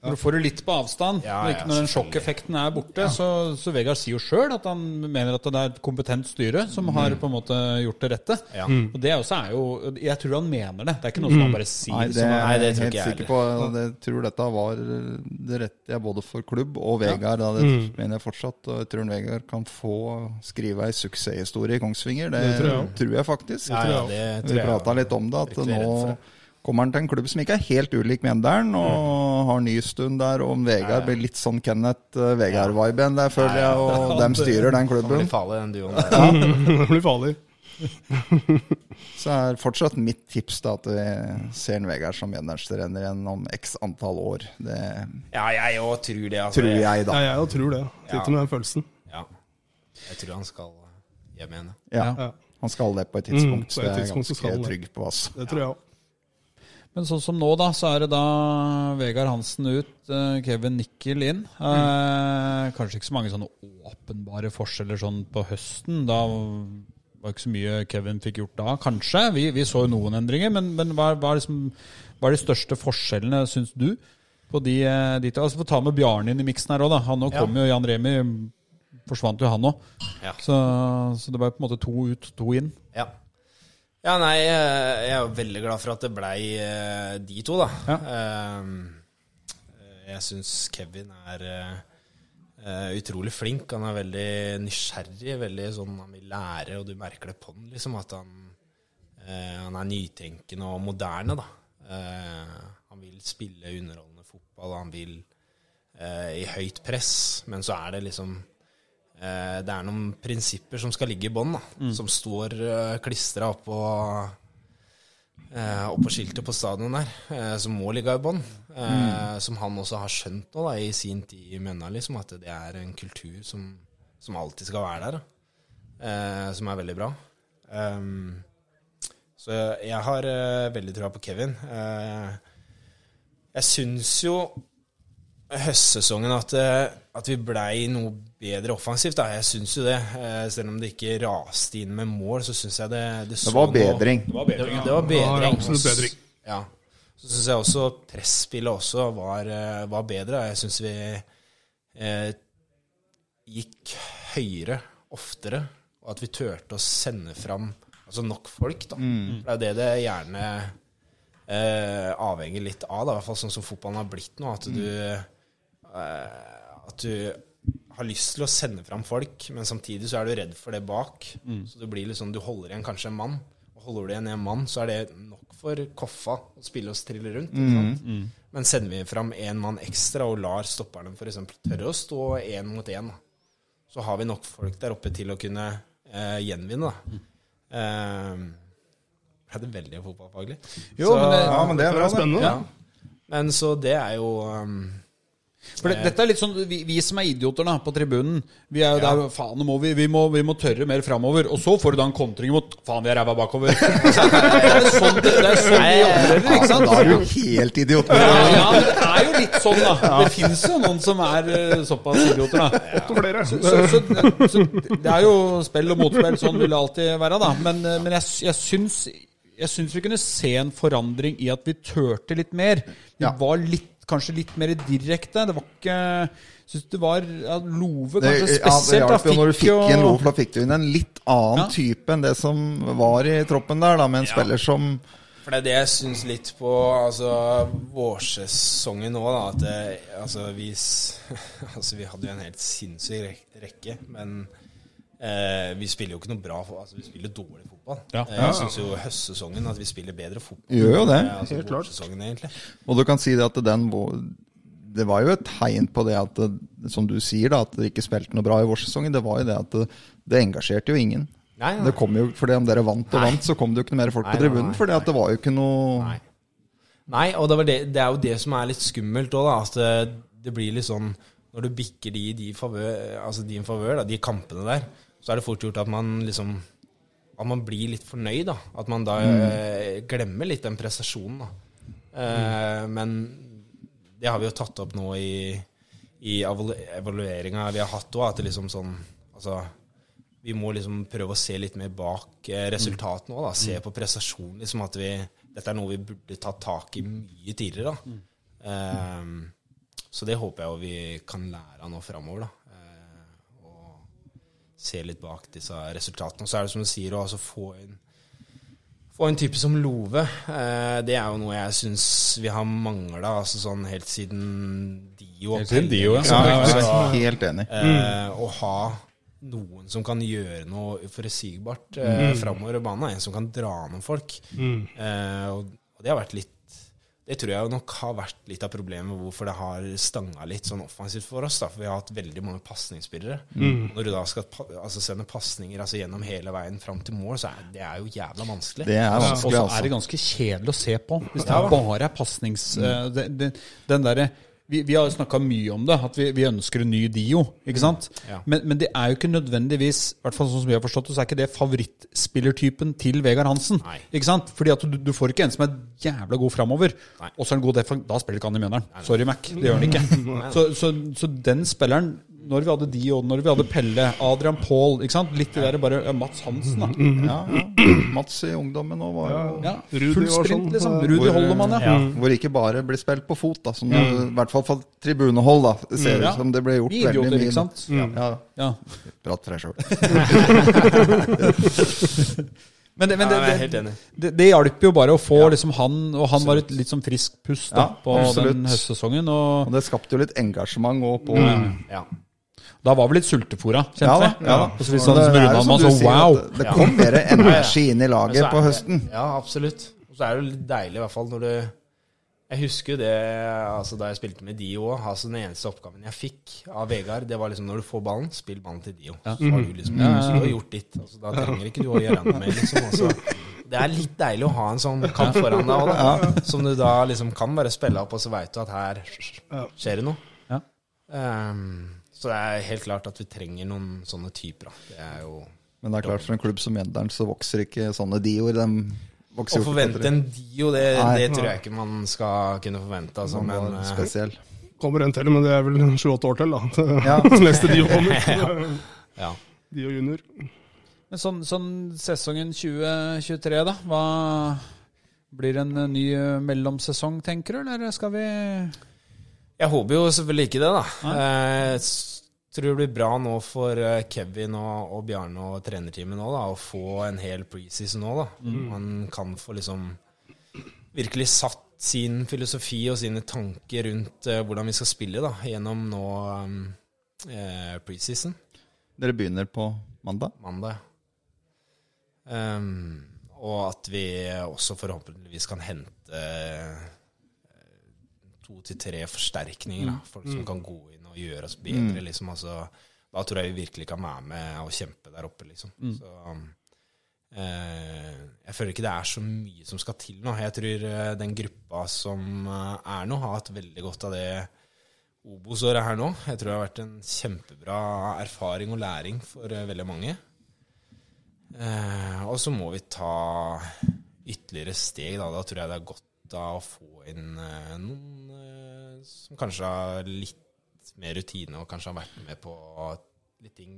Når du får det litt på avstand, Ja, ja, når den sjokkeffekten er borte, så, så Vegard sier jo sjøl at han mener at det er et kompetent styre som har på en måte gjort det rette. Ja. Og det også er jo Jeg tror han mener det. Det er ikke noe som han bare sier. Nei, det som er Nei, det jeg helt jeg sikker på. Jeg tror dette var det rette både for klubb og Vegard. Da, det mener jeg fortsatt. Og jeg tror Vegard kan få skrive ei suksesshistorie i Kongsvinger. Det, Det tror jeg tror jeg faktisk. Ja, ja, det tror Vi jeg. prata litt om det, at nå. Kommer han til en klubb som ikke er helt ulik Mjøndalen, og har Nystuen der. Og Vegard blir litt sånn Kenneth uh, Vegard-vibe igjen der, føler jeg. Og dem styrer den klubben. Det blir farlig, den duoen der. det blir farlig. Så er fortsatt mitt tips da at vi ser en Vegard som Mjøndalstrener igjen om x antall år. Det Ja, jeg òg tror det. Altså. tror jeg, da. Ja, jeg òg tror det. Sitter med den følelsen. Ja. Jeg tror han skal hjem igjen. Ja, Ja. Han skal det på et tidspunkt, Mm, på så et jeg er tidspunkt så skal ganske trygg på oss. Det tror jeg òg. Men sånn som nå, da, så er det da Vegard Hansen ut, eh, Kevin Nickel inn. Eh, kanskje ikke så mange sånne åpenbare forskjeller sånn på høsten. Da var ikke så mye Kevin fikk gjort da, kanskje. Vi, vi så jo noen endringer, men, men hva, hva, er liksom, hva er de største forskjellene, syns du? På de, eh, de? Altså, Få ta med Bjarne inn i miksen her òg, da. Han nå Ja. kom jo, Jan Remi forsvant jo han òg. Ja. Så, så det var på en måte to ut, to inn. Ja. Ja, nei, eh, jeg er jo veldig glad for at det blei eh, de to, da. Ja. Jeg syns Kevin er eh, eh, utrolig flink. Han er veldig nysgjerrig, veldig sånn han vil lære, og du merker det på han, liksom, at han, eh, han er nytenkende og moderne, da. Eh, han vil spille underholdende fotball, han vil eh, i høyt press, men så er det liksom Eh, Det er noen prinsipper som skal ligge i bånn, mm. som står uh, klistra oppå uh, oppå skiltet på stadion der, eh, som må ligge i bånn. eh, Som han også har skjønt nå da, i sin tid i Mønna, liksom, at det er en kultur som, som alltid skal være der. Eh, som er veldig bra. Um, så jeg har eh, veldig trua på Kevin. Eh, jeg syns jo høstsesongen at, eh, at vi blei noe bedre offensivt. Da. Jeg syns jo det. Eh, Selv om det ikke raste inn med mål, så syns jeg det Det, så var noe- bedring. Det var bedring, ja. det var Ja, bedring. absolutt bedring. Ja. Så syns jeg også presspillet også var, eh, var bedre. Jeg syns vi eh, gikk høyere oftere, og at vi turte å sende fram altså nok folk. da. Mm. For Det er jo det det gjerne eh, avhenger litt av, da, i hvert fall sånn som fotballen har blitt nå. At du, eh, at du har lyst til å sende fram folk, men samtidig så er du redd for det bak. Så det blir liksom, du holder igjen kanskje en mann. Og holder du igjen en mann, så er det nok for Koffa å spille oss trille rundt. Ikke sant? Men sender vi fram én mann ekstra og lar stopperne f.eks. tørre å stå én mot én, så har vi nok folk der oppe til å kunne eh, gjenvinne. da. Eh, er det veldig fotballfaglig? Jo, men det- Ja, men det er Det er spennende. Ja. Men så det er jo um, For det, dette er litt sånn, vi, vi som er idioter da, på tribunen, vi er jo der Faen, må vi, vi, må, vi må tørre mer framover. Og så får du da en kontring mot Faen, vi er ræva bakover. det er sånn det, det er sånn vi opererer, ikke sant? Da er du helt idiot. Ja, ja, men det er jo litt sånn, da. Det fins jo noen som er eh, såpass idioter, da. Ja. Så, så, så det er jo spill og motspill, sånn vil det alltid være, da. Men, eh, men jeg, jeg syns jeg syns vi kunne se en forandring i at vi turte litt mer. Vi Ja. var litt, kanskje litt mer direkte. Det var ikke Syns det var ja, Love Det, kanskje ja, det spesielt. hjalp jo når du fikk en Love, da fikk du inn en litt annen Ja. type enn det som var i troppen der, da, med en spiller som For det er det jeg syns litt på altså, vårsesongen nå, da. At det, altså, vi, altså, vi hadde jo en helt sinnssyk rekke, men eh, vi spiller jo ikke noe bra altså, Vi spiller dårlig fotball. Ja. Eh, Jeg syns jo høstsesongen at vi spiller bedre fotball. Gjør jo det. Eh, altså, Helt klart. Og du kan si det at den Det var jo et tegn på det at som du sier, da, at dere ikke spilte noe bra i vårsesongen. Det var jo det at det, det engasjerte jo ingen. Nei, nei. Det kom jo, fordi om dere vant og Nei. vant, så kom det jo ikke noe mer folk Nei, på tribunen. For det var jo ikke noe Nei. Nei, og det, var det, det er jo det som er litt skummelt òg, da. At det, det blir litt sånn Når du bikker de i de favør, altså din favør, da, de kampene der, så er det fort gjort at man liksom At man blir litt fornøyd, da. At man da mm. glemmer litt den prestasjonen, da. Eh, Men det har vi jo tatt opp nå i, i evalueringa vi har hatt òg, at det liksom sånn Altså vi må liksom prøve å se litt mer bak eh, resultatene òg. Se på prestasjonen. Liksom at vi, dette er noe vi burde tatt tak i mye tidligere. Da. Um, Så det håper jeg vi kan lære av nå framover, da. Se litt bak disse resultatene. Og så er det som du sier, å altså få inn og en type som Love, eh, det er jo noe jeg syns vi har mangla altså sånn helt siden Dio. Helt siden Dio, ja. liksom. Ja, jeg er helt enig. eh, Å ha noen som kan gjøre noe forutsigbart eh, framover i banen. En som kan dra med folk. Eh, og, og det har vært litt Det tror jeg nok har vært litt av problemet hvorfor det har stanga litt sånn offensivt for oss. Da, for vi har hatt veldig mange pasningsspillere. Når du da skal pa altså, sende pasninger altså, gjennom hele veien fram til mål, så er det er jo jævla vanskelig. Det er Og vanskelig, så er altså. det ganske kjedelig å se på. Hvis det bare er pasnings... Mm. det- den, Den derre vi, vi har jo snakka mye om det, at vi, vi ønsker en ny Dio. ikke sant? Ja. Men, men det er jo ikke nødvendigvis i hvert fall sånn som vi har forstått det, så er ikke det favorittspillertypen til Vegard Hansen. Nei. ikke sant? Fordi at du, du får ikke en som er jævla god framover, og så er han god defensiv. Da spiller ikke han i Mjøndalen. Sorry, Mac. Det gjør han ikke. så, så, så den spilleren når vi hadde Dio, når vi hadde Pelle, Adrian Paul ikke sant? Litt det der bare ja, Mats Hansen, da. Ja, ja. Mats i ungdommen nå var jo Ja, Rudi Full sprint, sånn, liksom. Rudi Holdemann, ja. Hvor ikke bare blir spilt på fot, da, som det, i hvert fall fra tribunehold da, ser ut som det ble gjort Vi veldig idioter, mye. ikke sant? Ja, Ja. prat for deg sjøl. Men, det, men det, helt det, det, det hjalp jo bare å få liksom han Og han var et litt sånn frisk pust da, Ja, på absolutt. den høstsesongen. Og Og det skapte jo litt engasjement òg på Ja. Da var vi litt sultefora, Ja kjente. Ja, da. Og så hvis Og han som det man så wow. Det kom mer energi inn i laget på høsten. Ja, absolutt. Og så er det jo litt deilig, i hvert fall når du Jeg husker det altså da jeg spilte med Dio òg. Altså, den eneste oppgaven jeg fikk av Vegard, det var liksom når du får ballen, spill ballen til Dio. Så har du liksom Så du har gjort ditt. Altså, da trenger ikke du å gjøre noe mer, liksom. Altså, det er litt deilig å ha en sånn kamp foran deg òg, ja. Som du da liksom kan bare spille opp, og så veit du at her skjer det noe. Ja. Ehm, så det er helt klart at vi trenger noen sånne typer, da. Det er jo Men det er klart, for en klubb som Mjøndalen så vokser ikke sånne dioer. De vokser Å jo Å forvente en Dio, det, Nei. det tror jeg ikke man skal kunne forvente. Altså, men eh, spesiell. Kommer en til, men det er vel sju-åtte år til, da. Ja. Neste Dio kommer. ja. Dio junior. Men sånn, sånn sesongen 2023, da? Hva Blir det en eh, ny eh, mellomsesong, tenker du, eller skal vi Jeg håper jo selvfølgelig ikke det, da. Eh, s- tror det blir bra nå for eh, Kevin og, og Bjarne og trenerteamet nå, da, å få en hel preseason nå, da. Man kan få liksom virkelig satt sin filosofi og sine tanker rundt uh, hvordan vi skal spille da, gjennom nå um, eh, preseason. Dere begynner på mandag? mandag. Ehm, og at vi også forhåpentligvis kan hente uh, to til tre forsterkninger. Da. Folk som kan gå inn og gjøre oss bedre. Liksom. Altså, da tror jeg vi virkelig kan være med og kjempe der oppe. Liksom. Så, eh, jeg føler ikke det er så mye som skal til nå. Jeg tror eh, den gruppa som eh, er nå, har hatt veldig godt av det Obos-året her nå. Jeg tror det har vært en kjempebra erfaring og læring for eh, veldig mange. Eh, og så må vi ta ytterligere steg. Da. da tror jeg det er godt da å få inn noen eh, som kanskje har litt mer rutine og kanskje har vært med på litt ting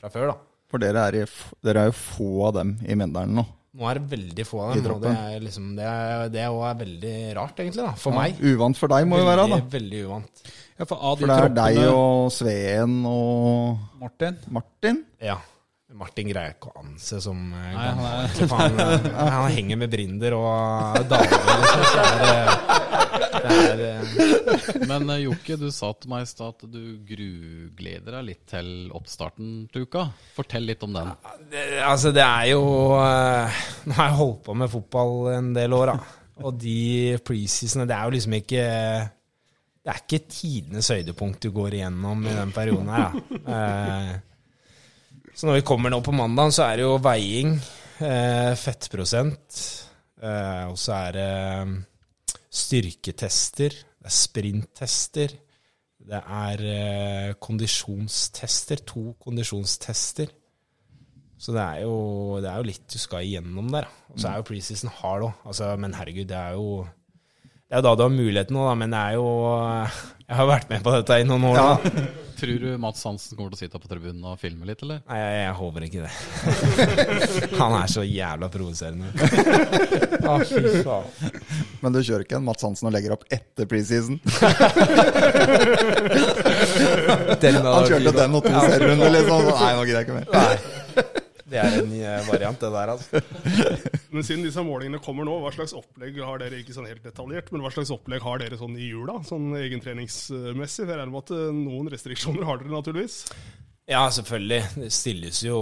fra før. da. For dere er, i, dere er jo få av dem i Mjøndalen nå. Nå er det veldig få av dem, og det er, liksom, det, er, det er også veldig rart, egentlig, da, for meg. Uvant for deg må jo være, da. Veldig, veldig uvant. Ja, for av de For det er deg og Sveen og Martin. Martin. Ja. Martin greier ikke å anse som eh, Nei, han Han, eh, han henger med Brinder og damer. Liksom. Så det er, det er eh, Men Jokke, du sa til meg i stad at du grugleder deg litt til oppstarten til uka. Fortell litt om den. det, Altså, det er jo Nå har jeg holdt på med fotball en del år, da. Og de preseasonene, det er jo liksom ikke Det er ikke tidenes høydepunkt du går igjennom i den perioden her, da. Så når vi kommer nå på mandag, så er det jo veiing, eh, fettprosent, eh, og så er det eh, styrketester, det er sprinttester, det er eh, kondisjonstester, to kondisjonstester. Så det er, jo, det er jo litt du skal igjennom der. Og så er jo preseason hard òg. Altså, men herregud, det er jo det er jo da du har muligheten nå, da, men det er jo Jeg har vært med på dette i noen år Ja. Tror du Mats Hansen kommer til å sitte på tribunen og filme litt, eller? Nei, jeg, jeg håper ikke det. Han er så jævla provoserende. ah, fy faen. Men du kjører ikke en Mats Hansen og legger opp etter preseason? Han kjørte den og to serierunder, liksom. Nei, nå gidder jeg ikke mer. Nei. Det er en ny eh, variant, det der, altså. Men siden disse målingene kommer nå, hva slags opplegg har dere ikke sånn helt detaljert, men hva slags opplegg har dere sånn i jula, sånn egentreningsmessig? For jeg regner med at eh, noen restriksjoner har dere naturligvis. Ja, selvfølgelig. Det stilles jo,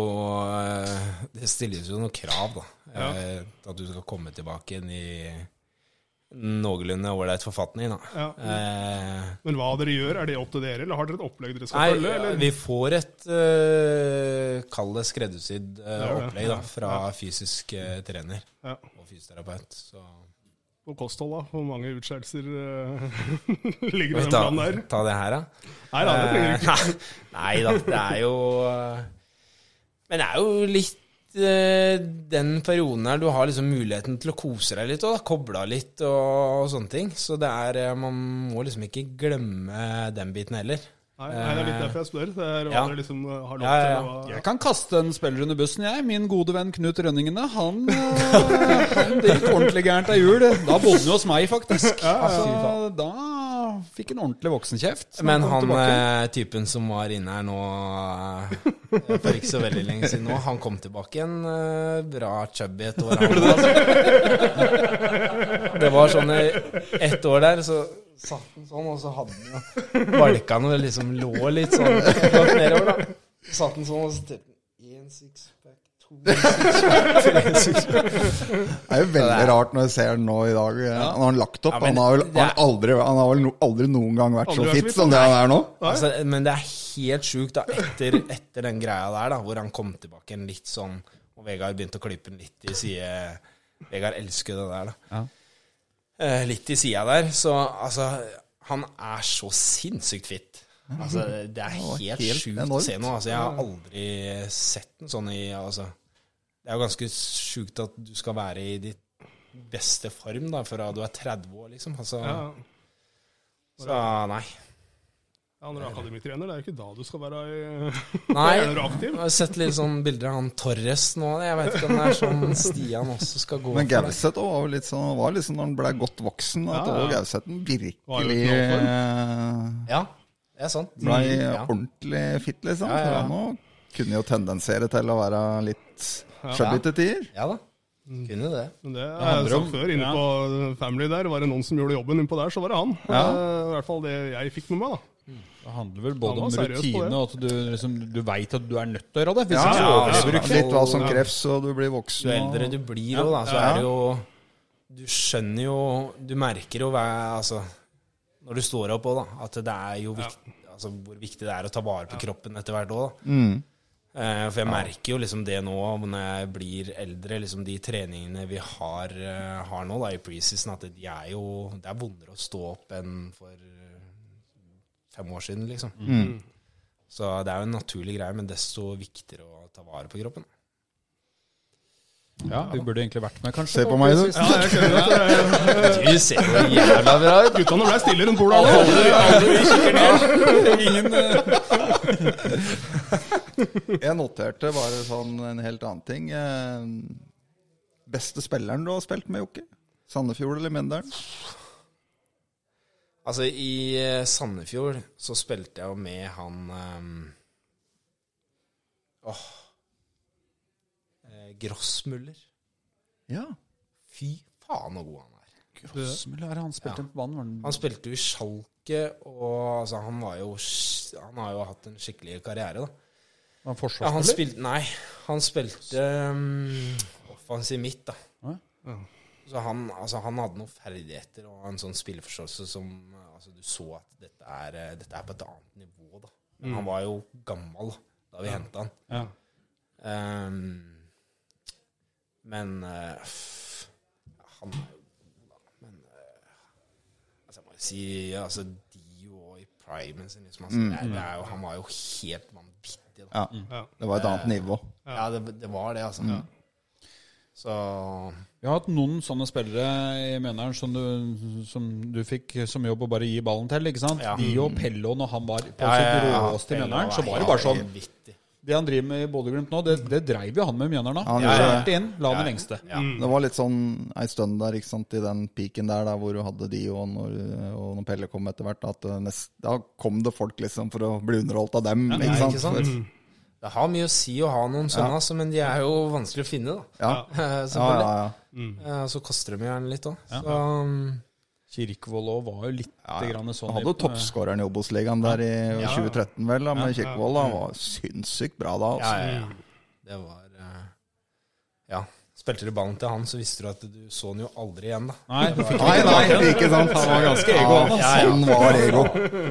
eh, det stilles jo noen krav, da. Ja. At du skal komme tilbake igjen i noenlunde ålreit forfatning, da. Ja. Eh, Men hva dere gjør, er det opp til dere, eller har dere et opplegg dere skal følge? Ja, vi får et uh, Kall det skreddersydd Ja, ja, opplegg da, ja. fra fysisk uh, trener Ja. og fysioterapeut. Så Og kosthold, da? Hvor mange utskeielser ligger i Skal den planen der? ta det her, da? Nei da, det trenger du ikke. Nei da, det er jo Men det er jo litt den perioden her du har liksom muligheten til å kose deg litt og koble av litt og, og sånne ting. Så det er eh, Man må liksom ikke glemme den biten heller. Nei, nei, det er litt derfor jeg spør. Det er Ja. liksom eh, har lov Ja, ja, ja. til å Jeg kan kaste en spiller under bussen, jeg. Min gode venn Knut Rønningene. Han, eh, han det gikk ordentlig gærent av jul. Da bodde han jo hos meg, faktisk. Altså, da fikk en ordentlig voksenkjeft. Men han, han eh, typen som var inne her nå eh, for ikke så veldig lenge siden nå, han kom tilbake en eh, bra chubby et år. Han, altså. Det var sånn ett år der, så satt han sånn, og så hadde han jo valka noe, liksom lå litt sånn. Satt han sånn, og så tenkte han 1, 6, det er jo veldig rart når jeg ser den nå i dag. Han har lagt opp. Ja, men han har vel han har aldri, han har vel no, aldri noen gang vært Aldri så fit som det han er nå. Altså, men det er helt sjukt, da, etter, etter den greia der, da, hvor han kom tilbake en litt sånn Og Vegard begynte å klippe den litt i side Vegard elsker det der, da. Eh, litt i sida der. Så altså Han er så sinnssykt fit. Altså, det er helt, helt sjukt å enormt. se noe Altså, jeg har aldri sett en sånn i altså, Det er jo ganske sjukt at du skal være i ditt beste form da, fra du er 30 år, liksom. Altså, Ja. Så nei. Ja, når du er akademitrener, det er jo ikke da du skal være i, Nei, aktiv. jeg har sett litt sånn bilder av han Torres nå. Jeg vet ikke om det er sånn Stian også skal gå Men det. Gauseth var jo litt sånn, var liksom når han ble godt voksen, at Ja, ja. også Gauseth Var jo virkelig eh, Ja, det er sant. ble ja. ordentlig fit, liksom. Ja, ja, ja. Han kunne jo tendensere til å være litt chubby til tider. ja da. Kunne det. Men det er sagt før. Inne på Family der var det noen som gjorde jobben innpå der, så var det han. Eh, I hvert fall det jeg fikk med meg, da. Det handler vel både om rutine og at du, liksom, du veit at du er nødt til å gjøre det. Hvis Ja, ikke så ja, overlever du. Litt hva som kreves, og du blir voksen. Jo eldre du blir òg, da, så er det jo Du skjønner jo Du merker jo hva Altså, når du står opp òg, da, at det er jo viktig Altså hvor viktig det er å ta vare på kroppen etter hvert òg, da. Mm. Eh, For jeg merker jo liksom det nå når jeg blir eldre, liksom de treningene vi har, uh, har nå da i preseason, at de er jo Det er vondere å stå opp enn for fem år siden, liksom. Så det er jo en naturlig greie, men desto viktigere å ta vare på kroppen. Ja, vi burde egentlig vært med, kanskje. Se på meg, du. Ja, jeg eh, Du ser jo jævla bra ut! Guttene ble stille rundt bordet. nå. Ingen, eh, Jeg noterte bare sånn en helt annen ting. Eh, Beste spilleren du har spilt med, Jokke? Sandefjord eller Mjøndalen? Altså, i eh, Sandefjord så spilte jeg jo med han Åh eh, Grossmuller. Ja. Fy faen så god han er. Grossmuller, han spilte på banen. var Han spilte jo i Schalke, og altså, han var jo Han har jo hatt en skikkelig karriere, da. Han Ja, han spilte Nei, han spilte um, offensiv midt, da. Ja. Så han, altså, han hadde noen ferdigheter og en sånn spilleforståelse som altså, Du så at dette er, eh, dette er på et annet nivå, da. Men han var jo gammel da, da vi hentet han. Ja. Ehm, men uh, Han er jo god, da. Men uh, altså, jeg må jo si altså, Dio og i primen sin liksom, altså, det, er- det er jo, Han var jo helt vanvittig. Da. ja. Det var et annet nivå. Ja, det, det var det, altså. Så Vi har hatt noen sånne spillere i Mjøndalen som du, som du fikk som jobb å bare gi ballen til. ikke sant? Ja. Dio Pello, når han var på Ja, ja, sitt ja. råeste i Mjøndalen, så var det bare sånn. Det han driver med i Bodø-Glimt nå, det, det dreiv jo han med Mjøndalen da. Han Ja, Kjørte inn, la den lengste. Det var litt sånn ei stund der, ikke sant, i den piken der, der hvor du hadde de, og når, og når Pelle kom etter hvert, at nest, da kom det folk liksom for å bli underholdt av dem. ikke sant? sant? ikke sant? Det har mye å si å ha noen sånne, altså, men de er jo vanskelig å finne, da. Ja. Eh, Ja, ja, ja. Mm. Så koster de jo gjerne litt òg. Så um, Kirkevold òg var jo litt grann sånn Han hadde jo toppskåreren i Obos-ligaen der i 2013, vel, da, med Kirkevold. Han var sinnssykt bra da. ja, Altså. ja, ja. Det var eh, Ja. Spilte du ballen til han, så visste du at du så han jo aldri igjen, da. Nei, fikk Nei, nei, ikke sant? Han var ganske ego, han, altså. Ja, han var ego.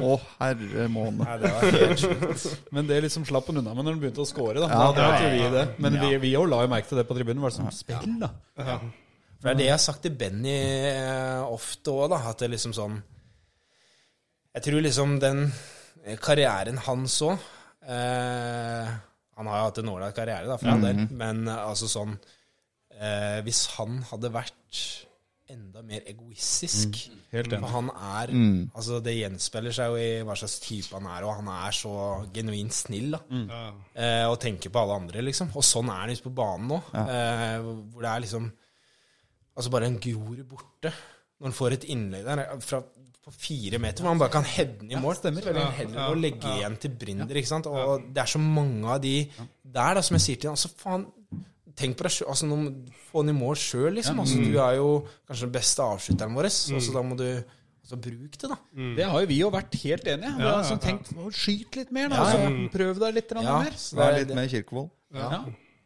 Å, herre måne. Nei, det var helt sjukt. Men det liksom slapp han unna med når han begynte å score. da. Ja, da ja, vi det. Men vi vi òg la jo merke til det på tribunen. Var det sånn Spill, da! For det er det jeg har sagt til Benny eh, ofte òg, da. At det liksom sånn Jeg tror liksom den karrieren hans òg eh, Han har jo hatt en ålreit karriere, da, for all del, men eh, altså sånn eh, Hvis han hadde vært enda mer egoistisk Helt For enig. han er Altså, det gjenspeiler seg jo i hva slags type han er, og han er så genuint snill, da. Eh, og tenker på alle andre, liksom. Og sånn er han ute på banen nå. Eh, hvor det er liksom Altså bare en gror borte. Når han får et innlegg der fra på fire meter, hvor han bare kan heade den i mål. stemmer. Ja, heller å legge igjen til Brinder, ikke sant. Og det er så mange av de der, da, som jeg sier til ham. Altså, faen, tenk på deg sjøl. Altså, få den i mål sjøl, liksom. Altså, du er jo kanskje den beste avslutteren vår. Altså, da må du altså, bruke det, da. Det har jo vi jo vært helt enige i. Ja, har ja. tenkt å, skyt litt mer, da. Ja, ja. Altså, prøv deg litt Ja, mer. er er litt med Kirkevold. Ja.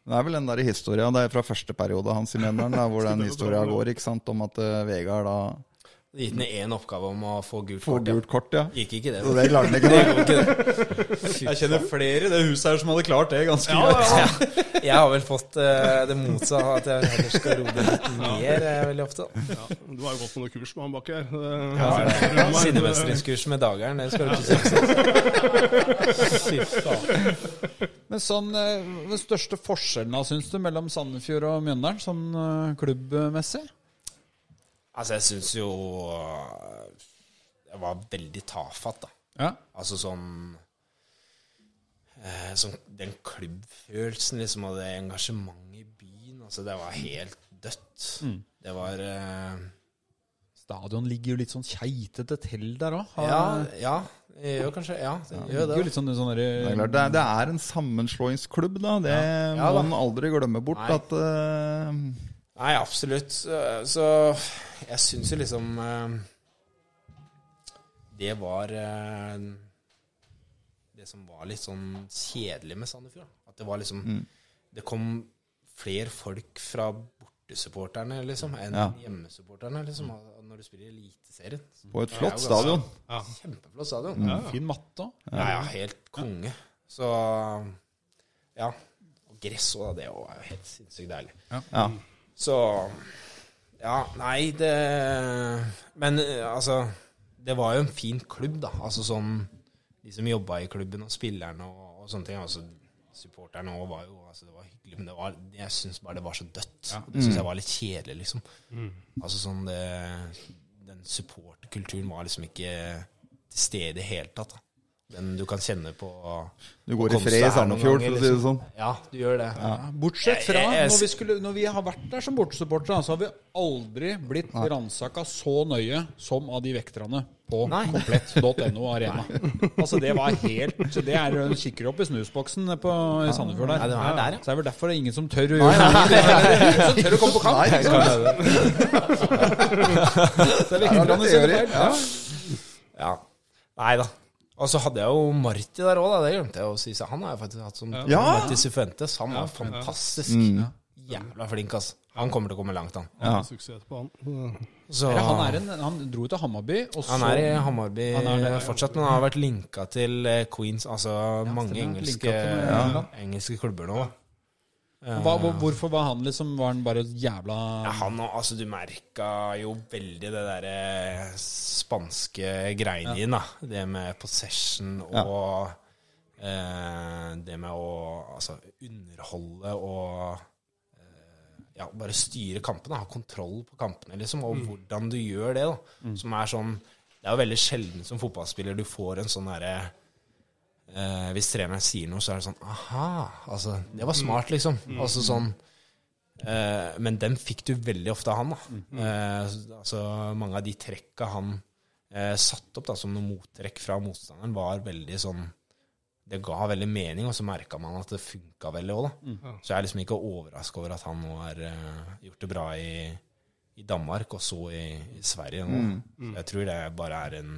Det er vel den der historia det er fra første periode hans i Mjøndalen, hvor den historia går, ikke sant, om at eh, Vegard da Gitt ned én oppgave om å få gult få kort. ja. kort, ja. Gikk ikke det. Så det klarte han ikke. det. Jeg kjenner flere i det huset her som hadde klart det ganske greit. Jeg har vel fått uh, det motsatte, at jeg heller skal roe litt mer uh, veldig ofte. Ja, du har jo gått på noen kurs med han bak her. Ja, Sinnemestringskurs med dageren, det skal du ikke si. Fy. Men sånn, eh, den største forskjellen syns du, mellom Sandefjord og Mjøndalen, sånn eh, klubbmessig? Altså, jeg syns jo eh, Jeg var veldig tafatt, da. Ja. Altså sånn eh, sånn, Den klubbfølelsen, liksom, og det engasjementet i byen, altså, det var helt dødt. Det var eh, Stadion ligger jo litt sånn keitete til der òg. Ja, ja. Det gjør kanskje Ja, det gjør det. litt sånn, sånn Det er, det, er, det er en sammenslåingsklubb, da. Det Ja må da. man aldri glemme bort. Nei. At eh, Nei, absolutt. Så, jeg syns jo liksom eh, Det var eh, Det som var litt sånn kjedelig med Sandefjord. At det var liksom Det kom flere folk fra bortesupporterne liksom, enn Ja. hjemmesupporterne liksom, når du spiller i Eliteserien. på et flott stadion. Ja. Kjempeflott stadion. Ja, Fin matte òg. Ja, ja, helt konge. Så Ja. Og gress òg, det er jo helt sinnssykt deilig. Ja. Så Ja, nei, det Men eh, altså Det var jo en fin klubb, da. Altså sånn De som jobba i klubben, og spillerne og, og sånne ting. Altså Supporterne òg var jo altså, Det var hyggelig, men det var, jeg syns bare det var så dødt. Ja. Det syns jeg var litt kjedelig, liksom. Altså sånn det Den supporterkulturen var liksom ikke til stede i det hele tatt. da. Den du kan kjenne på Du går i fred i Sandefjord, for å si det liksom. sånn. Ja, du gjør det. Bortsett fra Jeg- jeg- når vi, skulle, når vi har vært der som bortesupportere, så har vi aldri blitt ransaka så nøye som av de vekterne på komplett.no arena. Altså Det var helt så Det er en kikker opp i snusboksen på, i Sandefjord der. Nei, det er der, ja. Så det er vel derfor det er ingen som tør å gjøre det. Ingen som tør å komme på kamp. Nei. Så det er vekterne som gjør feil. Ja. Ja. Nei da. Og så hadde jeg jo Marti der òg, det glemte jeg å si. Så han har jeg faktisk hatt som Ja. Marti Sifuentes. Han var fantastisk. Jævla flink, altså. Han kommer til å komme langt, han. Ja. Suksess på han. Så, Eller Han, er en, han dro til Hammarby, og så han er i Hammarby er fortsatt, men han har vært linka til eh, Queens, altså mange engelske, engelske klubber nå. Hva, Hvorfor var han liksom Var han bare jævla Ja, han altså Du merka jo veldig det derre spanske greiene dine, da. Det med possession og eh, det med å altså underholde og eh, ja, bare styre kampene, ha kontroll på kampene, liksom, og hvordan du gjør det. da, Som er sånn Det er jo veldig sjelden som fotballspiller du får en sånn derre eh, Hvis treneren sier noe, så er det sånn Aha! Altså, det var smart, liksom. Altså sånn eh, Men den fikk du veldig ofte av han, da. Eh, altså, mange av de trekka han eh, satte opp da, som noe mottrekk fra motstanderen, var veldig sånn det ga veldig mening, og så merka man at det funka veldig òg, da. Så jeg er liksom ikke overraska over at han nå har eh, gjort det bra i, i Danmark, og så i, i Sverige nå. Så jeg tror det bare er en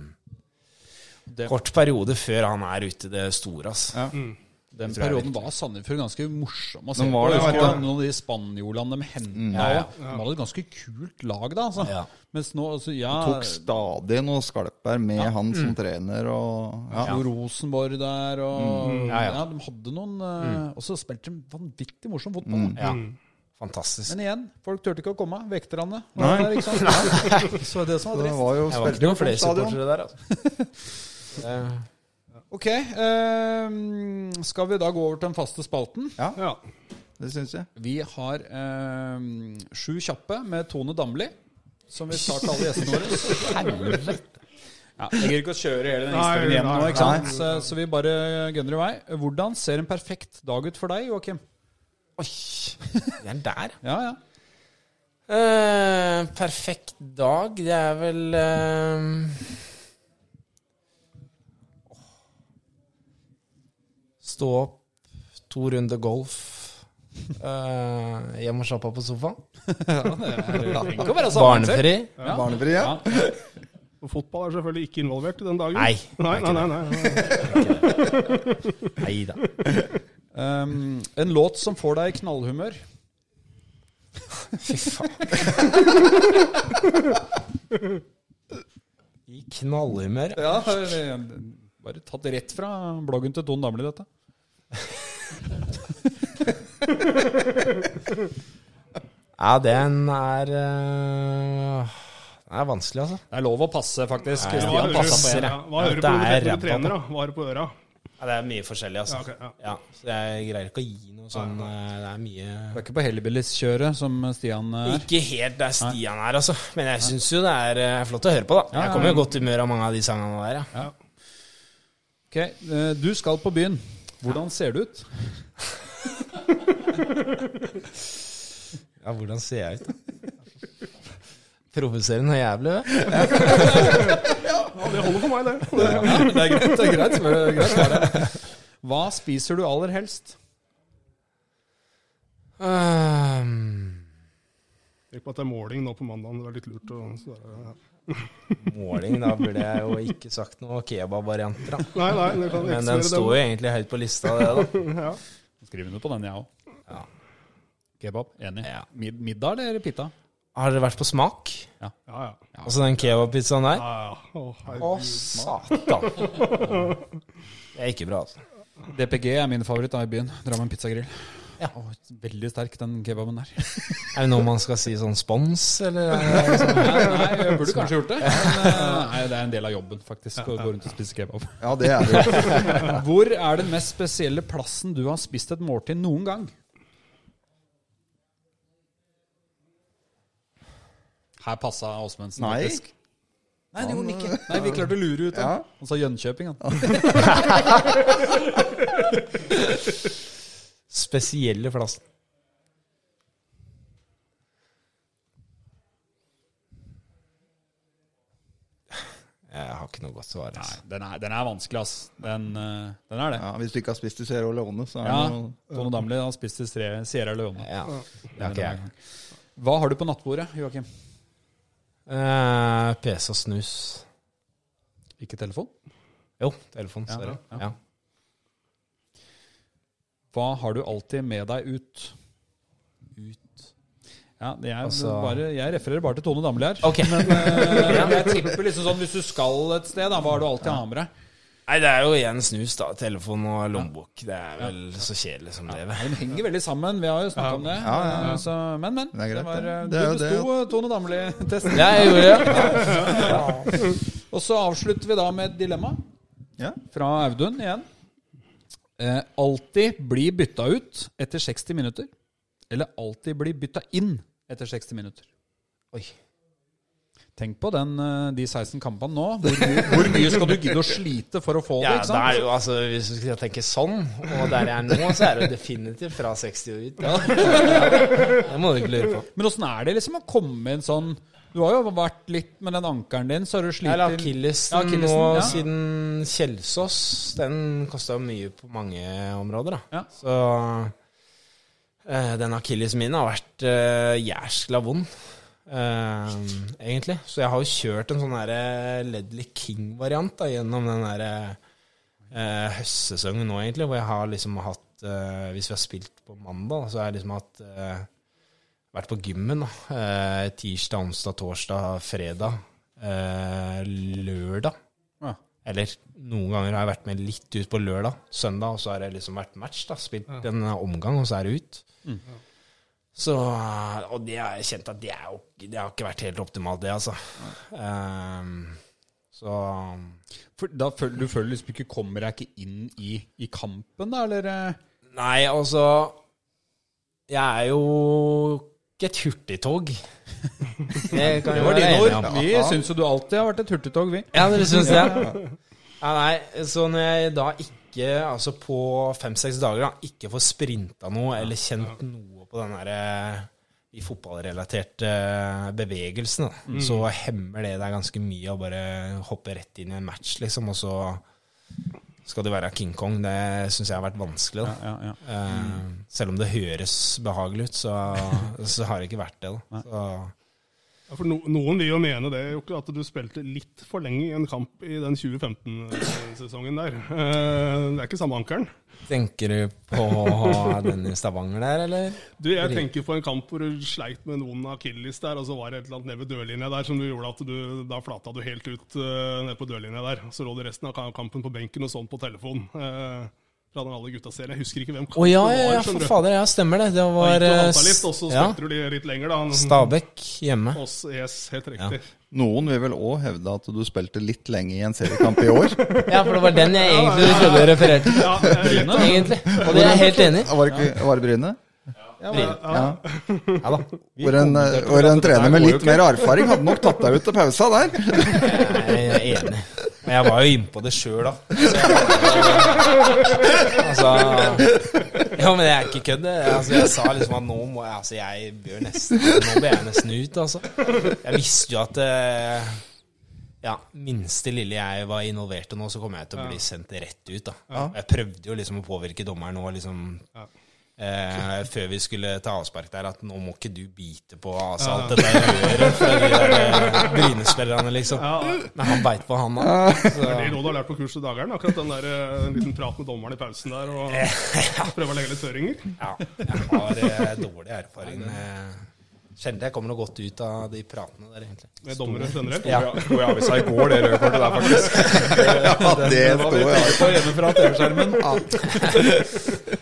Det- kort periode før han er ute i det store, ass. Ja. Den jeg er perioden var Sandefjord ganske morsom å se på. var. Noen av de spanjolene de henta Ja, ja. De hadde et ganske kult lag da, altså. Ja. Mens nå, altså, ja Tok stadig noe skalper med han som trener og ja. Rosenborg der, og Ja, ja, ja. de hadde noen eh, Og så spilte de vanvittig morsom fotball. da. Ja. Fantastisk. Men igjen, folk turte ikke å komme. Vekterne. Nei. Der, ikke sant? Så det som var Det var jo var jo noen på flere supportere der, altså. Det- Ok, eh, skal vi da gå over til den faste spalten? Ja. Det syns jeg. Vi har eh, sju kjappe med Tone Damli, som vi tar til alle gjestene våre. Ja, jeg gidder ikke å kjøre hele den historien igjen nå, ikke sant? Så, så vi bare gunner i vei. Hvordan ser en perfekt dag ut for deg, Joakim? Er der. Ja, ja. Eh, perfekt dag, det er vel eh, Stå opp, to runder golf, eh, hjem og slappe av på sofaen. ja, det er, det er. Barnefri. Ja. Barnefri, ja. Ja. Og fotball er selvfølgelig ikke involvert i den dagen. Nei. Nei, nei, nei, nei. Nei da. Um, en låt som får deg i knallhumør. Fy faen. I knallhumør. Ja, bare tatt rett fra bloggen til Tone Damli, dette. Ja, den er eh, Den er vanskelig, altså. Det er lov å passe, faktisk. Nei, ja. Stian Hva passa på ja. hva hører du på er når du trener, da? Hva har du på øra? Ja, det er mye forskjellig, altså. Ja, okay, ja. Ja, så jeg greier ikke å gi noe sånn eh, Det er mye Du er ikke på Hellbillies-kjøret, som Stian er. Ikke helt der Stian er, altså. Men jeg syns jo det er eh, flott å høre på, da. Jeg kommer jo i godt humør av mange av de sangene der, ja. Ok, eh, Du skal på byen. Hvordan ser det ut? Ja, hvordan ser jeg ut? Provoserende jævlig, det. Ja, det holder for meg, det. det er greit. det er greit, det er greit det. Hva spiser du aller helst? Um, Tenk på at det er måling nå på mandag. Det er litt lurt. Og, så ja. Måling, da burde jeg jo ikke sagt noe kebab-varianter, da. Nei, nei, det kan Men den sto jo egentlig høyt på lista, det, da. Ja. Skriv under på den, jeg òg. Ja. Kebab. Enig. Ja. Mid middag eller pita? Har dere vært på smak? Ja, ja. Altså den kebabpizzaen der? ja, ja. Å, Å, satan. Det er ikke bra, altså. DPG er min favoritt da i byen. Drammen pizzagrill. Ja. Veldig sterk, den kebaben der. Er det noe man skal si sånn spons, eller? sånn- Nei, nei, jeg burde kanskje gjort det. Men, eh, nei, det er en del av jobben, faktisk, å gå rundt og spise kebab. Ja, det er det. Hvor er den mest spesielle plassen du har spist et måltid noen gang? Her passa Åsmundsen, faktisk. Nei, det gjorde han ikke. Nei, Vi klarte å lure ut Ja. han. Han sa Jönköping, han. Spesielle plassen. Jeg har ikke noe godt svar. Nei, Altså. den er, den er vanskelig, ass. Den, uh, den er det. Ja, hvis du ikke har spist i Sierra Leone, så er Ja, det noe Tone Damli har spist i Sierra Leone. Ja, det har ikke jeg. Hva har du på nattbordet, Joakim? Uh, PC og snus. Ikke telefon? Jo, telefon. Ja, Sorry. ja. Ja. Hva har du alltid med deg ut? Ut Ja, det er Altså- bare, Jeg refererer bare til Tone Damli her. Ok. Men ja, jeg tipper liksom sånn hvis du skal et sted, da, hva har du alltid ha med deg? Nei, det er jo igjen snus, da. Telefon og lommebok. Det er vel så kjedelig som det. De henger veldig sammen. Vi har jo snakka om det. Ja, ja, ja. Eh, Så, men, men. Det er greit, var, det. eh, Det er du det, besto Tone Damli-testen. Ja, jeg gjorde det. Og så avslutter vi da med et dilemma Ja. fra Audun igjen. Eh, alltid bli bytta ut etter 60 minutter. eller alltid bli bytta inn etter 60 minutter? Oi. Tenk på den, eh, de 16 kampene nå. Hvor, hvor mye skal du gidde å slite for å få det? Ja, ikke det er jo, altså, Hvis du skal tenke sånn, og der jeg er nå, så er det jo definitivt fra 60 og ut. Ja. Det må du ikke lure på. Men åssen er det liksom å komme med en sånn Du har jo vært litt med den ankelen din, så har du slitt Eller akillesen Ja, nå ja. siden Kjelsås. Den kosta mye på mange områder, da. Ja. Så uh, den akillesen min har vært uh, jæskla vond, uh, egentlig. Så jeg har jo kjørt en sånn derre Ledley King-variant da, gjennom den derre uh, høstsesongen nå, egentlig, hvor jeg har liksom hatt Hvis vi har spilt på mandag, så har jeg liksom hatt vært på gymmen. Eh, tirsdag, onsdag, torsdag, fredag, eh, lørdag. Ja. Eller noen ganger har jeg vært med litt ut på lørdag. Søndag, og så har det liksom vært match. da, Spilt en omgang, og så er det ut. Så, Og det har jeg kjent at det, jo, det har ikke vært helt optimalt, det, altså. Um, så For da føler du føler liksom ikke kommer jeg ikke inn i, i kampen, da, eller? eh? Nei, altså Jeg er jo ikke et hurtigtog. Det Det var dine ord. Vi syns jo du alltid har vært et hurtigtog, vi. Ja, dere syns det? Ja, nei, så når jeg da ikke, altså på fem-seks dager, da, ikke får sprinta noe eller kjent noe på den derre i fotballrelaterte bevegelsen, da, så hemmer det deg ganske mye å bare hoppe rett inn i en match, liksom, og så skal du være King Kong. Det syns jeg har vært vanskelig, da. Ja, ja. Eh, selv om det høres behagelig ut, så, så har det ikke vært det. da. Så, Ja, for no, Noen vil jo mene det, Jokke, at du spilte litt for lenge i en kamp i den 2015-sesongen der. Eh, Det er ikke samme ankeren. Tenker du på den i Stavanger der, eller? Du, Jeg tenker på en kamp hvor du sleit med noen akilles der, og så var det et eller annet nede ved dørlinja der som du gjorde at du, da flata du helt ut uh, nede på dørlinja der. Så lå du resten av kampen på benken og sånn på telefon. eh, fra den alle gutta-serien. Jeg husker ikke hvem oh, ja, ja, ja, for du. fader, ja, stemmer det. Det var eh, venta litt, og så ja, de litt lenger, da. Stabæk hjemme. Oss, yes, helt riktig. Noen vil vel òg hevde at du spilte litt lenge i en seriekamp i år. Ja, for det var den jeg egentlig trodde du refererte til. Ja, Egentlig. Og det er jeg helt enig i. Var det, var det Bryne? Ja. Ja. Ja da. Hvor en, hvor en trener med litt mer erfaring hadde nok tatt deg ut til pausa der. Jeg er enig. Men jeg var jo innpå det sjøl, da. Så altså Ja, men det er ikke kødd. Altså, jeg sa liksom at nå må jeg Altså, jeg bør nesten Nå bør jeg nesten ut, altså. Jeg visste jo at eh, ja, minste lille jeg var involvert i nå, så kommer jeg til å bli sendt rett ut. da. Jeg prøvde jo liksom å påvirke dommeren nå, liksom eh, før vi skulle ta avspark der, at nå må ikke du bite på altså, alt det røret fra de der eh, Bryne-spillerne, liksom. Men han beit på han, da. Så, det er det du har lært på kurset i dageren, akkurat den der eh, en liten prat med dommeren i pausen der, og prøve å legge litt føringer. ja, jeg har eh, dårlig erfaring med Kjente jeg kommer noe godt ut av de pratene der, egentlig. Med dommere generelt. Ja. Sto i avisa i går, det røde kortet der, faktisk. Ja, det sto jeg på hjemme fra TV-skjermen.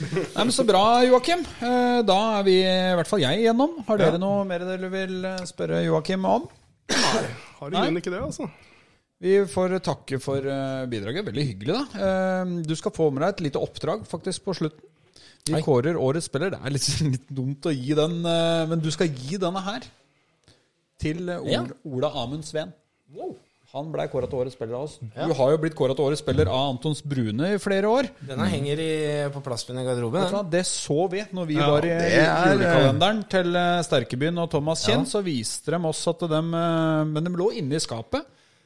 Nei, men Så bra, Joakim. Eh, Da er vi, i hvert fall jeg, igjennom. Har dere noe mer dere vil eh, spørre Joakim om? Nei, Har i grunnen ikke det, altså. Vi får takke for eh, bidraget. Veldig hyggelig, da. Eh, Du skal få med deg et lite oppdrag faktisk på slutten. Vi Hei. kårer årets spiller. Det er litt, litt dumt å gi den, men du skal gi denne her til Ola, Ja. Ola Amund Sveen. Han ble kåra til årets spiller av oss. Du har jo blitt kåra til årets spiller av Antons Brune i flere år. Denne henger i, på plassen i garderoben. Den. Det så vi når vi Ja, var i er- julekalenderen til eh, Sterkebyen og Thomas Kjenn. Så viste de oss at de Men de lå inne i skapet.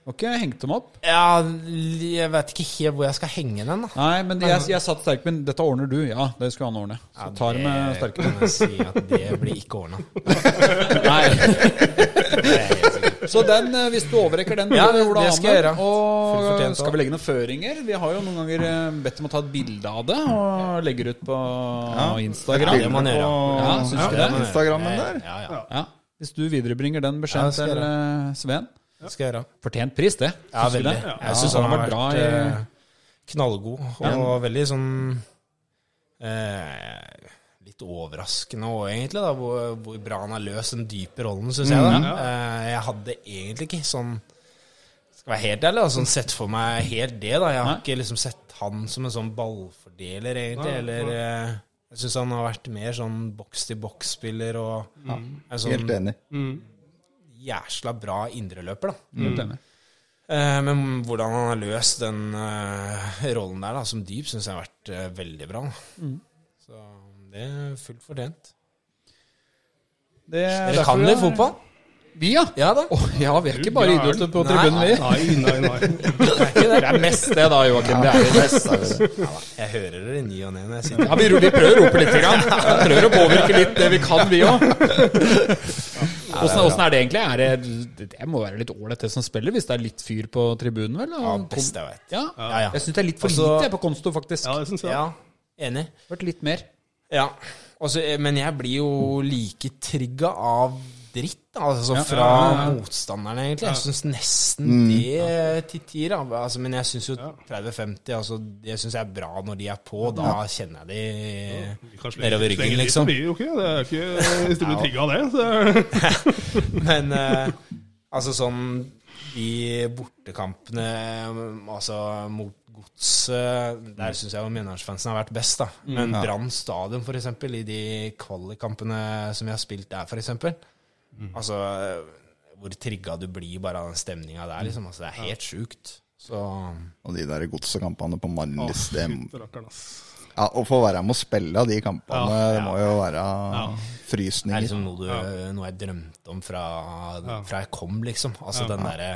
Har ikke hengt dem opp. Ja, jeg vet ikke helt hvor jeg skal henge den, da. Nei, men jeg, jeg sa til Sterkebyen dette ordner du. Ja, det skulle han ordne. Så Ja, tar det med sterke. Sterkebyen. kan jeg si at det blir ikke ordna. Så den, eh, hvis du overrekker den Ja, Ola det skal jeg Amund, Og skal vi legge noen føringer? Vi har jo noen ganger eh, bedt om å ta et bilde av det og legger ut på Instagram. Ja, det må man gjøre. Ja, syns du det? Instagramen Instagrammen der. Ja, ja. Ja. Hvis du viderebringer den Ja, beskjeden til eh, Sven. Det skal jeg gjøre. Fortjent pris, det. Ja, Syns du veldig. det? Jeg Ja, syns han han har vært bra vært i eh, knallgod, og veldig sånn eh, Litt overraskende òg, egentlig, da, hvor, hvor bra han har løst den dype rollen, syns jeg. da. Eh, jeg hadde egentlig ikke sånn Skal være helt ærlig, da, sånn sett for meg helt det. da. Jeg har Nei. ikke liksom sett han som en sånn ballfordeler, egentlig, Nei, eller eh, Jeg syns han har vært mer sånn boks-til-boks-spiller og er sånn Helt enig. jæsla bra indreløper, da. Helt enig. Eh, men hvordan han har løst den uh, rollen der da, som dyp, syns jeg har vært uh, veldig bra. Mm. Så det er fullt fortjent. Det er Dere kan litt fotball? Vi, ja. Ja da. Oh, ja, vi er ikke bare Ja, idioter på tribunen, vi. Nei, nei, nei. Det er ikke det. Det er mest det, da, Joakim. Det er det. Jeg hører dere i ny og ne når jeg sitter Ja, vi, vi prøver å rope litt. Grann. Vi prøver å påvirke litt det vi kan, vi òg. Åssen er det egentlig? Er det, det må være litt ålreit, det som spiller, hvis det er litt fyr på tribunen, vel? Ja, best jeg vet. Ja. Ja, ja. Jeg syns det er litt for Altså- lite på Konsto, faktisk. Ja, det synes jeg. Ja, enig. Vært litt mer. Ja. Også, men jeg blir jo like trigga av dritt, altså Ja, fra ja, ja, motstanderne, egentlig. Jeg syns nesten det til tider. Altså, men jeg syns jo 30-50 altså, Det syns jeg er bra når de er på. Da kjenner jeg de nedover ryggen, liksom. mye, okay. Det er ikke Hvis du blir trigga av det, så Men uh, altså sånn De bortekampene altså mot Godset Der syns jeg jo Mjøndalsfansen har vært best, da. Men Brann stadion, eksempel, i de kvalikkampene som vi har spilt der, for eksempel. Altså hvor trigga du blir bare av den stemninga der, liksom. Altså, det er helt sjukt. Så Og de der godsekampene på Marienlyst, det ja, Å få være med å spille av de kampene, Ja, det må jo være Frysninger. Det er liksom noe, du, noe jeg drømte om fra, fra jeg kom, liksom. Altså den derre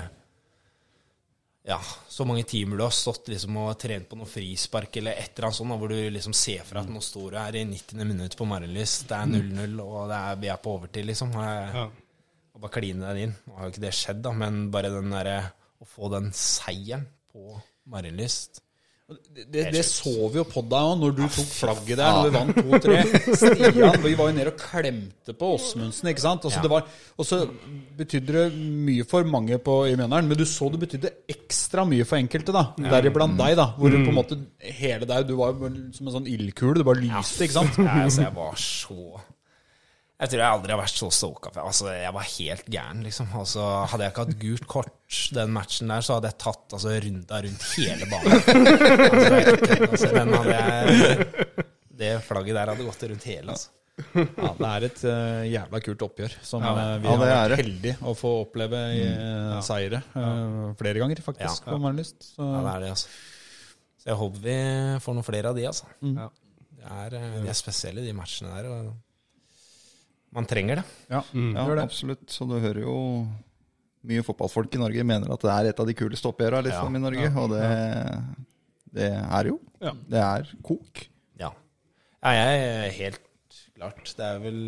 Ja, så mange timer du har stått liksom og trent på noe frispark eller et eller annet sånt, da, hvor du liksom ser for deg at nå står du her i 90. minutt på Marienlyst, det er 0-0, og det er, vi er på overtid, liksom. Jeg, Ja. og bare kline deg inn. Nå har jo ikke det skjedd, da, men bare den derre Å få den seieren på Marienlyst Det, det så vi jo på deg òg, når du tok flagget der, når vi vant 2-3. Stian, vi var jo nede og klemte på Åsmundsen, ikke sant. Altså, Ja. det var, og så betydde det mye for mange på, i Mjøndalen, men du så det betydde ekstra mye for enkelte, da. Deriblant deg, da. Hvor du på en måte hele deg Du var jo som en sånn ildkule, du bare lyste, ikke sant. Ja, altså, jeg var så Jeg tror jeg aldri har vært så stoka. Altså, jeg var helt gæren, liksom. Altså, hadde jeg ikke hatt gult kort den matchen der, så hadde jeg tatt altså, runda rundt hele banen. Altså, altså. Den hadde jeg, det flagget der hadde gått rundt hele, altså. Ja, det er et uh, jævla kult oppgjør som ja, vi Ja, har er vært det. heldige å få oppleve i uh, seire Uh, flere ganger, faktisk, Ja. har lyst. Så Ja, det er det, altså. Så jeg håper vi får noen flere av de, altså. Ja. Det er, eh, de er spesielle, de matchene der. Og man trenger det. ja, Ja, det. absolutt. Så du hører jo mye fotballfolk i Norge mener at det er et av de kuleste oppgjørene liksom, Ja, i Norge. Og det, det er jo. Ja. Det er kok. Ja. ja, jeg er helt klart. Det er vel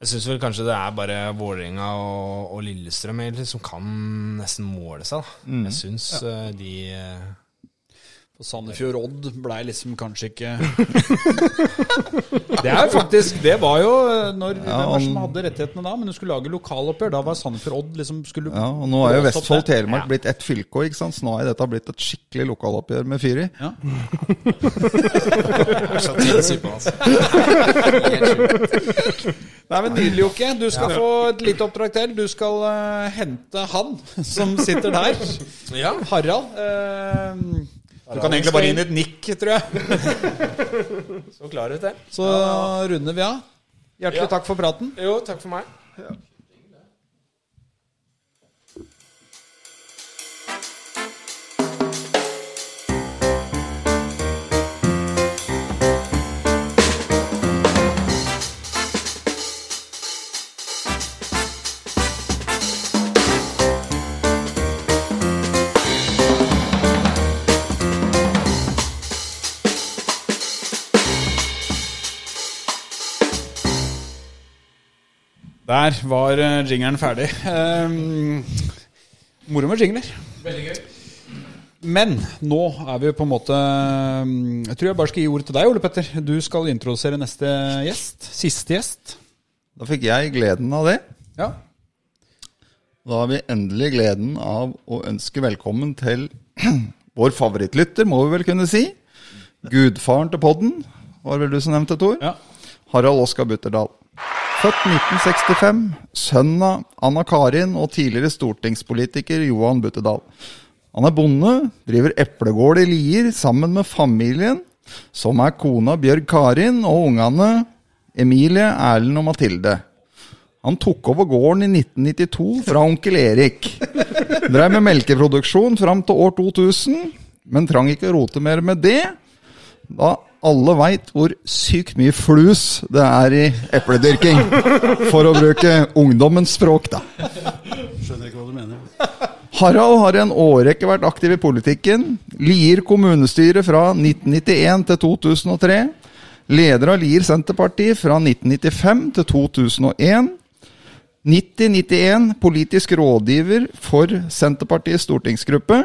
Jeg syns vel kanskje det er bare Vålerenga og, og Lillestrøm egentlig som kan nesten måle seg. Da. Jeg syns ja. de eh, Og Sandefjord Odd blei liksom kanskje ikke Det er faktisk Det var jo når når Hvem var som hadde rettighetene da? Men du skulle lage lokaloppgjør. Da var Sandefjord Odd liksom skulle Ja, og nå er jo Vestfold Telemark ja. blitt ett fylke òg, ikke sant. Så nå er dette blitt et skikkelig lokaloppgjør med fyr i. Ja. er altså. Nei, men Nydelig, Jokke. Du skal få et lite oppdrag til. Du skal uh, hente han som sitter der. Ja. Harald. eh, du kan egentlig bare gi inn et nikk, tror jeg. Så klar ut, det. Så runder vi av. Hjertelig Ja. takk for praten. Jo, takk for meg. Der var uh, jingeren ferdig. Um, moro med jingler. Veldig gøy. Men nå er vi på en måte um, Jeg tror jeg bare skal gi ordet til deg, Ole Petter. Du skal introdusere neste gjest. Siste gjest. Da fikk jeg gleden av det. Ja. Da har vi endelig gleden av å ønske velkommen til vår favorittlytter, må vi vel kunne si. Gudfaren til podden, var vel du som nevnte, Tor? Ja. Harald Oskar Butterdal. Født 1965, sønn av Anna Karin og tidligere stortingspolitiker Johan Buttedal. Han er bonde, driver eplegård i Lier sammen med familien som er kona Bjørg Karin og ungene Emilie, Erlend og Mathilde. Han tok over gården i 1992 fra onkel Erik. Drev med melkeproduksjon fram til år 2000, men trang ikke rote mer med det, da alle veit hvor sykt mye flus det er i epledyrking. For å bruke ungdommens språk, da. Skjønner ikke hva du mener. Harald har i en årrekke vært aktiv i politikken. Lier kommunestyre fra 1991 til 2003. Leder av Lier Senterparti fra 1995 til 2001. 90-91 politisk rådgiver for Senterpartiets stortingsgruppe.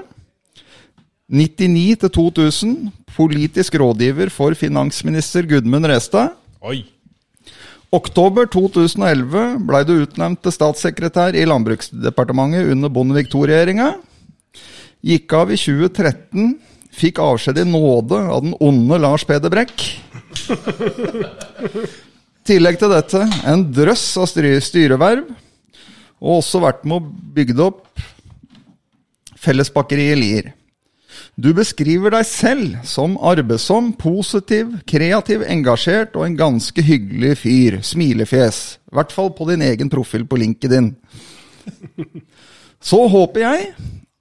99 til 2000 politisk rådgiver for finansminister Gudmund Restad. Oi. Oktober 2011 ble du utnevnt til statssekretær i Landbruksdepartementet under Bondevik II-regjeringa. Gikk av i 2013, fikk avskjed i nåde av den onde Lars Peder Brekk. I tillegg til dette en drøss av styreverv, og også vært med å bygge opp Fellesbakeriet Lier. Du beskriver deg selv som arbeidsom, positiv, kreativ, engasjert og en ganske hyggelig fyr. Smilefjes. I hvert fall på din egen profil på LinkedIn. Så håper jeg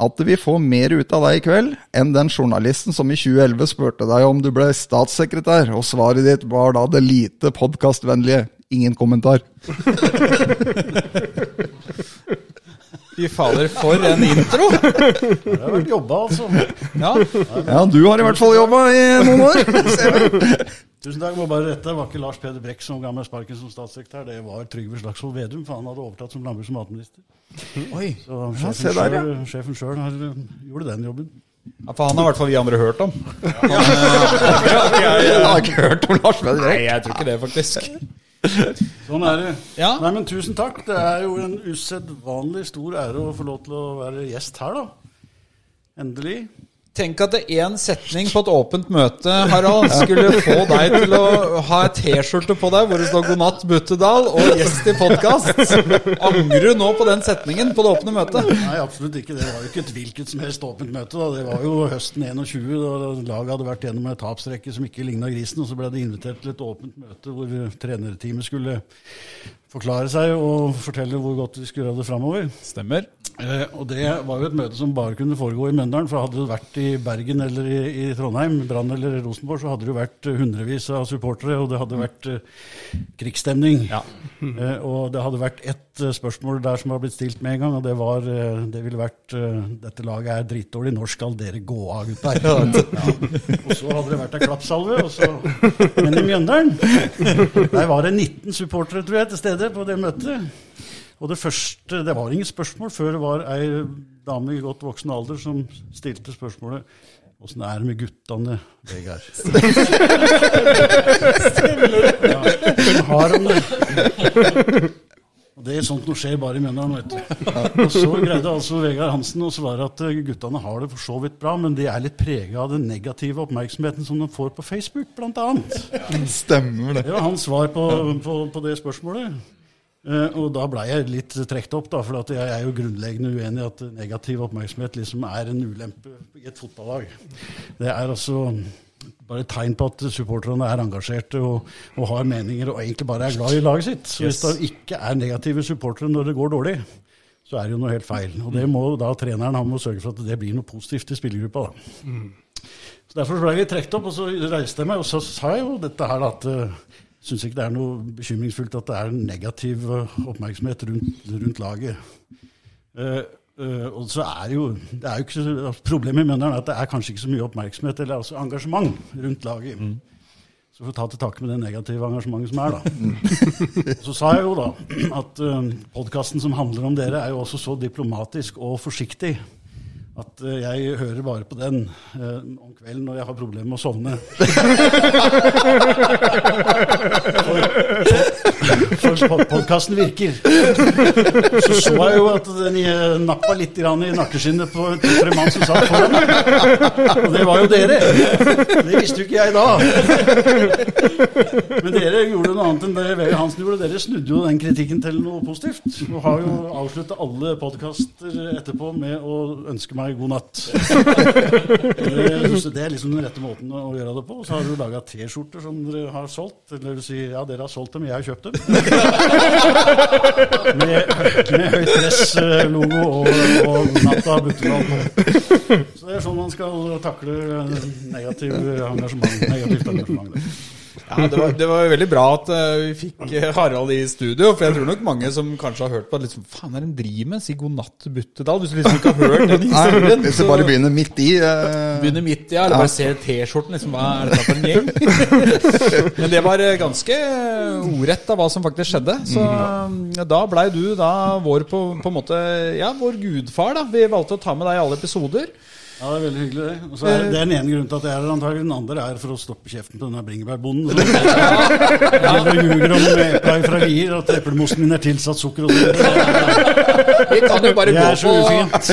at vi får mer ut av deg i kveld enn den journalisten som i 2011 spurte deg om du ble statssekretær, og svaret ditt var da det lite podkastvennlige 'ingen kommentar'. Fy fader, for en intro! Det har vært jobba, altså. Ja. Ja, du har i hvert fall jobba i noen år. Tusen takk. Må bare rette. Det var ikke Lars Peder Brekk som ga meg sparken som statssekretær. Det var Trygve Slagsvold Vedum, for han hadde overtatt som landbruks- og matminister. Oi. Så se sjefen der, ja. selv- sjefen sjøl gjorde den jobben. Ja, for han har i hvert fall vi andre hørt om. Jeg har ikke hørt om Lars Peder Brekk. Nei, jeg tror ikke det, faktisk. Sånn er det. Ja. Nei, men tusen takk. Det er jo en usedvanlig stor ære å få lov til å være gjest her, da. Endelig. Tenk at én setning på et åpent møte, Harald, skulle få deg til å ha et T-skjorte på deg hvor det står 'God natt, Buttedal' og 'gjest i podkast'. Angrer du nå på den setningen på det åpne møtet? Nei, absolutt ikke. Det var jo ikke et hvilket som helst åpent møte. da. Det var jo høsten 21, da laget hadde vært gjennom en tapsrekke som ikke ligna grisen. Og så ble det invitert til et åpent møte hvor trenerteamet skulle forklare seg og fortelle hvor godt vi skulle gjøre det framover. Stemmer. Eh, og det var jo et møte som bare kunne foregå i Møndalen. For hadde det vært i Bergen eller i, i Trondheim, Brann eller Rosenborg, så hadde det jo vært eh, hundrevis av supportere, og det hadde vært eh, krigsstemning. Eh, og det hadde vært ett eh, spørsmål der som har blitt stilt med en gang, og det var eh, Det ville vært eh, Dette laget er dritdårlig, når skal dere gå av, gutter? Ja. Og så hadde det vært ei klappsalve, og så Men i Mjøndalen, der var det 19 supportere, tror jeg, til stede på det møtet. Og det første, det var ingen spørsmål før det var ei dame i godt voksen alder som stilte spørsmålet Åssen er det med guttene, Vegard? Ja, har han det? Og Det er sånt noe skjer bare i Mjøndalen, vet du. Og så greide altså Vegard Hansen å svare at eh, guttene har det for så vidt bra, men de er litt prega av den negative oppmerksomheten som de får på Facebook, annet. Stemmer det. Det var hans svar på, på, på det spørsmålet. Uh, og da blei jeg litt trukket opp, da, for jeg er jo grunnleggende uenig i at negativ oppmerksomhet liksom er en ulempe i et fotballag. Det er altså bare et tegn på at supporterne er engasjerte og, og har meninger og egentlig bare er glad i laget sitt. Så hvis det ikke er negative supportere når det går dårlig, så er det jo noe helt feil. Og det må da treneren han må sørge for at det blir noe positivt i spillergruppa. da. Så Derfor ble vi trukket opp, og så reiste jeg meg, og så sa jeg jo dette her at uh, syns ikke det er noe bekymringsfullt at det er negativ eh, oppmerksomhet rundt, rundt laget. Eh, eh, og så er jo, det er jo ikke så, Problemet i Mjøndalen er at det er kanskje ikke så mye oppmerksomhet eller altså engasjement rundt laget. Så får vi ta til takke med det negative engasjementet som er, da. Så sa jeg jo da at uh, podkasten som handler om dere, er jo også så diplomatisk og forsiktig at uh, jeg hører bare på den eh, om kvelden når jeg har problemer med å sovne. For podkasten virker. Så så jeg jo at den eh, nappa litt grann i nakkeskinnet på tre mann som satt foran meg. Og det var jo dere. Det visste jo ikke jeg da. Men dere gjorde noe annet enn det Vegard Hansen gjorde. Dere snudde jo den kritikken til noe positivt. Og har jo avslutta alle podkaster etterpå med å ønske meg meg god natt. Jeg synes det er liksom den rette måten å gjøre det på. Så har du laga T-skjorter som dere har solgt. Eller du sier ja, dere har solgt dem, jeg har kjøpt dem. Med, med høyt press-logo og, og natta Butterdal på. Så det er sånn man skal takle negativ engasjement, negativt engasjement. Ja, det var, det var veldig bra at eh, vi fikk eh, Harald i studio, for jeg tror nok mange som kanskje har hørt på at liksom, faen er det de driver med? Si god natt Buttedal. Hvis du liksom ikke har hørt den historien. hvis du bare begynner midt i uh... begynner midt i, ja, eller bare ser T-skjorten, liksom, hva er dette for en gjeng? Men det var ganske ordrett av hva som faktisk skjedde. Så ja, da blei du da vår på, på en måte, ja, vår gudfar, da. Vi valgte å ta med deg i alle episoder. Ja, det er veldig hyggelig, det. Og så er, det er den ene grunnen til at jeg er her, antagelig. Den andre er for å stoppe kjeften på denne bringebærbonden. Jeg ljuger om epla fra Lier, at eplemosten min er tilsatt sukker og sånn. Vi kan jo bare Det er så ufint.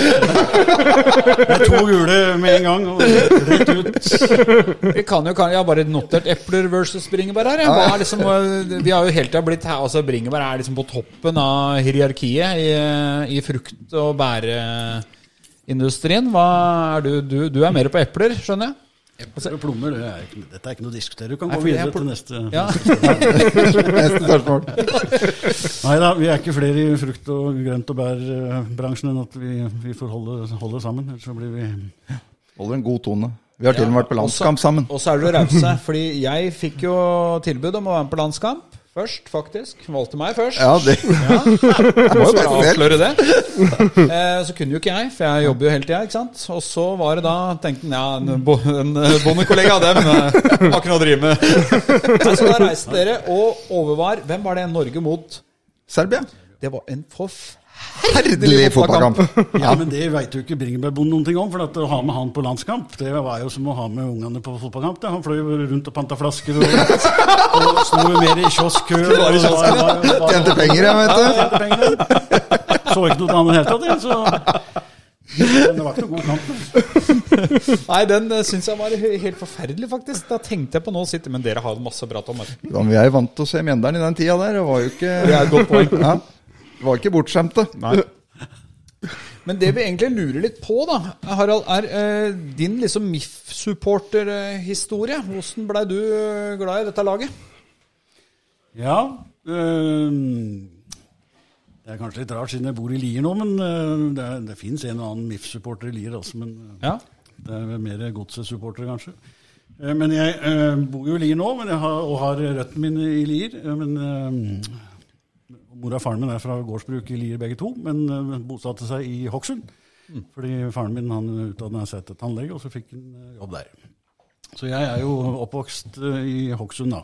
Det er to gule med en gang, og rett ut. Vi kan jo kan, Jeg har bare notert epler versus bringebær her. Ja. Hva er liksom, eh, vi har jo hele til blitt her, altså Bringebær er liksom på toppen av hierarkiet i, i frukt- og bærindustrien. Hva er du, du, du er mer på epler, skjønner jeg? Epler og plommer, det er ikke, dette er ikke noe å diskutere. Du kan Nei, gå videre er til neste. Ja. neste spørsmål. Nei da, vi er ikke flere i frukt- og grønt- og bærbransjen enn at vi, vi får holde, holde sammen. Ellers så blir vi Holder en god tone. Vi har til og med vært på landskamp sammen. Og så er du rause, fordi jeg fikk jo tilbud om å være med på landskamp. Først, faktisk. Valgte meg først. Ja, det Jeg må jo bare avsløre det. Eh, så kunne jo ikke jeg, for jeg jobber jo hele tida. ikke sant? Og så var det da tenkte han, ja, en, bo, en eh, bondekollega av dem eh, har ikke noe å drive med. Nei, så da reiste dere og overvar Hvem var det Norge mot? Serbia. Det var en forferdelig Herlig fotballkamp. Ja, men det veit jo ikke Bringebærbonden noen ting om. For at å ha med han på landskamp, det var jo som å ha med ungene på fotballkamp. Det. Han fløy jo rundt og panta flasker og, og sto mer i kioskkø. Tjente penger, jeg, vet du. Så ikke noe annet i det hele tatt. Så men det var ikke noe god kamp. Nei, den uh, syns jeg var helt forferdelig, faktisk. Da tenkte jeg på nå å sitte Men dere har jo masse bra, Tommer. Ja, Da var jeg vant til å se Mjøndalen i den tida der. Det var jo ikke Det er et godt poeng. Ja, var ikke bortskjemte. Men det vi egentlig lurer litt på, da, Harald, er eh, din liksom MIF-supporterhistorie. Hvordan blei du eh, glad i dette laget? Ja. øhm, det er kanskje litt rart siden jeg bor i Lier nå, men øh, det, er- det fins en og annen MIF-supporter i Lier. også. men øh, Ja. det er mer Godset-supportere, kanskje. Men jeg øh, bor jo i Lier nå har, og har røttene mine i Lier. Men øh, Mora og faren min er fra gårdsbruk i Lier begge to, men øh, bosatte seg i Hokksund. Fordi faren min han utdanna seg til tannlege, og så fikk han øh, jobb der. Så jeg er jo oppvokst øh, i Hokksund, da.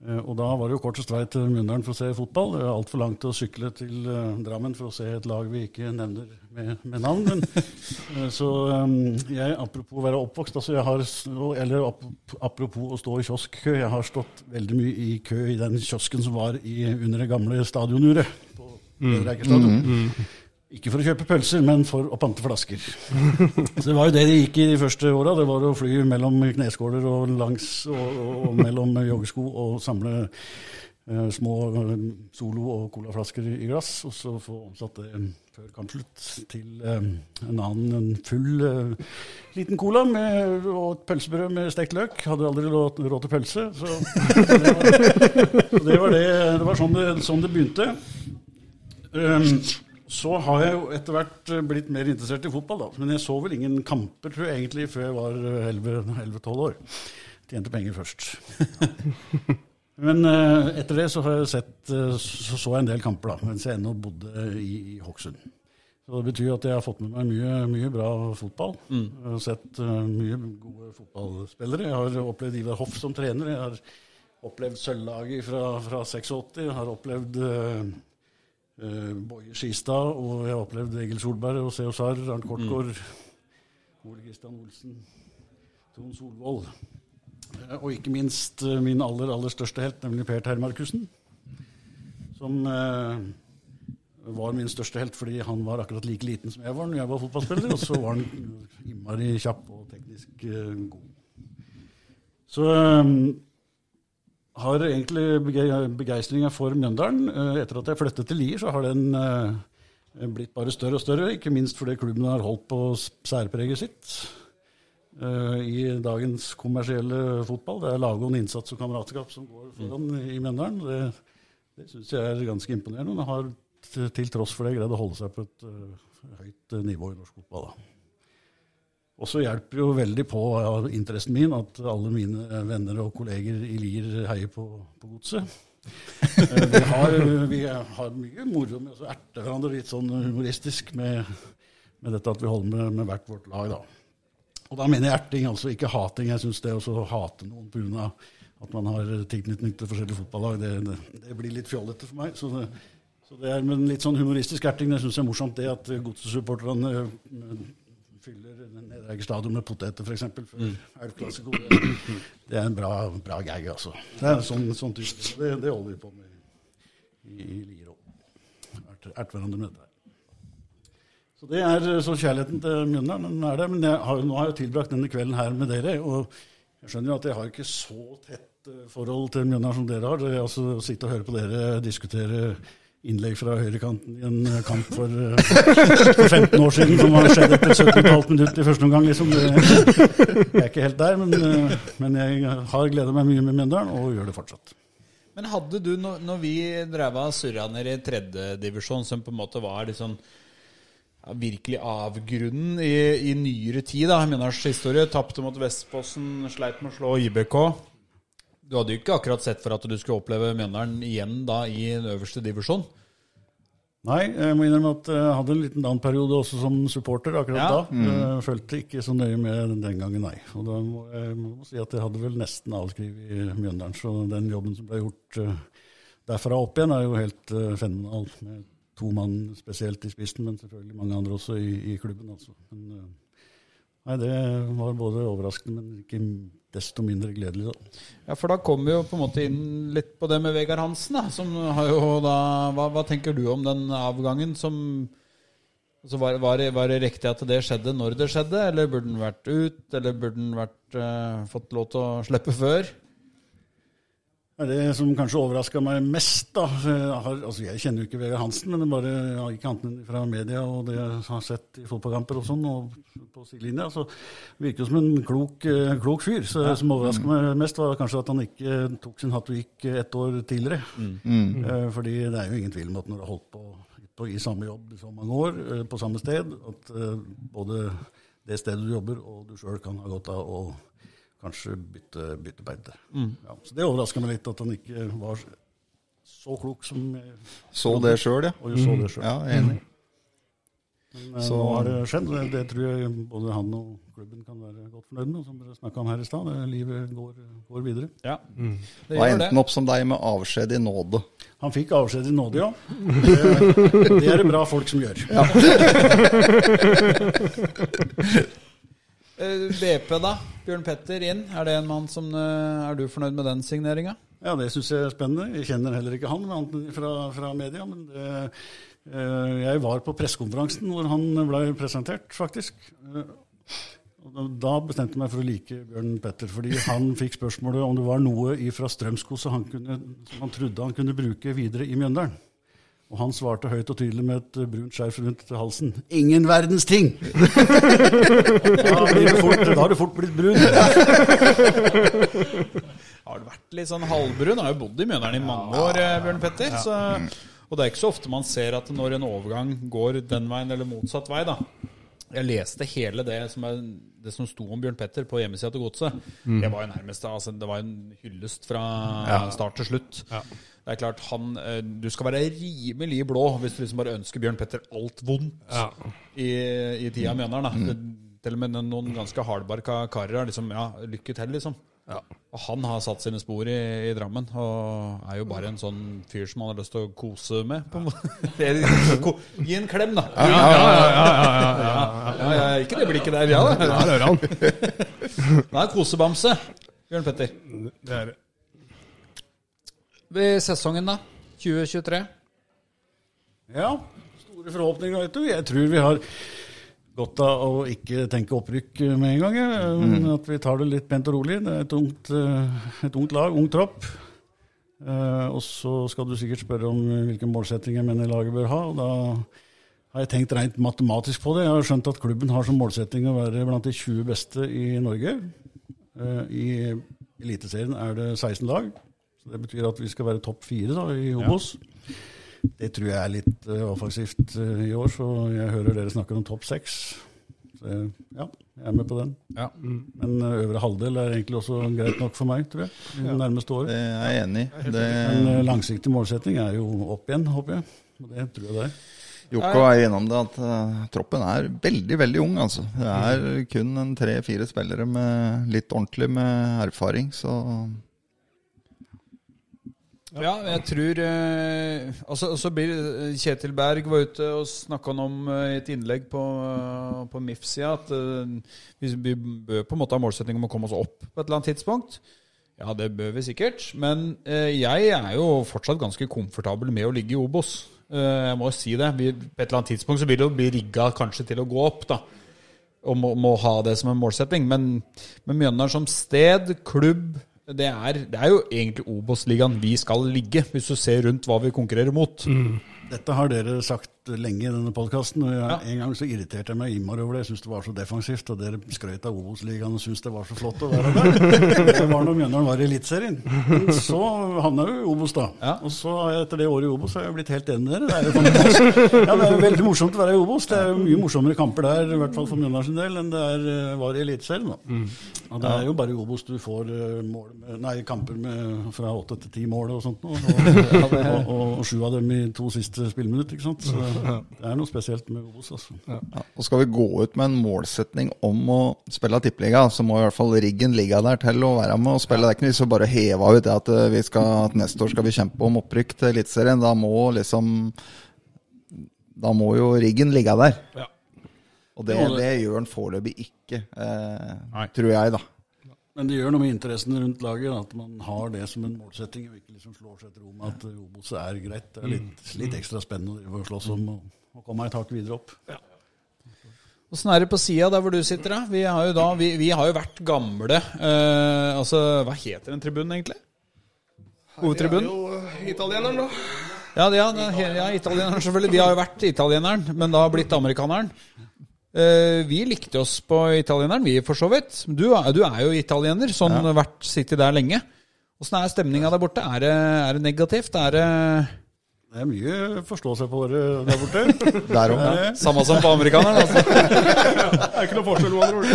Eh, Og da var det jo kortest vei til Mjøndalen for å se fotball. Det er altfor langt å sykle til eh, Drammen for å se et lag vi ikke nevner med, med navn. Men, eh, så eh, jeg, apropos å være oppvokst, altså jeg har, eller apropos å stå i kioskkø, jeg har stått veldig mye i kø i den kiosken som var i, under det gamle stadionuret på mm. Eiker stadion. Ikke for å kjøpe pølser, men for å pante flasker. Så det var jo det de gikk i de første åra. Det var å fly mellom kneskåler og langs og, og, og mellom joggesko og samle eh, små eh, Solo- og colaflasker i glass, og så få omsatt det før kampslutt til eh, en annen en full eh, liten cola med, og et pølsebrød med stekt løk. Hadde aldri råd til pølse, så det var, så det, var det, det var sånn det, sånn det begynte. Um, så har jeg jo etter hvert eh, blitt mer interessert i fotball, da. Men jeg så vel ingen kamper tror jeg egentlig før jeg var eh, 11-12 år. Tjente penger først. Men eh, etter det så har jeg sett eh, så, så jeg en del kamper, da, mens jeg ennå bodde i, i Hokksund. Så det betyr at jeg har fått med meg mye, mye bra fotball. Jeg har sett uh, mye gode fotballspillere. Jeg har opplevd Ivar Hoff som trener. Jeg har opplevd sølvlaget fra, fra 86. Jeg har opplevd eh, eh, Boje Skistad, og jeg har opplevd Egil Solberg og Seo Sarr, Arnt Kortgård, Ole Kristian Olsen, Trond Solvold. Eh, Og ikke minst eh, min aller, aller største helt, nemlig Per Termarkussen. Som var min største helt fordi han var akkurat like liten som jeg var når jeg var fotballspiller. Og så var han innmari kjapp og teknisk god. Så har egentlig bege- begeistringa for Mjøndalen. eh, Etter at jeg flyttet til Lier, så har den eh, blitt bare større og større, ikke minst fordi klubben har holdt på særpreget sitt eh, i dagens kommersielle fotball. Det er lagånd, innsats og kameratskap som går foran i Mjøndalen. Det, det syns jeg er ganske imponerende. Og har til, tross for det greid å holde seg på et høyt nivå i norsk fotball. da. Og så hjelper jo veldig på av interessen min at alle mine venner og kolleger i Lier heier på, på Godset. Eh, vi, har, vi har mye moro med å erte hverandre litt sånn humoristisk med, med dette at vi holder med, med hvert vårt lag. da. Og da mener jeg erting, altså ikke hating. Jeg syns det å hate noen pga. at man har tilknytning til forskjellige fotballag, det, det, det, blir litt fjollete for meg. Så det, så det er med litt sånn humoristisk erting. Det syns jeg er morsomt, det at godsesupporterne fyller Nederegger stadion med poteter, f.eks. for mm. elvklassiko. Det er en bra, bra gag, altså. Det er sånn, sånn type. Det, det, holder vi på med i, i Lier òg. Erte hverandre med dette. Så det er så kjærligheten til Mjøndalen er det. Men har, nå har jeg tilbrakt denne kvelden her med dere. Og jeg skjønner jo at jeg har ikke så tett eh, forhold til Mjøndalen som dere har. Det er altså Å sitte og høre på dere diskutere innlegg fra høyrekanten i en eh, kamp for, uh, for 15 år siden som har skjedd etter 17,5 minutter i første omgang. Liksom. Jeg er ikke helt der, men, uh, men jeg har gleda meg mye med Mjøndalen, og gjør det fortsatt. Men hadde du, når, vi drev av surra i tredjedivisjon, som på en måte var liksom ja, virkelig avgrunnen i, i nyere tid, da, Mjøndalens historie, tapte mot Vestfossen, sleit med å slå IBK du hadde jo ikke akkurat sett for at du skulle oppleve Mjøndalen igjen da i den øverste divisjon? Nei, jeg må innrømme at jeg hadde en liten annen periode også som supporter akkurat ja. da. Mm. Jeg ikke så nøye med den gangen, nei. Og da må jeg må si at jeg hadde vel nesten avskrevet i Mjøndalen. Så den jobben som ble gjort uh, derfra opp igjen, er jo helt uh, fenomenal. Med to mann spesielt i spissen, men selvfølgelig mange andre også i, i klubben. Altså. Men, uh, nei, det var både overraskende, men ikke desto mindre gledelig. Da. Ja, For da kommer vi jo på en måte inn litt på det med Vegard Hansen. da, som har jo da, hva, hva tenker du om den avgangen? som altså var, var, det, var, det, riktig at det skjedde når det skjedde, eller burde den vært ut? Eller burde den vært, uh, fått lov til å slippe før? Det som kanskje overraska meg mest da, jeg, har, altså jeg kjenner jo ikke Vegard Hansen, men det bare har ikke annet enn fra media og det jeg har sett i fotballkamper og sånn, og på sidelinja, så virker det som en klok, eh, klok fyr. Så Det som overraska meg mest, var kanskje at han ikke tok sin hatt og gikk et år tidligere. Mm. Mm. Eh, fordi det er jo ingen tvil om at når du har holdt på, på, i samme jobb i så mange år, eh, på samme sted, at både det stedet du jobber og du sjøl kan ha godt av å kanskje bytte, bytte beite. Mm. Ja, så det overraska meg litt at han ikke var så klok som Så det sjøl, ja. Og så det selv. Ja, enig. Men eh, så, nå har det skjedd. Det, det tror jeg både han og klubben kan være godt fornøyd med. Som dere snakka om her i stad. Livet går, går, videre. Ja, mm. det gjør endte han opp som deg med avskjed i nåde. Han fikk avskjed i nåde, ja. Det, det er det bra folk som gjør. Ja. BP, da? Bjørn Petter inn. Er det en mann som eh, Er du fornøyd med den signeringa? Ja, det syns jeg er spennende. Jeg kjenner heller ikke han fra, fra media. Men det, eh, jeg var på pressekonferansen hvor han ble presentert, faktisk. Eh, da bestemte jeg meg for å like Bjørn Petter, fordi han fikk spørsmålet om det var noe fra Strømsko som han, han trodde han kunne bruke videre i Mjøndalen. Og han svarte høyt og tydelig med et brunt skjerf rundt halsen. Ingen verdens ting! da, fort, da har du fort blitt brun. har du vært litt sånn halvbrun? Har jo bodd i Mjøndalen i mange år, eh, Bjørn Petter. Så, og det er ikke så ofte man ser at når en overgang går den veien eller motsatt vei, da. Jeg leste hele det som, er, det som sto om Bjørn Petter på hjemmesida til Godset. Mm. Det var jo nærmest altså, det var en hyllest fra ja. start til slutt. Ja. Det er klart, han, eh, Du skal være rimelig blå hvis du liksom bare ønsker Bjørn Petter alt vondt ja. i, i tida, mener han. Mm. Til og med noen ganske hardbarka karer har liksom Ja, lykke til, liksom. Ja. Og han har satt sine spor i, i, Drammen, og er jo bare en sånn fyr som han har lyst til å kose med. På Gi en klem, da! Ja, ja, ja, ja, ja, Ikke det blikket der, ja da. Ja, det er han. Det er kosebamse, Bjørn Petter. Det er det. Ved sesongen, da? 2023? Ja, store forhåpninger, vet du. Jeg tror vi har godt av å ikke tenke opprykk med en gang. Mm. At vi tar det litt pent og rolig. Det er et ungt, eh, et ungt lag, ung tropp. Uh, og så skal du sikkert spørre om hvilke målsettinger jeg mener laget bør ha. og Da har jeg tenkt rent matematisk på det. Jeg har skjønt at klubben har som målsetting å være blant de 20 beste i Norge. Eh, I Eliteserien er det 16 lag. Det betyr at vi skal være topp fire da, i Obos. Det tror jeg er litt uh, offensivt uh, i år, så jeg hører dere snakker om topp seks. Ja, jeg er med på den. Ja. Men uh, øvre halvdel er egentlig også greit nok for meg, tror jeg. Det nærmeste året. Det er jeg enig i. Det, En eh, langsiktig målsetting er jo opp igjen, håper jeg. Og det tror jeg det er. Jokko er innom det at uh, troppen er veldig, veldig ung, altså. Det er kun en tre-fire spillere med litt ordentlig med erfaring, så Ja, jeg tror eh, altså, Så blir eh, Kjetil Berg var ute og snakka om eh, i et innlegg på, eh, på MIF-sida at eh, vi, vi bør på en måte ha målsetting om å komme oss opp på et eller annet tidspunkt. Ja, det bør vi sikkert. Men eh, jeg er jo fortsatt ganske komfortabel med å ligge i Obos. Jeg må si det. Vi, på et eller annet tidspunkt så vil det jo bli rigga kanskje til å gå opp, da. Og må, må ha det som en målsetting. Men, men Mjøndalen som sted, klubb det er, det er jo egentlig Obos-ligaen vi skal ligge, hvis du ser rundt hva vi konkurrerer mot. Dette har dere sagt lenge i denne podkasten. En gang så irriterte jeg meg innmari over det. Jeg syntes det var så defensivt. Og dere skrøt av Obos-ligaen og syntes det var så flott å være der. Det var når Mjøndalen var i Eliteserien. Så havna jo i Obos, da. Ja. Og så etter det året i Obos har jeg blitt helt enig med dere. Det er jo fantastisk. Ja, det er veldig morsomt å være i Obos. Det er jo mye morsommere kamper der, i hvert fall for Mjøndalen sin del, enn det er, eh, var i Eliteserien. da. Og det er jo bare i Obos du får eh, mål nei, kamper med fra åtte til ti mål og sånt. Og, og, og, og sju av dem i to siste spilleminutter. ikke sant? Så det er noe spesielt med Obos. altså. ja. Og skal vi gå ut med en målsetning om å spille tippeliga, så må i hvert fall riggen ligge der til å være med og spille. Det er ikke noe vits å bare heve ut det at, eh, vi skal, at neste år skal vi kjempe om opprykk til Eliteserien. Da må liksom Da må jo riggen ligge der. Ja. Og det, det gjør den foreløpig ikke, eh, tror jeg, da. Men det gjør noe med interessen rundt laget, at man har det som en målsetting, og ikke liksom slår seg til ro med at eh, Obos er greit. Det er litt, litt ekstra spennende å slåss om og, og komme et hakk videre opp. Åssen er det på sida der hvor du sitter, da? Vi har jo, da, vi, vi har jo vært gamle eh, Altså, hva heter den tribunen egentlig? Hovedtribunen? Det er jo eh, italieneren, da. Ja, ja, det ja, italieneren selvfølgelig. Vi har jo vært italieneren, men da blitt amerikaneren. Eh, vi likte oss på italieneren, vi for så vidt. Du, er- du er jo italiener, sånn vært sittet der lenge. Åssen er stemninga der borte? Er det, er det negativt? Er det Det er mye forstå seg på dere der borte. Der òg. samme som på amerikaneren? Altså. Det er ikke noe forskjell på andre ord.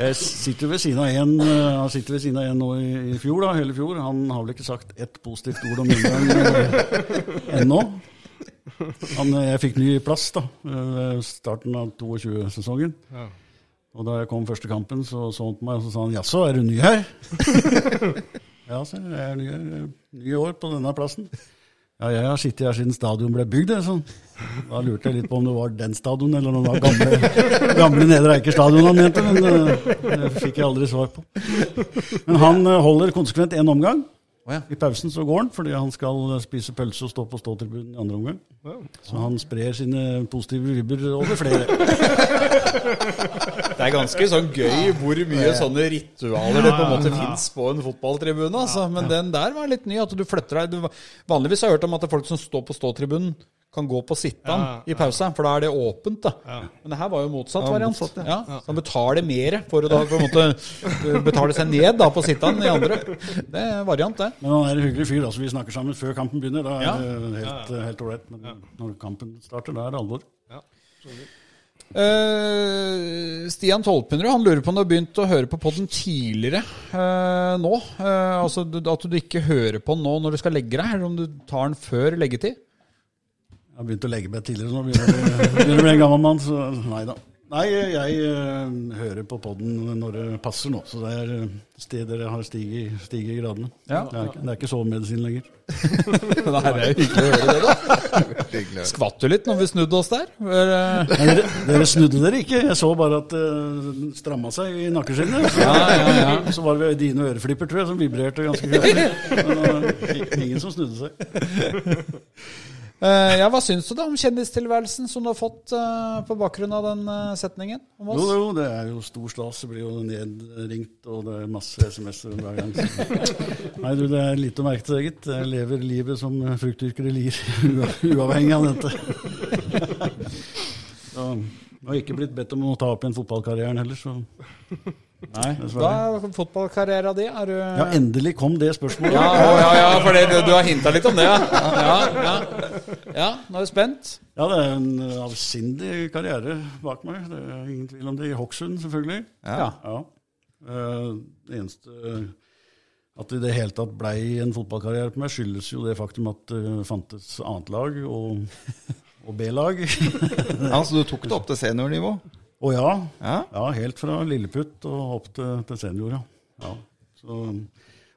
Jeg sitter ved siden av en, eh, han sitter ved siden av en nå i, i fjor, da, hele fjor. Han har vel ikke sagt ett positivt ord om eh, ennå. Han, eh, jeg fikk ny plass da, eh, ved starten av 22-sesongen. Og da jeg kom første kampen, så så han på meg og så sa han, 'jaså, er du ny her?' ja, så jeg er ny, her, eh, ny år på denne plassen. Ja, jeg har sittet her siden stadion ble bygd. Sånn. Da lurte jeg litt på om det var den stadion, eller om det var gamle, gamle Nedre Eiker stadion han mente. Men det, det fikk jeg aldri svar på. Men han eh, holder konsekvent én omgang. Å ja. I pausen så går han, fordi han skal spise pølse og stå på ståtribunen i andre omgang. Så han sprer sine positive vibber over flere. Det er ganske sånn gøy hvor mye sånne ritualer det på en måte fins på en fotballtribune. Altså. Men den der var litt ny. At du flytter deg Vanligvis har jeg hørt om at det er folk som står på ståtribunen, kan gå på sittan Ja, i pausa, for da er det åpent. da. Men det her var jo motsatt Ja, variant. motsatt, ja. Så han betaler mer for å da på en måte uh, betale seg ned da på sittan i andre. Det er variant, det. Men han er en hyggelig fyr, altså vi snakker sammen før kampen begynner. Da er Ja. det helt, helt ålreit. Men når kampen starter, da er det alvor. Eh, Stian Tolpenrud han lurer på om du har begynt å høre på podden tidligere uh, nå. Uh, altså du- At du ikke hører på den nå når du skal legge deg, eller om du tar den før leggetid. Jeg har begynt å legge meg tidligere nå, begynner begynner å bli en gammel mann, så nei da. Nei, jeg uh, hører på podden når det passer nå, så det er eh, steder jeg har stiget, stiget i gradene. Ja. Det, er, ikke- det er ikke sovemedisin lenger. Nei, det er hyggelig å høre det, da. Skvatt du litt når vi snudde oss der? Eller, Nei, dere, dere snudde dere ikke, jeg så bare at det stramma seg i nakkeskinnet. Så, Ja, ja, ja. så var det dine øreflipper, tror jeg, som vibrerte ganske kraftig. Men, eh, Ingen som snudde seg. Eh, ja, hva syns du da om kjendistilværelsen som du har fått uh, på bakgrunn av den uh, setningen om oss? jo, det er jo stor stas. Det blir jo nedringt, og det er masse SMS-er hver gang. Nei, du, det er lite å merke til, gitt. Jeg lever livet som fruktdyrker i Lier, uavhengig av dette. Så, har ikke blitt bedt om å ta opp igjen fotballkarrieren heller, så Nei. Dessverre. Da, fotballkarrieren din, er du Ja, endelig kom det spørsmålet. Ja, å, ja, ja, for det, du har hinta litt om det, ja. Ja, ja. ja, nå er du spent. Ja, det er en eh, avsindig karriere bak meg. Det er ingen tvil om det. I Hokksund, selvfølgelig. Ja. Ja. Eh, Det eneste at det i det hele tatt blei en fotballkarriere på meg, skyldes jo det faktum at det fantes annet lag og, og B-lag. Ja, Så du tok det opp til seniornivå? Og ja, Ja. ja, helt fra lilleputt og opp til, til senior, ja. Så,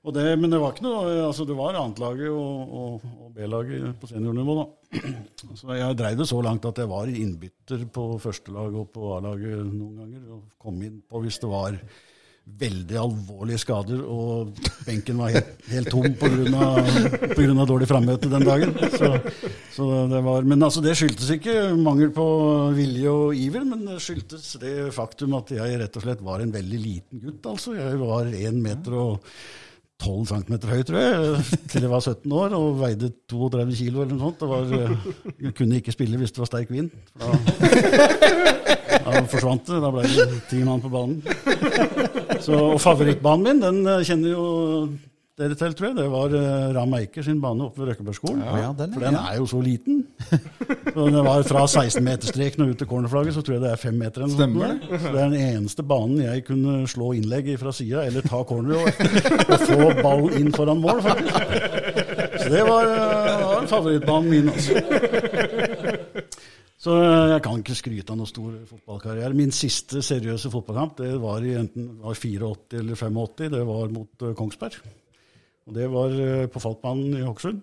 og det, men det var ikke noe altså Det var annetlaget og, og, og B-laget på seniornivå, da. Så jeg dreiv det så langt at jeg var innbytter på førstelaget og på A-laget noen ganger. Og kom inn på hvis det var veldig alvorlige skader og benken var helt, helt tom pga. dårlig frammøte den dagen. Så, så det var, men altså, det skyldtes ikke mangel på vilje og iver, men det skyldtes det faktum at jeg rett og slett var en veldig liten gutt. altså. Jeg var én meter og 12 cm høy, tror jeg, til jeg var 17 år og veide 32 kilo eller noe sånt. Det var, jeg kunne ikke spille hvis det var sterk vind. Da, da forsvant det. Da ble det ti mann på banen. Så, og favorittbanen min, den eh, kjenner jo dere til, tror jeg. Det var uh, Ram Eiker sin bane oppe ved Røkkebergskolen. ja, ja, For den er jo så liten. Så det var fra 16-meterstreken og ut til cornerflagget, så tror jeg det er fem meter. Så det er den eneste banen jeg kunne slå innlegg fra sida, eller ta corner og, og få ballen inn foran mål, faktisk. Så det var, uh, var favorittbanen min, altså. Så eh, jeg kan ikke skryte av noe stor fotballkarriere. Min siste seriøse fotballkamp det var i enten var 84 eller 85. Det var mot eh, Kongsberg. Og Det var eh, på Falkbanen i Hokksund.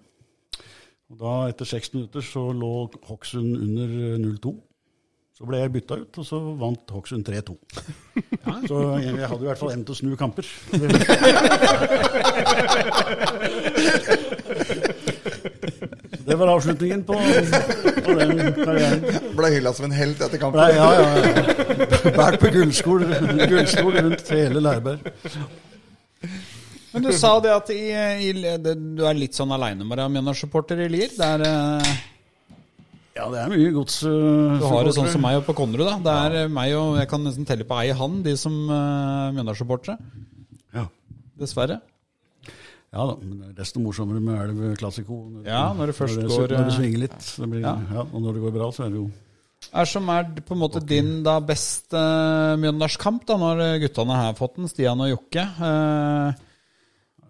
Og da, etter seks minutter, så lå Hokksund under eh, 0-2. Så ble jeg bytta ut, og så vant Hokksund 3-2. Så jeg, jeg hadde i hvert fall evne til å snu kamper. Det var avslutningen på, på den karrieren. Ble hylla som en helt etter kampen. Nei, ja, ja, ja. Bært på gullstol, gullstol rundt hele Lærberg. Men du sa det at i, i, det, du er litt sånn aleine med deg, Mjøndalssupporter i Lier. Det er, eh, Ja, det er mye gods. du har det sånn som meg oppe på Konnerud. da. Det er ja. meg og Jeg kan nesten telle på ei hand, de som uh, Mjøndalen-supportere. Ja. Dessverre. Ja da, men det desto morsommere med elv klassiko. Ja, når det først når går, Når det eh, svinger litt. Det blir, ja. ja. og når det går bra, så er det jo er som er på en måte din da beste uh, Mjøndalskamp, da, når guttene her har fått den, Stian og Jokke. Eh,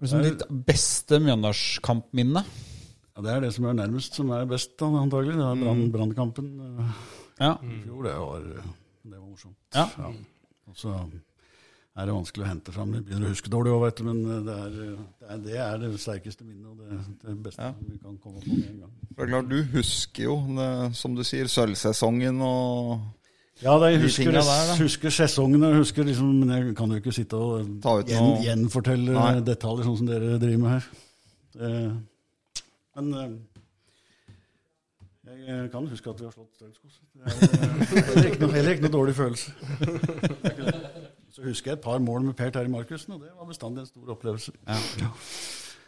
liksom ditt beste Mjøndalskampminne? ja, Det er det som er nærmest som er best, da, antagelig. Det er brann, brannkampen eh, Ja. i fjor. Det var, det var morsomt. Ja. ja. så er det vanskelig å hente fram. Jeg begynner å huske dårlig òg, veit du. Men det er, det er, det er det sterkeste minnet, og det, det beste Ja. vi kan komme på med en gang. Det er klart, Du husker jo, det, som du sier, sølvsesongen og Ja, det, jeg husker, de der, husker sesongene, husker liksom, men jeg kan jo ikke sitte og gjen, noe- gjenfortelle Nei. detaljer sånn som dere driver med her. Eh, men eh, jeg eh, kan huske at vi har slått Strømskog. Det er eh, ikke, noe- heller ikke noe dårlig følelse. Så husker jeg et par mål med Per Terje Markussen, og det var bestandig en stor opplevelse.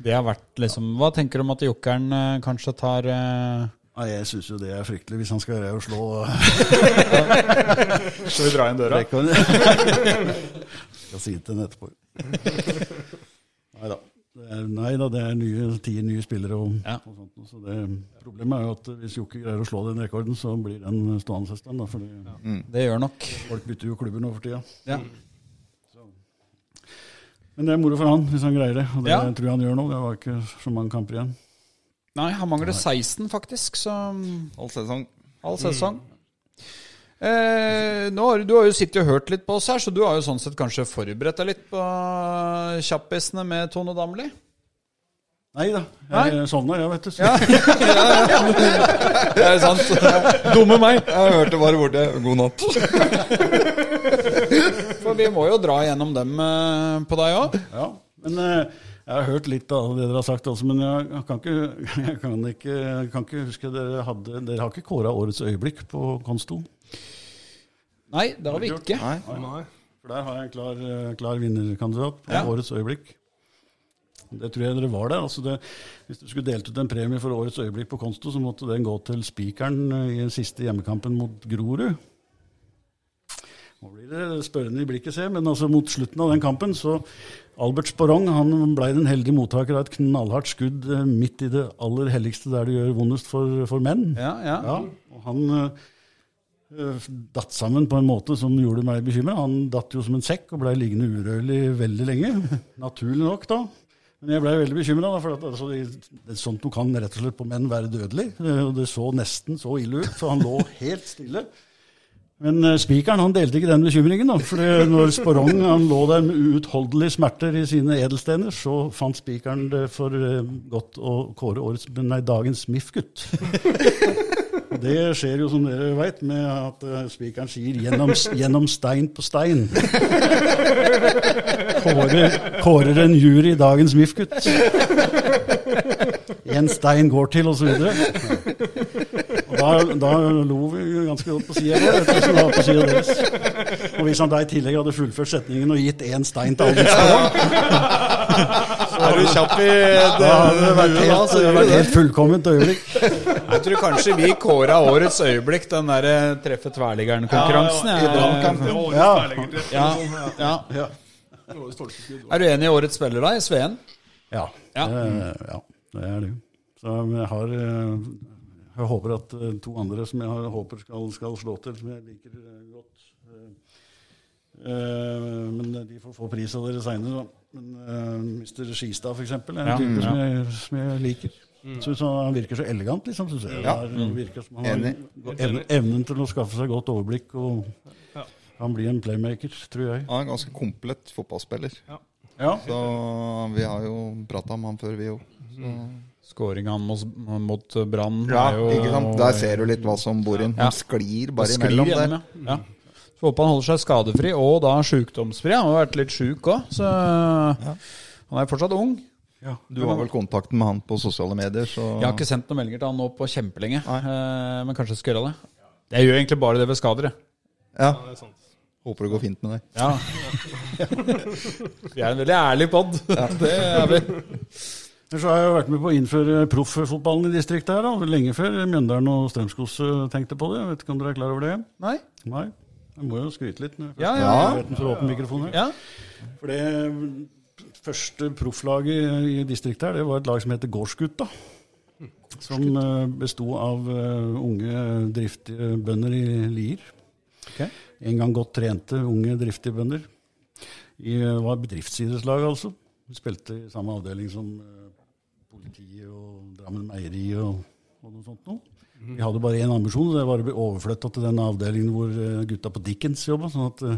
Det har vært liksom Hva tenker du om at jokeren eh, kanskje tar uh... Ja, jeg syns jo det er fryktelig, hvis han skal greie å slå Skal vi dra inn døra? Skal si det til ham etterpå. Nei da. Det er, nei da, det er nye, ti nye spillere og, Ja. og sånt. Så det, problemet er jo at hvis Jokke greier å slå den rekorden, så blir den stående en stund. da, For det- Det gjør nok. folk bytter jo klubber nå for tida. Ja. Men det er moro for han, hvis han greier det. Og det Ja. tror jeg han gjør nå. Det var ikke så mange kamper igjen. Nei, han mangler 16, faktisk, så halv sesong. halv sesong. Eh, nå har, du har jo sittet og hørt litt på oss her, så du har jo sånn sett kanskje forberedt deg litt på kjappisene med Tone Damli? Nei da, Nei? jeg sovna jeg, vet du. Ja. Det er sant. Dumme meg. Jeg hørte bare borte. God natt. Vi må jo dra gjennom dem eh, på deg òg. Ja, men eh, jeg har hørt litt av det dere har sagt også, men jeg kan ikke, jeg kan ikke, jeg kan ikke huske dere hadde Dere har ikke kåra årets øyeblikk på Konsto? Nei, det har vi ikke. Nei. Nei. For der har jeg en klar, eh, klar vinnerkandidat på Ja. årets øyeblikk. Det tror jeg dere var der. Altså det, hvis du skulle delt ut en premie for årets øyeblikk på Konsto, så måtte den gå til spikeren i den siste hjemmekampen mot Grorud. Nå blir det spørrende i blikket, se, men altså mot slutten av den kampen så Albert Sporong han ble den heldige mottaker av et knallhardt skudd eh, midt i det aller helligste der det gjør vondest for, for menn. Ja, ja. Ja, og han eh, datt sammen på en måte som gjorde meg bekymra. Han datt jo som en sekk og blei liggende urørlig veldig lenge. Naturlig nok, da. Men jeg blei veldig bekymra, for at, altså, det, sånt noe kan rett og slett på menn være dødelig. Eh, Og det så nesten så ille ut, så han lå helt stille. Men eh, spikeren han delte ikke den bekymringen. da, for når Sporong han lå der med uutholdelige smerter i sine edelstener, så fant spikeren det for eh, godt å kåre årets, nei, dagens MIF-gutt. Det skjer jo, som dere veit, med at eh, spikeren sier 'gjennom, 'gjennom stein på stein'. Kårer, kårer en jury dagens MIF-gutt. En stein går til, osv. Da, da lo vi ganske godt på sida vår, på sida deres. Og hvis han da i tillegg hadde fullført setningen og gitt én stein til alle Er du kjapp i det. det vært helt, helt fullkomment øyeblikk. Jeg tror kanskje vi kåra årets øyeblikk, den der eh, treffe tverrliggeren-konkurransen. Ja. Ja, ja. Ja. Er du enig i årets spiller, da? I Sveen? Ja, Ja. Det, ja, det er du. Så jeg har eh, Jeg håper at eh, to andre som jeg har, håper skal, skal slå til, som jeg liker eh, godt. uh, eh, Men de får få pris av dere seinere, da. Men uh, Mr. Skistad, f.eks., er en Ja, type som, ja. jeg, som jeg liker. Synes han han virker så elegant, liksom. Synes jeg. Ja. Han virker som han har evnen, evnen til å skaffe seg godt overblikk. og Ja. Han blir en playmaker, tror jeg. Han er en ganske komplett fotballspiller. Ja. Så vi har jo prata om han før, vi òg. Skåringa mot, mot Brann Ja, jo ikke sant? Der ser du litt hva som bor inn. Ja. Han sklir bare sklir imellom der. Ja. Ja. Så håper han holder seg skadefri og da sjukdomsfri. Han har vært litt sjuk òg, så han er fortsatt ung. Du har vel kontakten med han på sosiale medier, så Jeg har ikke sendt noen meldinger til han nå på kjempelenge, Nei. eh, men kanskje jeg skal gjøre det. Jeg gjør egentlig bare det ved skader. jeg. Ja, Ja, det er sant. Håper det går fint med deg. Ja. Vi er en veldig ærlig pod. Det er vi. Ellers har jeg jo vært med på å innføre profffotballen i distriktet her, da. lenge før Mjøndalen og Strømskos eh, tenkte på det. Jeg vet ikke om dere er klar over det? Nei? Nei? Jeg må jo skryte litt. når jeg Ja, ja, ja. Den for åpen åpne mikrofonen her. Ja. For det første profflaget i distriktet her, det var et lag som heter Gårdsgutta. Som eh, besto av eh, unge, driftige bønder i Lier. Ok. En gang godt trente, unge, driftige bønder. I, det var bedriftsidrettslag, altså. Spilte i samme avdeling som eh, politiet og Drammen Meieri og, og noe sånt noe. Vi hadde bare én ambisjon, og det var å bli overflytta til den avdelingen hvor eh, gutta på Dickens jobba. Sånn at eh,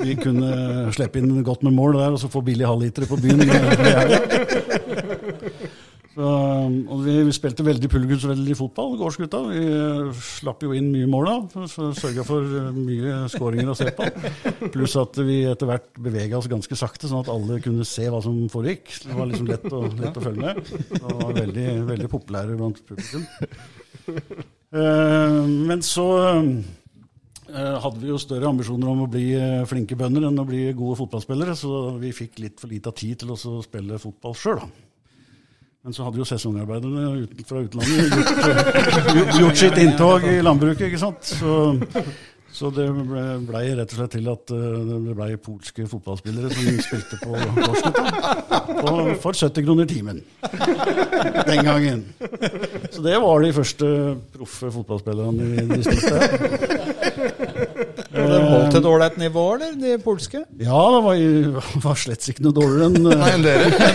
vi kunne slippe inn godt med mål der, og så få billig halvlitere på byen. Så, og vi, vi spilte veldig pulgunsvennlig fotball, gårdsgutta. Vi eh, slapp jo inn mye mål da, sørga for eh, mye skåringer å se på. Pluss at vi etter hvert bevega oss ganske sakte, sånn at alle kunne se hva som foregikk. Det var liksom lett å, lett å følge med. Og var veldig, veldig populære blant publikum. Eh, men så hadde vi jo større ambisjoner om å bli flinke bønder enn å bli gode fotballspillere, så vi fikk litt for lite tid til å spille fotball sjøl, da. Men så hadde jo sesongarbeiderne ut, fra utlandet gjort, gjort sitt inntog i landbruket, ikke sant. Så, så det ble, rett og slett til at eh, det blei polske fotballspillere som spilte på Korsgutta. på- For 70 kroner timen. Den gangen. Så det var de første proffe fotballspillerne i distriktet. Har de holdt et ålreit nivå, eller, de polske? Ja, det var, var slett ikke noe dårligere enn eh, Nei, enn dere.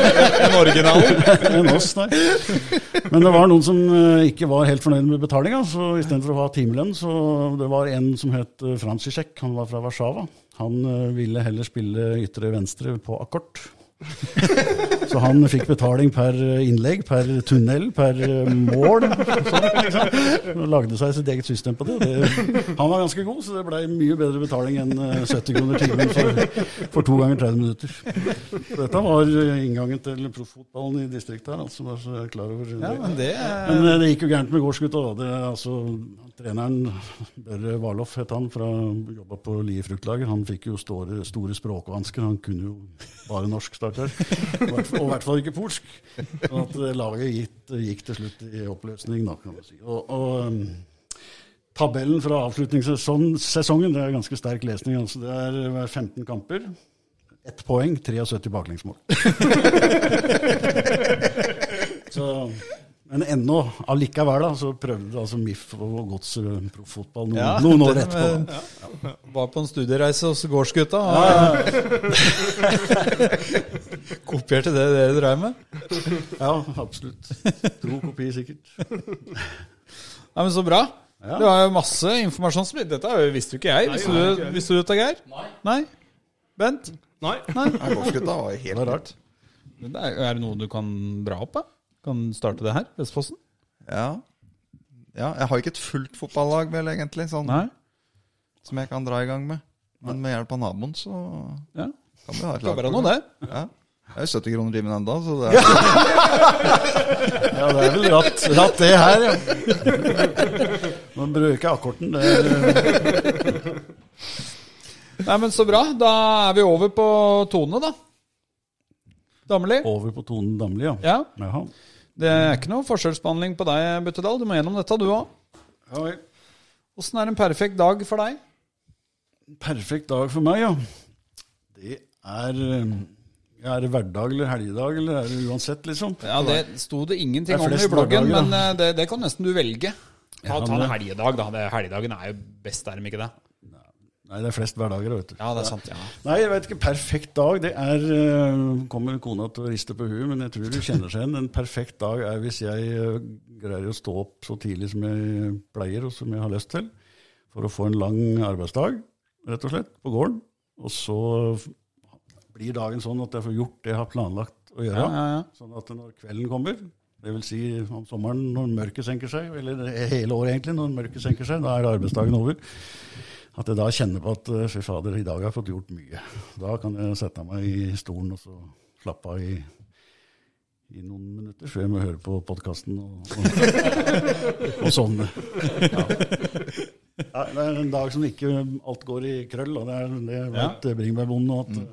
Enn originalen? enn oss, nei. Men det var noen som eh, ikke var helt fornøyd med betalinga, så istedenfor å ha timelønn, så det var en som het eh, Fransisek, han var fra Warszawa. Han eh, ville heller spille ytre venstre på akkord. Så han fikk betaling per innlegg, per tunnel, per eh, mål. Og lagde seg sitt eget system på det. det. Han var ganske god, så det blei mye bedre betaling enn eh, 70 kroner timen for, for to ganger 30 minutter. Så dette var eh, inngangen til profffotballen i distriktet her, altså, bare så jeg er klar over det. Ja, men det er Men eh, det gikk jo gærent med gårdsgutta. da. Det, altså, treneren, Børre Warloff het han, fra jobba på Lie fruktlager. Han fikk jo store, store språkvansker. Han kunne jo bare norsk, stakkar. Og i hvert fall ikke polsk. Sånn at laget gikk, gikk til slutt i oppløsning, da, kan man si. Og, og um, tabellen fra avslutningssesongen det er ganske sterk lesning. altså Det er 15 kamper. Ett poeng, 73 baklengsmål. så, men ennå, allikevel, da, så prøvde altså MIF og Godset proffotball noen, Ja, noen år etterpå. Ja. Var på en studiereise hos gårdsgutta. Kopierte det dere drev med? Ja, absolutt. Tro kopi, sikkert. Nei, men Så bra. Ja. Det var jo masse informasjon. Dette er jo- visste jo ikke jeg. Visste Nei, du, nei, visste du dette, Geir? Nei. Bent? Nei. Nei, Gårdsgutta var helt rart. Det Er, er det noe du kan dra opp, da? Kan starte det her? Vestfossen? Ja. ja. Jeg har ikke et fullt fotballag, vel, egentlig, sånn, Nei? som jeg kan dra i gang med. Men med hjelp av naboen, så Ja. kan vi ha et Det kan være noe, det. Ja. Det er jo 70 kroner timen enda, så det er Ja, det er vel ratt, ratt det her, ja. Man bruker akkorden. Det er, Nei, men Så bra. Da er vi over på Tone, da. Damli. over på tonen Damli, ja. Ja. Jaha. Det er ikke noe forskjellsbehandling på deg, Buttedal. Du må gjennom dette, du òg. Ja. Åssen er en perfekt dag for deg? Perfekt dag for meg, ja. Det er eh, Er det hverdag eller helgedag, eller er det uansett, liksom? Ja, Det sto det ingenting Det om i bloggen, hverdager, men eh, det, det kan nesten du velge. Ta, Ja, ta en helgedag, da. Helgedagen er jo best, er de ikke det? Nei, det er flest hverdager, vet du. Ja, det er sant. ja. Nei, jeg vet ikke. Perfekt dag, det er eh, Kommer kona til å riste på huet, men jeg tror du kjenner seg igjen. En perfekt dag er hvis jeg eh, greier å stå opp så tidlig som jeg pleier, og som jeg har lyst til, for å få en lang arbeidsdag, rett og slett, på gården. Og så blir dagen sånn at jeg får gjort det jeg har planlagt å gjøre. Ja, ja, ja. Sånn at når kvelden kommer, det vil si om sommeren når mørket senker seg, eller hele året egentlig, når mørket senker seg, da er arbeidsdagen over. At jeg da kjenner på at eh, fy fader, i dag har jeg fått gjort mye. Da kan jeg sette meg i stolen og så slappe av i, i noen minutter før jeg må høre på podkasten og, og, og sovne. Ja. Ja, det er en dag som ikke alt går i krøll, og det er det vet bringebærbonden nå. at eh,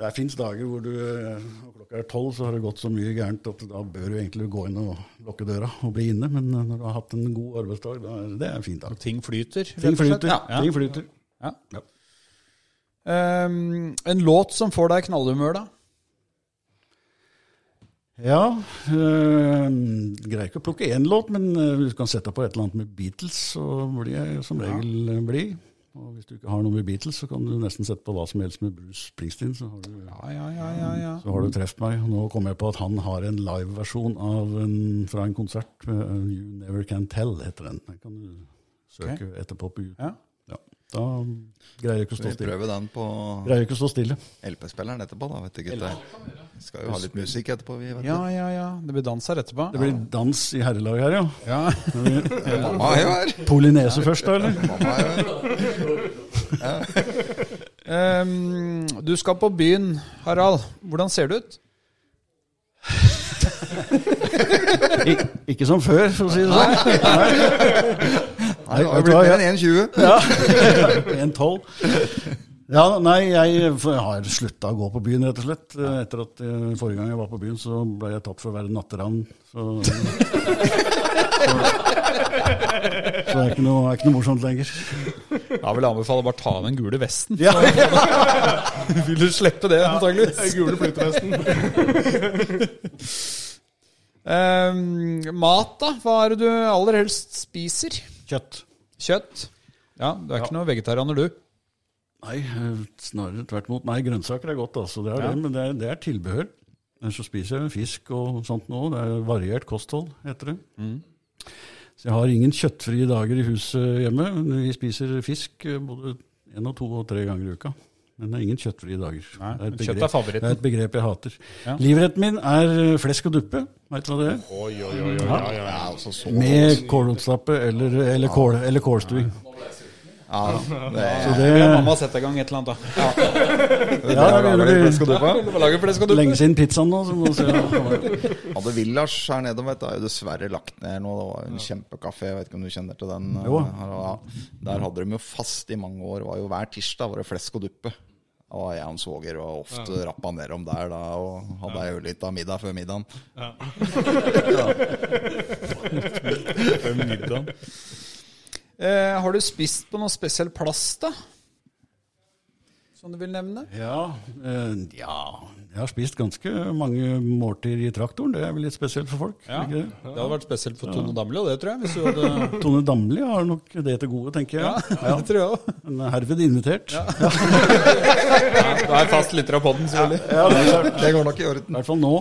Det fins dager hvor du eh, og klokka er tolv, så har det gått så mye gærent at da bør du egentlig gå inn og lukke døra og bli inne. Men eh, når du har hatt en god arbeidsdag, da det er en fin dag. Ting flyter. Ting flyter. Ja. Ting flyter. Ja. Ja. Um, en låt som får deg i knallhumør, da? Ja, øh, greier ikke å plukke én låt, men hvis du kan sette på et eller annet med Beatles, så blir jeg som regel blid. Og hvis du ikke har noe med Beatles, så kan du nesten sette på hva som helst med Bruce Springsteen, så har du, Ja, ja, ja, ja, ja. så har du truffet meg. Nå kom jeg på at han har en liveversjon fra en konsert. øh, You Never Can Tell heter den. Den kan du søke etterpå på YouTube. Da greier ikke å stå vi stille. prøve den på Greier ikke å stå stille. LP-spilleren etterpå, da, vet du gutter. Skal jo ha litt musikk etterpå, vi, vet du. Ja, ja, ja. Det blir dans her etterpå. Det blir dans i herrelaget her, ja. Ja. Mamma er jo her! Polynese først, da, eller? Mamma er jo her. Um, du skal på byen, Harald. Hvordan ser det ut? Ik ikke som før, for å si det sånn. Nei, det har blitt mer enn 1,20. Ja. 1,12. Ja, nei, jeg har slutta å gå på byen, rett og slett. Etter at eh, Forrige gang jeg var på byen, så ble jeg tatt for å være natteravn. Så, så, så det er ikke noe, er ikke noe morsomt lenger. Da vil jeg anbefale bare ta av den gule vesten. Ja. Vil du slippe det, antageligvis? Den gule flytevesten. Um, mat, da? Hva er det du aller helst spiser? Kjøtt. Kjøtt? Ja, du er ikke noe vegetarianer, du? Nei, eh, snarere tvert imot. Nei, grønnsaker er godt, altså. Det er det, men det er, det er tilbehør. Men så spiser jeg fisk og sånt nå. Det er variert kosthold, heter det. Mm. Så jeg har ingen kjøttfrie dager i huset hjemme. men Vi spiser fisk eh, både én og to og tre ganger i uka. Men det er ingen kjøttfrie dager. Nei, det, er kjøtt er favoritten. det er et begrep jeg hater. Ja. Livretten min er eh, flesk og duppe. Veit du hva det er? Oi, oi, oi, oi, ja, ja, ja. Altså, så Med kålrotstappe eller, eller, kål, eller kålstuing. Ja, det Så Det er det mamma setter i gang et eller annet, da. Ja, det Du må flesk og duppe. lenge siden pizzaen nå. Så må vi se. Hadde Villars her nede, vet du, er jo dessverre lagt ned nå. Det var en kjempekafé, jeg vet ikke om du kjenner til den? Jo. her, Ja. Der hadde de jo fast i mange år. Det var jo Hver tirsdag var det flesk og duppe. Var jeg og svoger og ofte rappa nedom der da, og hadde ei ørlita middag før middagen. Eh, har du spist på noen spesiell plass, da? Som du vil nevne? Ja, eh, ja, jeg har spist ganske mange måltider i traktoren. Det er vel litt spesielt for folk? Ja. ikke det? Det hadde vært spesielt for Tone Damli, og det tror jeg. Hvis du hadde... Tone Damli har nok det til gode, tenker jeg. Ja, det tror jeg også. Men er herved invitert. Ja. Du er fast lytter av podden, selvfølgelig. Det går nok i orden. I hvert fall nå.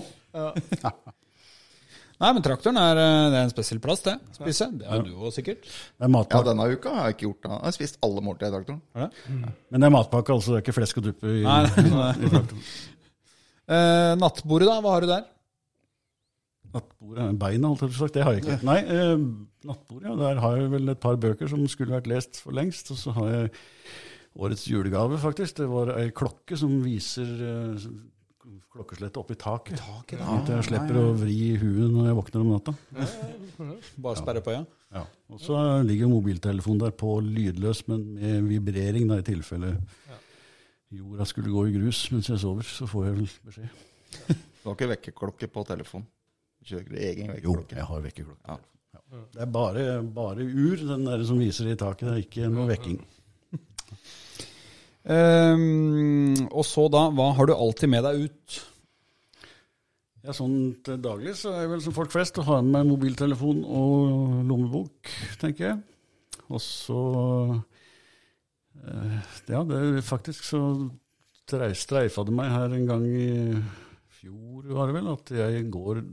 Nei, men traktoren er, eh, det er en spesiell plass, det. Spise. Det har du òg, sikkert. Er Ja, denne uka har jeg ikke gjort det. Jeg har spist alle måltider i traktoren. men det er matpakke, altså. Det er ikke flesk og duppe i, Nei, nei, nei. i traktoren. Eh, nattbordet, da? Hva har du der? Nattbordet, beina, alt jeg sagt. Det har jeg ikke. Nei, eh, nattbordet, ja. Der har jeg vel et par bøker som skulle vært lest for lengst. Og så har jeg årets julegave, faktisk. Det var ei klokke som viser eh, klokkeslettet opp i taket. ja, At jeg slipper å vri huet når jeg våkner om natta. Bare sperre på, ja. Ja. Og så ligger mobiltelefonen der på lydløs, men med vibrering, da, i tilfelle jorda skulle gå i grus mens jeg sover. Så får jeg vel beskjed. Du har ikke vekkerklokke på telefonen? Du kjører egen Jo, jeg har vekkerklokke. Ja. Ja. Det er bare, bare ur, den der som viser i taket. Det er ikke noe vekking. Ehm, og så da, hva har du alltid med deg ut? Ja, sånn til daglig så er jeg vel som folk flest å ha med meg mobiltelefon og lommebok, tenker jeg. Og så eh, Ja, det er faktisk så trei- streifa det meg her en gang i fjor, var det vel, at jeg går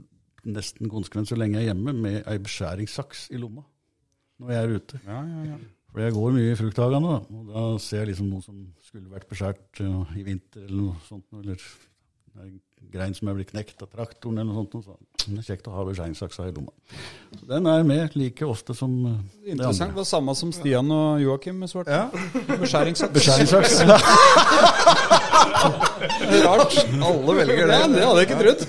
nesten konsekvent så lenge jeg er hjemme med ei beskjæringssaks i lomma når jeg er ute. Ja, ja, ja. For jeg går mye i frukthagene, da, og da ser jeg liksom noe som skulle vært beskjært uh, i vinter eller noe sånt. Eller en grein som er blitt knekt av traktoren eller noe sånt. Så det er kjekt å ha beskjæringssaksa i lomma. Så den er med like ofte som det det Interessant. Det andre. var samme som Stian og Joakim svarte. Beskjæringssaks. Beskjæringssaks. Rart. Alle velger det. Ja, det hadde jeg ikke trodd.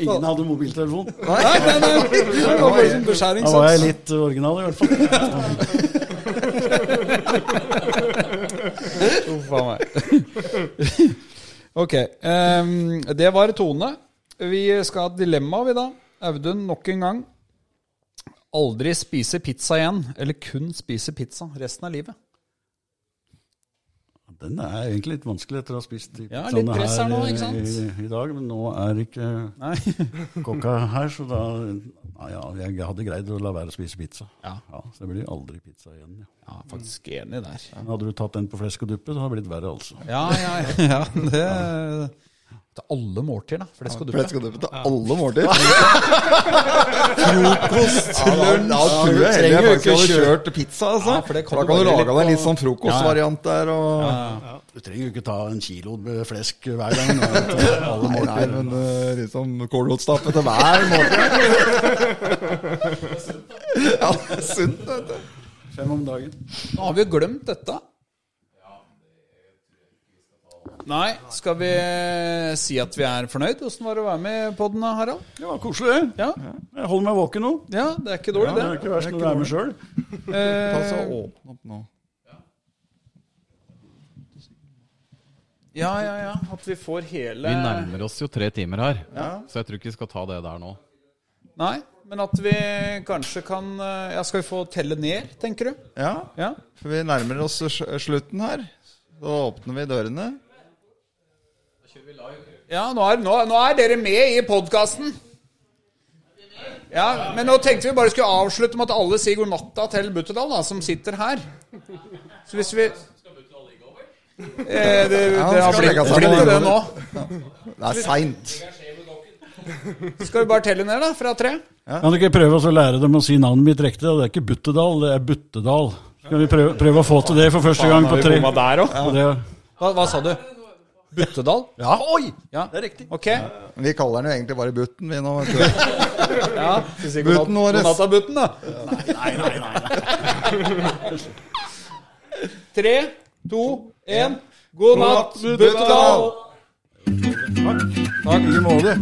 Ingen hadde mobiltelefon. Nei, nei, nei. Det var bare som Da var jeg litt original, i hvert fall. Uff a meg. Ok. Um, det var Tone. Vi skal ha et dilemma, vi da. Audun, nok en gang. Aldri spise pizza igjen, eller kun spise pizza resten av livet. Den er egentlig litt vanskelig etter å ha spist de Ja, litt press her nå, ikke sant? I, i dag. Men nå er ikke kokka her, så da ja, ja, jeg hadde greid å la være å spise pizza. Ja. Så det blir aldri pizza igjen. Ja. Ja, faktisk enig der. Men Hadde du tatt den på flesk og duppe, så hadde det blitt verre, altså. Ja, ja, ja. Det Til alle måltider, da. Flesk og duppe. Flesk og duppe til alle måltider. Frokost, lunsj Da tror jeg heller jeg faktisk hadde kjørt pizza. Altså. Ja, for det kan da du kan du bare lage deg litt sånn frokostvariant der. Og... Du trenger jo ikke ta en kilo med flesk hver gang. Alle Nei, nei, måltider. men uh, liksom kålrotstappe til hver måltid. ja, det er sunt, vet du. Fem om dagen. Nå har vi jo glemt dette. Nei, skal vi si at vi er fornøyd? Åssen var det å være med på den, Harald? Det var koselig, det. Ja, Jeg holder meg våken nå. ja det er ikke dårlig, Det er det. ikke verst når du er med sjøl. Så Eh, åpne opp nå. ja, ja, ja. At vi får hele Vi nærmer oss jo tre timer her, så jeg tror ikke vi skal ta det der nå. Nei, men at vi kanskje kan eh, Ja, skal vi få telle ned, tenker du? Ja, Ja. for vi nærmer oss slutten her. Så åpner vi dørene. Ja, nå er, nå, nå er dere med i podkasten. Ja, men nå tenkte vi bare skulle avslutte med at alle sier god natta til Buttedal, da, som sitter her. Så hvis vi eh, Det, Ja, det har blitt, blitt til det nå. Det er seint. Skal vi bare telle ned, da? Fra tre? Kan du ikke prøve å lære dem å si navnet mitt riktig? Det er ikke Buttedal, det er Buttedal. Skal vi prøve, prøve å få til det for første gang på tre? Hva, hva sa du? Buttedal? Ja, oi! Ja. Det er riktig. Ok. Vi kaller den jo egentlig bare Butten, vi nå. vet du. Ja, vi sier god Butten vår. god natta, Butten, da. Nei, nei, nei. Tre, to, én. God natt, Buttedal! Takk. I like måte.